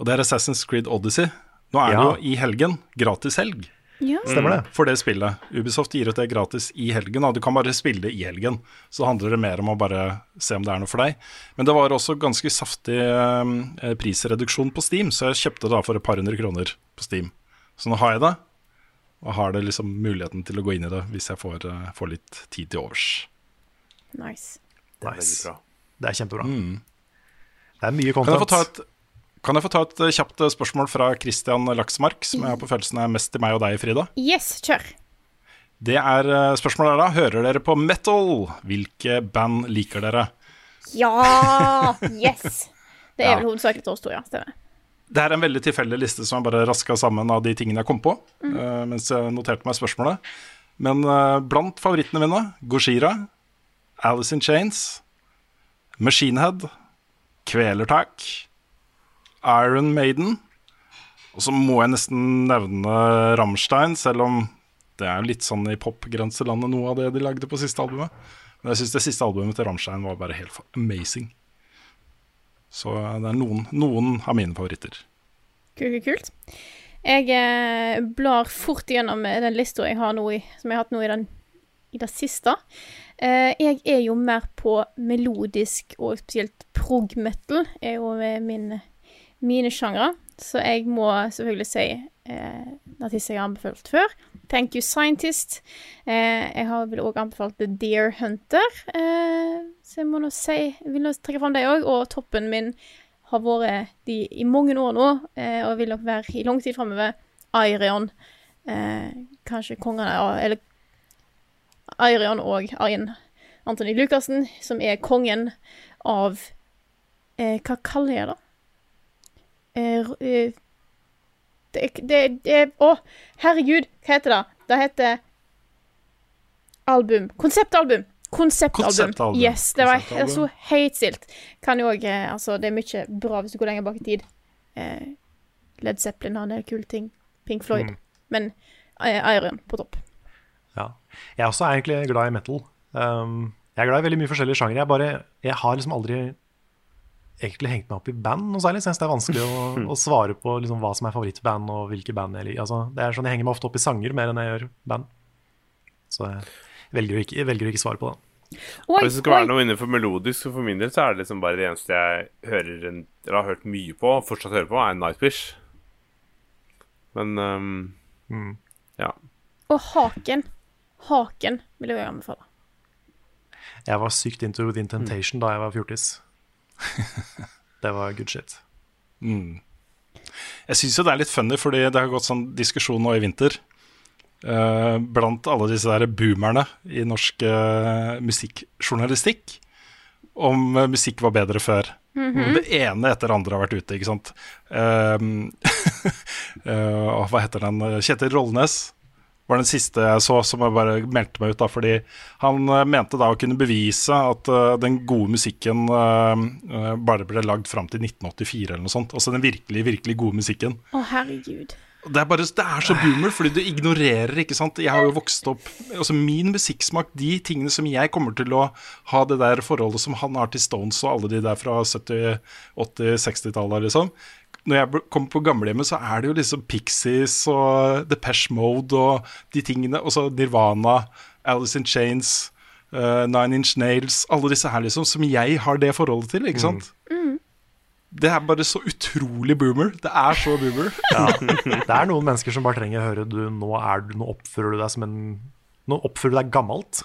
Og det er Assassin's Creed Odyssey. Nå er det jo i helgen. Gratis helg. Ja. Stemmer det. For det spillet. Ubisoft gir ut det gratis i helgen. Og du kan bare spille det i helgen. Så handler det mer om å bare se om det er noe for deg. Men det var også ganske saftig eh, prisreduksjon på Steam, så jeg kjøpte det da for et par hundre kroner på Steam. Så nå har jeg det, og har det liksom muligheten til å gå inn i det hvis jeg får, eh, får litt tid til overs. Nice. Nice. Det er kjempebra. Mm. Det er mye Kan jeg, få ta et, kan jeg få ta et eh, kjapt eh, spørsmål fra Christian Laksmark, som jeg har på følelsen er mest til meg og deg, Frida? Yes, kjør. Det er spørsmålet er da Hører dere på metal? Hvilke band liker dere? Ja! Yes! Det er Ja. vel hovedsakelig til oss to, ja. Stemmer. Det er en veldig tilfeldig liste som jeg bare raska sammen av de tingene jeg kom på. Mm. Uh, mens jeg noterte meg spørsmålet. Men uh, blant favorittene mine Gojira, Alice in Chains, Machinehead, Kvelertak, Iron Maiden. Og så må jeg nesten nevne Rammstein, selv om det er litt sånn i popgrenselandet noe av det de lagde på siste albumet. Men jeg syns det siste albumet til Rammstein var bare helt amazing. Så det er noen, noen av mine favoritter. Kult, kult. Jeg eh, blar fort igjennom eh, den lista jeg har nå i, som jeg har hatt nå i, den, i det siste. Eh, jeg er jo mer på melodisk og spesielt prog metal, er jo min, mine sjangre. Så jeg må selvfølgelig si eh, artister jeg har anbefalt før. Thank You Scientist. Eh, jeg har vel òg anbefalt The Deer Hunter. Eh, så jeg må nå si Jeg vil nå trekke fram det òg. Og toppen min har vært de i mange år nå, eh, og vil nok være i lang tid framover, Airion. Eh, kanskje kongene Eller Airion og Arjen Antony Lukassen, som er kongen av eh, Hva kaller jeg det? Eh, eh, det, det Å, herregud, hva heter det? Det heter album. Konseptalbum. Konseptalbum. Konseptalbum. Yes, det var så høyt stilt. Kan jo òg eh, Altså, det er mye bra hvis du går lenger bak i tid. Eh, Led Zeppelin har en del kule ting. Pink Floyd. Mm. Men eh, Iron på topp. Ja. Jeg også er egentlig glad i metal. Um, jeg er glad i veldig mye forskjellige sjangere. Jeg, bare, jeg har liksom aldri egentlig hengt meg opp i band noe særlig. Så jeg syns det er vanskelig å, <laughs> å svare på liksom hva som er favorittband og hvilke band jeg liker. Altså, det er sånn Jeg henger meg ofte opp i sanger mer enn jeg gjør band. Så jeg velger å ikke, velger å ikke svare på det. Oi, Hvis det skal være noe innenfor melodisk, for min del så er det liksom bare det eneste jeg hører en, eller har hørt mye på, og fortsatt hører på, er Nightwish. Men um, ja. Og Haken. Haken vil jeg anbefale. Jeg var sykt into Within Temptation da jeg var fjortis. <laughs> det var good shit. Mm. Jeg syns jo det er litt funny, fordi det har gått sånn diskusjon nå i vinter blant alle disse der boomerne i norsk eh, musikkjournalistikk om eh, musikk var bedre før. Mhm. Det ene etter andre har vært ute, ikke sant. Um, <laughs> eh, hva heter den? Kjetil Rollnes var den siste jeg så som jeg bare meldte meg ut. da, Fordi han eh, mente da å kunne bevise at uh, den gode musikken eh, eh, bare ble lagd fram til 1984 eller noe sånt. Altså den virkelig, virkelig gode musikken. Å, herregud. Det er, bare, det er så boomer, fordi du ignorerer, ikke sant. Jeg har jo vokst opp Altså Min musikksmak, de tingene som jeg kommer til å ha det der forholdet som han har til Stones og alle de der fra 70-, 80-, 60-tallet, liksom. Når jeg kommer på gamlehjemmet, så er det jo liksom Pixies og Depeche Mode og de tingene. Og så Nirvana, Alice in Chains, uh, Nine Inch Nails. Alle disse her, liksom, som jeg har det forholdet til, ikke sant. Det er bare så utrolig boomer. Det er så boomer. <laughs> Ja. Det er noen mennesker som bare trenger å høre du, nå, er du, nå oppfører du deg som en Nå oppfører du deg gammelt.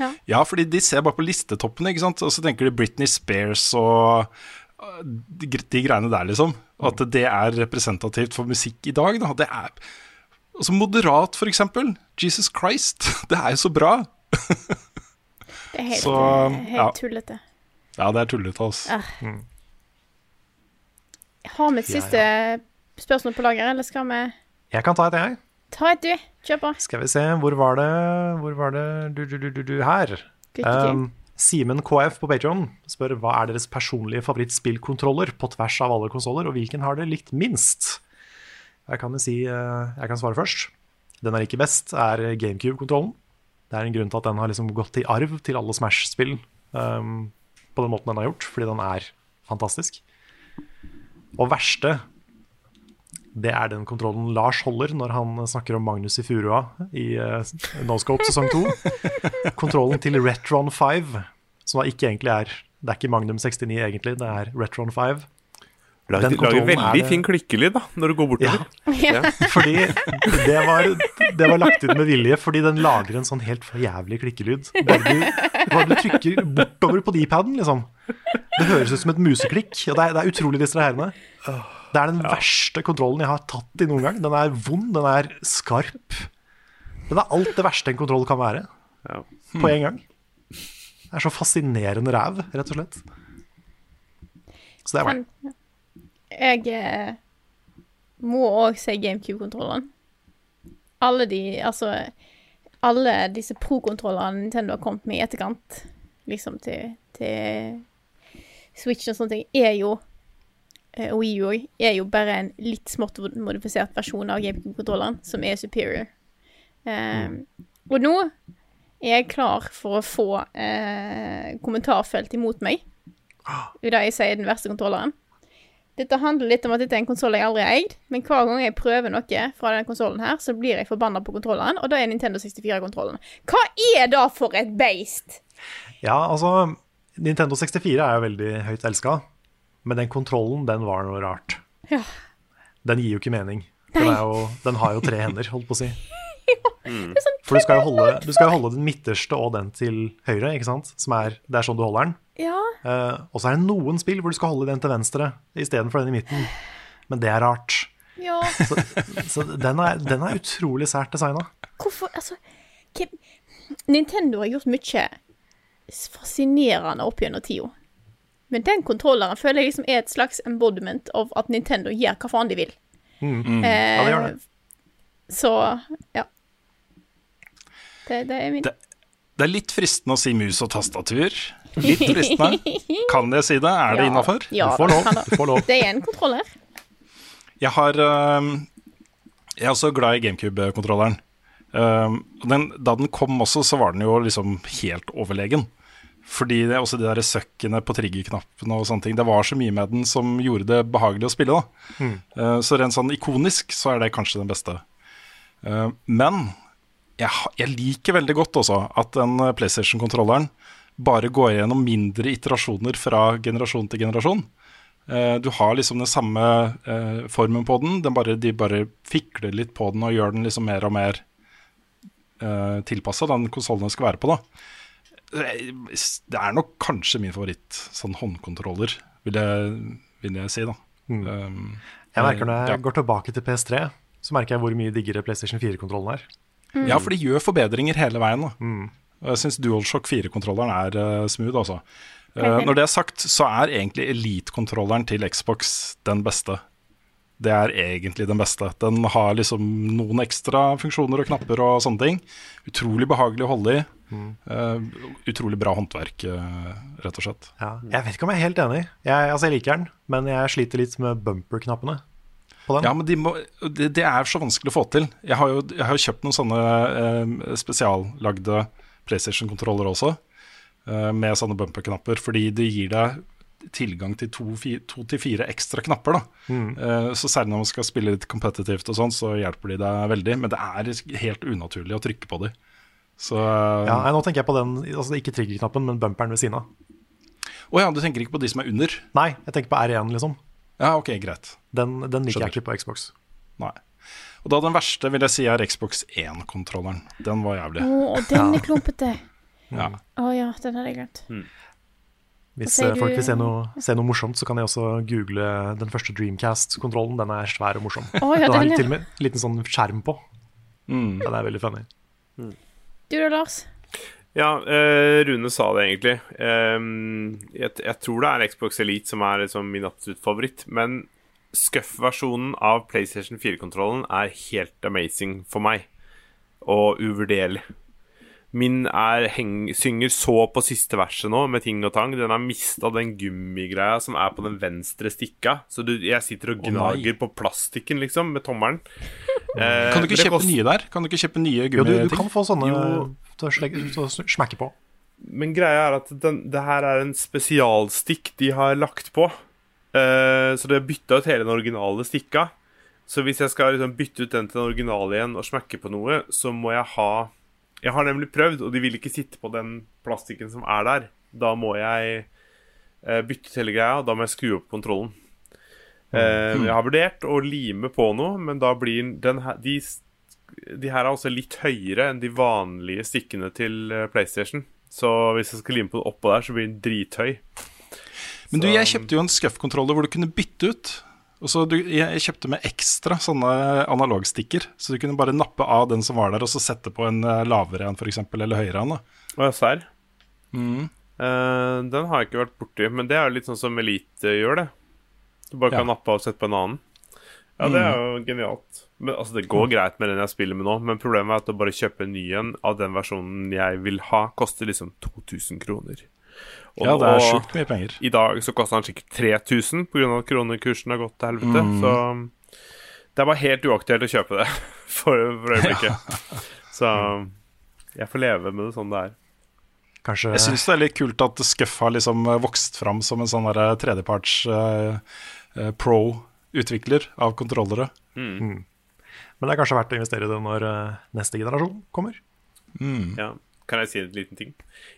Ja. Ja, fordi de ser bare på listetoppene, ikke sant? og så tenker de Britney Spears og uh, de, de greiene der, liksom. Og At det er representativt for musikk i dag. Da. Det er altså Moderat, for eksempel. Jesus Christ. <laughs> Det er jo så bra. Det er helt, Så, eh, helt ja. tullete. Ja, det er tullete, altså. Ah. Har vi et Ja, siste spørsmål på lager, eller skal vi Jeg kan ta et, jeg. ta et, du? Kjør på. Skal vi se, hvor var det Hvor var det du, du, du, du, du Her. Um, Simen KF på Patreon spør hva er deres personlige favorittspillkontroller på tvers av alle konsoller, og hvilken har dere likt minst? Jeg kan si eh, Jeg kan svare først. Den jeg liker best, er GameCube-kontrollen. Det er en grunn til at den har liksom gått i arv til alle Smash-spill um, på den måten den har gjort, fordi den er fantastisk. Og verste, det er den kontrollen Lars holder når han snakker om Magnus i Furua i uh, Noscope sesong 2. <laughs> Kontrollen til Retron 5, som da ikke egentlig er Det er ikke Magnum 69 egentlig, det er Retron 5. Lager, Den lager veldig er fin klikkelyd da, når du går bortover. Ja. <laughs> Fordi det var, det var lagt inn med vilje, fordi den lager en sånn helt for jævlig klikkelyd. Bare du, bare du trykker bortover på D-paden, liksom. Det høres ut som et museklikk, og det er, det er utrolig distraherende. Det er den verste kontrollen jeg har tatt i noen gang. Den er vond, den er skarp. Den er alt det verste en kontroll kan være, Ja. på en gang. Det er så fascinerende ræv, rett og slett. Så det er meg. Jeg eh, må òg si GameCube-kontrolleren. Alle de Altså Alle disse pro-kontrollerne Nintendo har kommet med i etterkant, liksom til, til Switch og sånne ting, er jo og Wii U òg, er jo bare en litt smått modifisert versjon av GameCube-kontrolleren, som er superior. Um, Og nå er jeg klar for å få uh, kommentarfelt imot meg. I det jeg sier den verste kontrolleren. Dette handler litt om at dette er en konsoll jeg aldri har eid, men hver gang jeg prøver noe fra denne konsollen her, så blir jeg forbanna på kontrolleren, og da er Nintendo 64-kontrollen. Hva er det for et beist? Ja, altså Nintendo 64 er jo veldig høyt elska, men den kontrollen, den var noe rart. Ja. Den gir jo ikke mening. Den, er jo, den har jo tre hender, holdt på å si. <laughs> Det er sånn For du skal, jo holde, du skal jo holde den midterste og den til høyre, ikke sant? Som er, det er sånn du holder den. Ja. Uh, og så er det noen spill hvor du skal holde den til venstre istedenfor den i midten. Men det er rart. Ja. Så, så den, er, den er utrolig sært designa. Hvorfor Altså hvem, Nintendo har gjort mye fascinerende opp gjennom tida. Men den kontrolleren føler jeg liksom er et slags embodiment av at Nintendo gjør hva faen de vil. Mm. Eh, Ja, det gjør det. Så ja. Det, det er min Det, det er litt fristende å si mus og tastatur. Litt fristende. <laughs> Kan jeg si det? Er det Ja. innafor? Ja, Du får lov, det. du får lov. Det er en kontroller. Jeg har øhm, Jeg er også glad i GameCube-kontrolleren. Den, da den kom også, så var den jo liksom helt overlegen. Fordi det, er også de der søkkene på triggerknappene og sånne ting, det var så mye med den som gjorde det behagelig å spille. da. Mm. Uh, så rent sånn ikonisk så er det kanskje den beste. Uh, men jeg, jeg liker veldig godt også at den uh, PlayStation-kontrolleren bare går gjennom mindre iterasjoner fra generasjon til generasjon. Eh, Du har liksom den samme eh, formen på den, den bare, de bare fikler litt på den og gjør den liksom mer og mer tilpassa den konsollen den skal være på. da. Det er nok kanskje min favoritt sånn håndkontroller, vil jeg, vil jeg si. da. Mm. Um, Jeg merker når jeg ja. går tilbake til PS3, så merker jeg hvor mye diggere PlayStation 4-kontrollen er. Ja, for de gjør forbedringer hele veien. da. Mm. Og jeg syns DualShock 4-kontrolleren er uh, smooth, altså. Uh, når det er sagt, så er egentlig Elite-kontrolleren til Xbox den beste. Det er egentlig den beste. Den har liksom noen ekstra funksjoner og knapper og sånne ting. Utrolig behagelig å holde i. Mm. Utrolig bra håndverk, eh, rett og slett. Ja. Jeg vet ikke om jeg er helt enig. Jeg, altså jeg liker den, men jeg sliter litt med bumper-knappene. Ja, men de må, det, det er så vanskelig å få til. Jeg har jo, jeg har jo kjøpt noen sånne eh, spesiallagde PlayStation-kontroller også, eh, med sånne bumper-knapper, fordi det gir deg tilgang til to, fi, to til fire ekstra knapper. Mm. Eh, så særlig når man skal spille litt competitivt og sånn, så hjelper de deg veldig. Men det er helt unaturlig å trykke på de. Så Ja, nei, nå tenker jeg på den, altså ikke triggerknappen, men bumperen ved siden av. ja, du tenker ikke på de som er under? Nei, jeg tenker på R1, liksom. Ja, ok, greit. Den, den liker Skjønner. jeg ikke på Xbox. Nei. Og da den verste vil jeg si er Xbox 1-kontrolleren. Den var jævlig. Å, og den er klumpete. <laughs> Ja. Oh, ja, den hadde jeg glemt. Hvis Hva sier eh, folk vil se noe, se noe morsomt, så kan jeg også google den første Dreamcast-kontrollen. Den er svær og morsom. Oh, ja, den har til og med en liten sånn skjerm på. Mm. Den er veldig funny. Du da, Lars? Ja, eh, Rune sa det egentlig. Eh, jeg, jeg tror det er Xbox Elite som er liksom min absolutt favoritt. Men Scuff-versjonen av PlayStation 4-kontrollen er helt amazing for meg. Og uvurderlig. Min er heng, synger så på siste verset nå, med ting og tang. Den har mista den gummigreia som er på den venstre stikka. Så du, jeg sitter og gnager oh, på plastikken, liksom, med tommelen. Eh, Kan du ikke kjøpe kost- nye der? Kan du ikke kjøpe nye Jo, du, du kan få sånne Jo. til å til å smekke på. Men greia er at den, det her er en spesialstikk de har lagt på. Eh, så de har bytta ut hele den originale stikka. Så hvis jeg skal liksom bytte ut den til den originale igjen og smekke på noe, så må jeg ha Jeg har nemlig prøvd, og de vil ikke sitte på den plastikken som er der. Da må jeg eh, bytte ut hele greia, og da må jeg skru opp kontrollen. Eh, jeg har vurdert å lime på noe, men da blir den her de, de her er også litt høyere enn de vanlige stikkene til eh, PlayStation. Så hvis jeg skal lime på det oppå der, så blir den drithøy. Men du, jeg kjøpte jo en Scuff-kontroller hvor du kunne bytte ut. Og så du, jeg kjøpte med ekstra sånne analogstikker, så du kunne bare nappe av den som var der, og så sette på en eh, lavere en, f.eks., eller høyere en. Å ja, serr? Mm. Uh, den har jeg ikke vært borti, men det er jo litt sånn som Elite gjør det. Du bare kan Ja. nappe av og sette på en annen. Ja, det er jo genialt. Men altså, Det går greit med den jeg spiller med nå, men problemet er at å bare kjøpe en ny en av den versjonen jeg vil ha, koster liksom 2000 kroner. Og Ja, det er sjukt mye penger. I dag så koster den sikkert 3000 pga. at kronekursen har gått til helvete. Mm. Så det er bare helt uaktuelt å kjøpe det <laughs> for, for øyeblikket. Så jeg får leve med det sånn det er. Kanskje Jeg syns det er litt kult at Scuff har liksom vokst fram som en sånn tredjeparts eh, pro-utvikler av kontrollere. Men det er kanskje verdt å investere i det når eh, neste generasjon kommer. Mm. Ja. Kan jeg si en liten ting?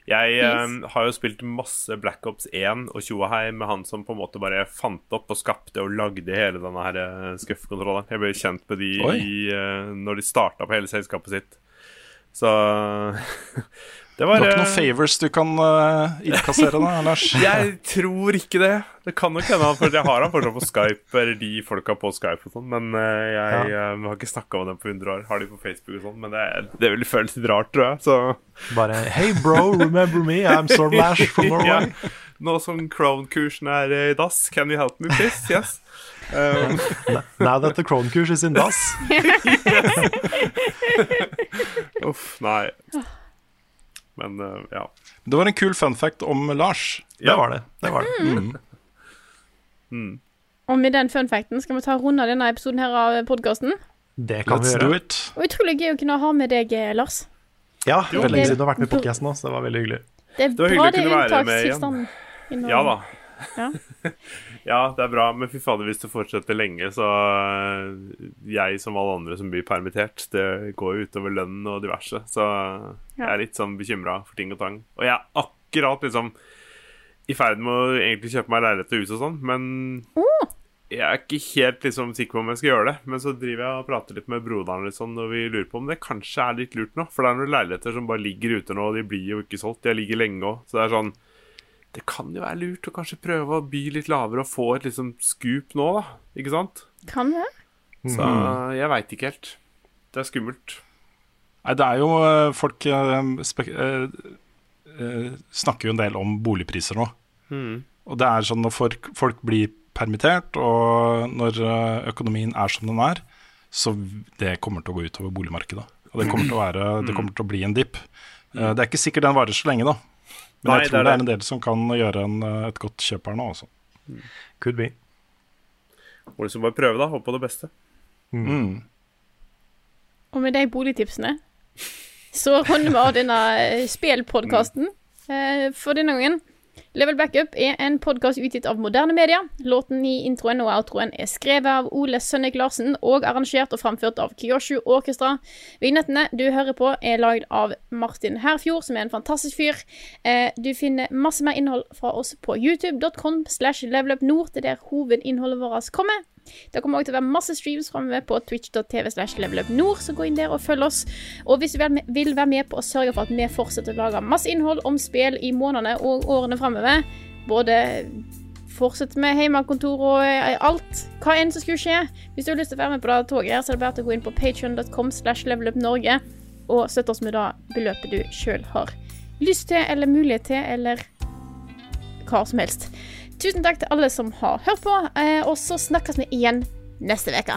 Jeg eh, har jo spilt masse Black Ops 1 og Tjoahei med han som på en måte bare fant opp og skapte og lagde hele denne her uh, Jeg ble kjent med de i, eh, når de starta på hele selskapet sitt. Så <laughs> det Du var har ikke eh, noen favors du kan uh, innkassere, da, Lars? <laughs> Jeg tror ikke det. Det kan nok hende, for jeg har han fortsatt på Skype, eller de folka på Skype og sånn, men eh, jeg eh, har ikke snakka med dem på 100 år. Har de på Facebook og sånn, men det, det vil føles litt rart, tror jeg. Så Bare Hey bro, remember me? I'm Stormlash from <laughs> Norway. ja. Nå som Crown-kursen er i dass, can you help me, please? Yes. Um, Now that the Crown-kurs is in dass. <laughs> uff, nei. Men uh, ja. Det var en kul fun fact om Lars. Det var det. det, var det. Mm. Og med den fun facten skal vi ta runde denne episoden her av podkasten. Det kan Let's vi gjøre. Og utrolig gøy å kunne ha med deg, eh, Lars. Ja, Jo. veldig lenge siden du har vært med i podkasten òg, så det var veldig hyggelig. Det er Det var bra hyggelig å kunne være med igjen. Ja da. Ja. <laughs> Ja, det er bra, men fy fader, hvis det fortsetter lenge, så eh, Jeg, som alle andre som blir permittert, det går jo utover lønnen og diverse. Så jeg er litt sånn bekymra for ting og tang. Og jeg er akkurat liksom i ferd med å egentlig kjøpe meg leilighet og hus og sånn, men jeg er ikke helt liksom sikker på om jeg skal gjøre det. Men så driver jeg og prater litt med broderen litt sånn, og vi lurer på om det kanskje er litt lurt nå. For det er noen leiligheter som bare ligger ute nå, og de blir jo ikke solgt. De ligger lenge òg. Så det er sånn Det kan jo være lurt å kanskje prøve å by litt lavere og få et liksom scoop nå, da. Ikke sant? Kan det? Så jeg veit ikke helt. Det er skummelt. Nei, det er jo eh, Folk eh, spek eh, eh, snakker jo en del om boligpriser nå. Mm. Og det er sånn når folk, folk blir permittert, og når eh, økonomien er som den er, så det kommer til å gå utover boligmarkedet. Og det kommer til å, være, det kommer til å bli en dipp. Eh, Det er ikke sikkert den varer så lenge, da. Men Nei, jeg det tror er det er en del som kan gjøre en, eh, et godt kjøp her nå, altså. Could be. Må liksom bare prøve, da. Håpe på det beste. Mm. Og med de boligtipsene så runder vi av denne eh, mm. eh, for denne gangen. Level Backup er en podkast utgitt av moderne media. Låten i introen og outroen er skrevet av Ole Sønnik Larsen og arrangert og framført av Kyoshu Orkestra. Vignettene du hører på, er lagd av Martin Herfjord, som er en fantastisk fyr. Eh, du finner masse mer innhold fra oss på youtube.com slash levelupnord. Det er der hovedinnholdet vårt kommer. Det kommer også til å være masse streams framover på twitch.tv slash levelupnord, så gå inn der og følg oss. Og hvis du vil være med på å sørge for at vi fortsetter å lage masse innhold om spill i månedene og årene framover, både fortsette med hjemmekontor og eh, alt, hva enn som skulle skje Hvis du har lyst til å være med på det toget, her, så er det bare å gå inn på patreon.com slash levelupnorge og støtte oss med det beløpet du sjøl har lyst til, eller mulighet til, eller hva som helst. Tusen takk til alle som har hørt på, eh, og så snakkes vi igjen neste uke.